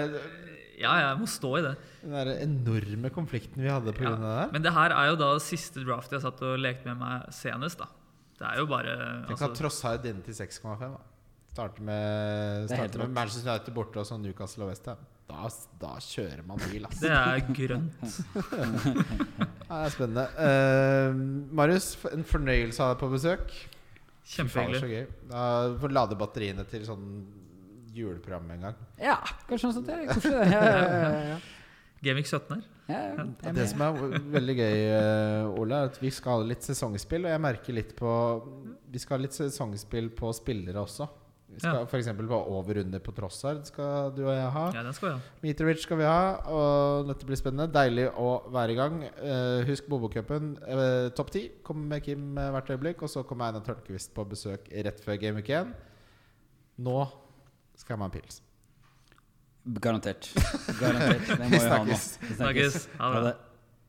Ja, jeg må stå i det. den der enorme konflikten vi hadde pga. Ja. av det der. Men det her er jo da siste draft jeg satt og lekte med meg senest, da. Det er jo bare Tenk altså, at Trossard inne til 6,5. da. Starter med, starte med. Manchester United borte og så Newcastle og Westham. Da, da kjører man bil, ass. Det er grønt. Det er spennende. Uh, Marius, en fornøyelse å ha deg på besøk. Kjempehyggelig. Du får lade batteriene til sånn juleprogram en gang. Ja, kanskje noe sånt. Ja. Kanskje, det. Ja, ja, ja, ja. Gamevik 17 her. Ja, ja, er Det som er veldig gøy, eh, Ole, er at vi skal ha litt sesongspill. Og jeg merker litt på Vi skal ha litt sesongspill på spillere også. Vi skal Ja. eksempel på over-under på Trossard skal du og jeg ha. Ja, den skal vi ha. Mitrovic skal vi ha, og dette blir spennende. Deilig å være i gang. Eh, husk Bobo-cupen. Uh, Topp ti kommer med Kim eh, hvert øyeblikk. Og så kommer Einar Tørnquist på besøk rett før Game Week 1. Nå skal jeg ha meg en pils. Garantert. Garantert. Det må Vi ha nå. Vi Snakkes. Ha Ha det. det.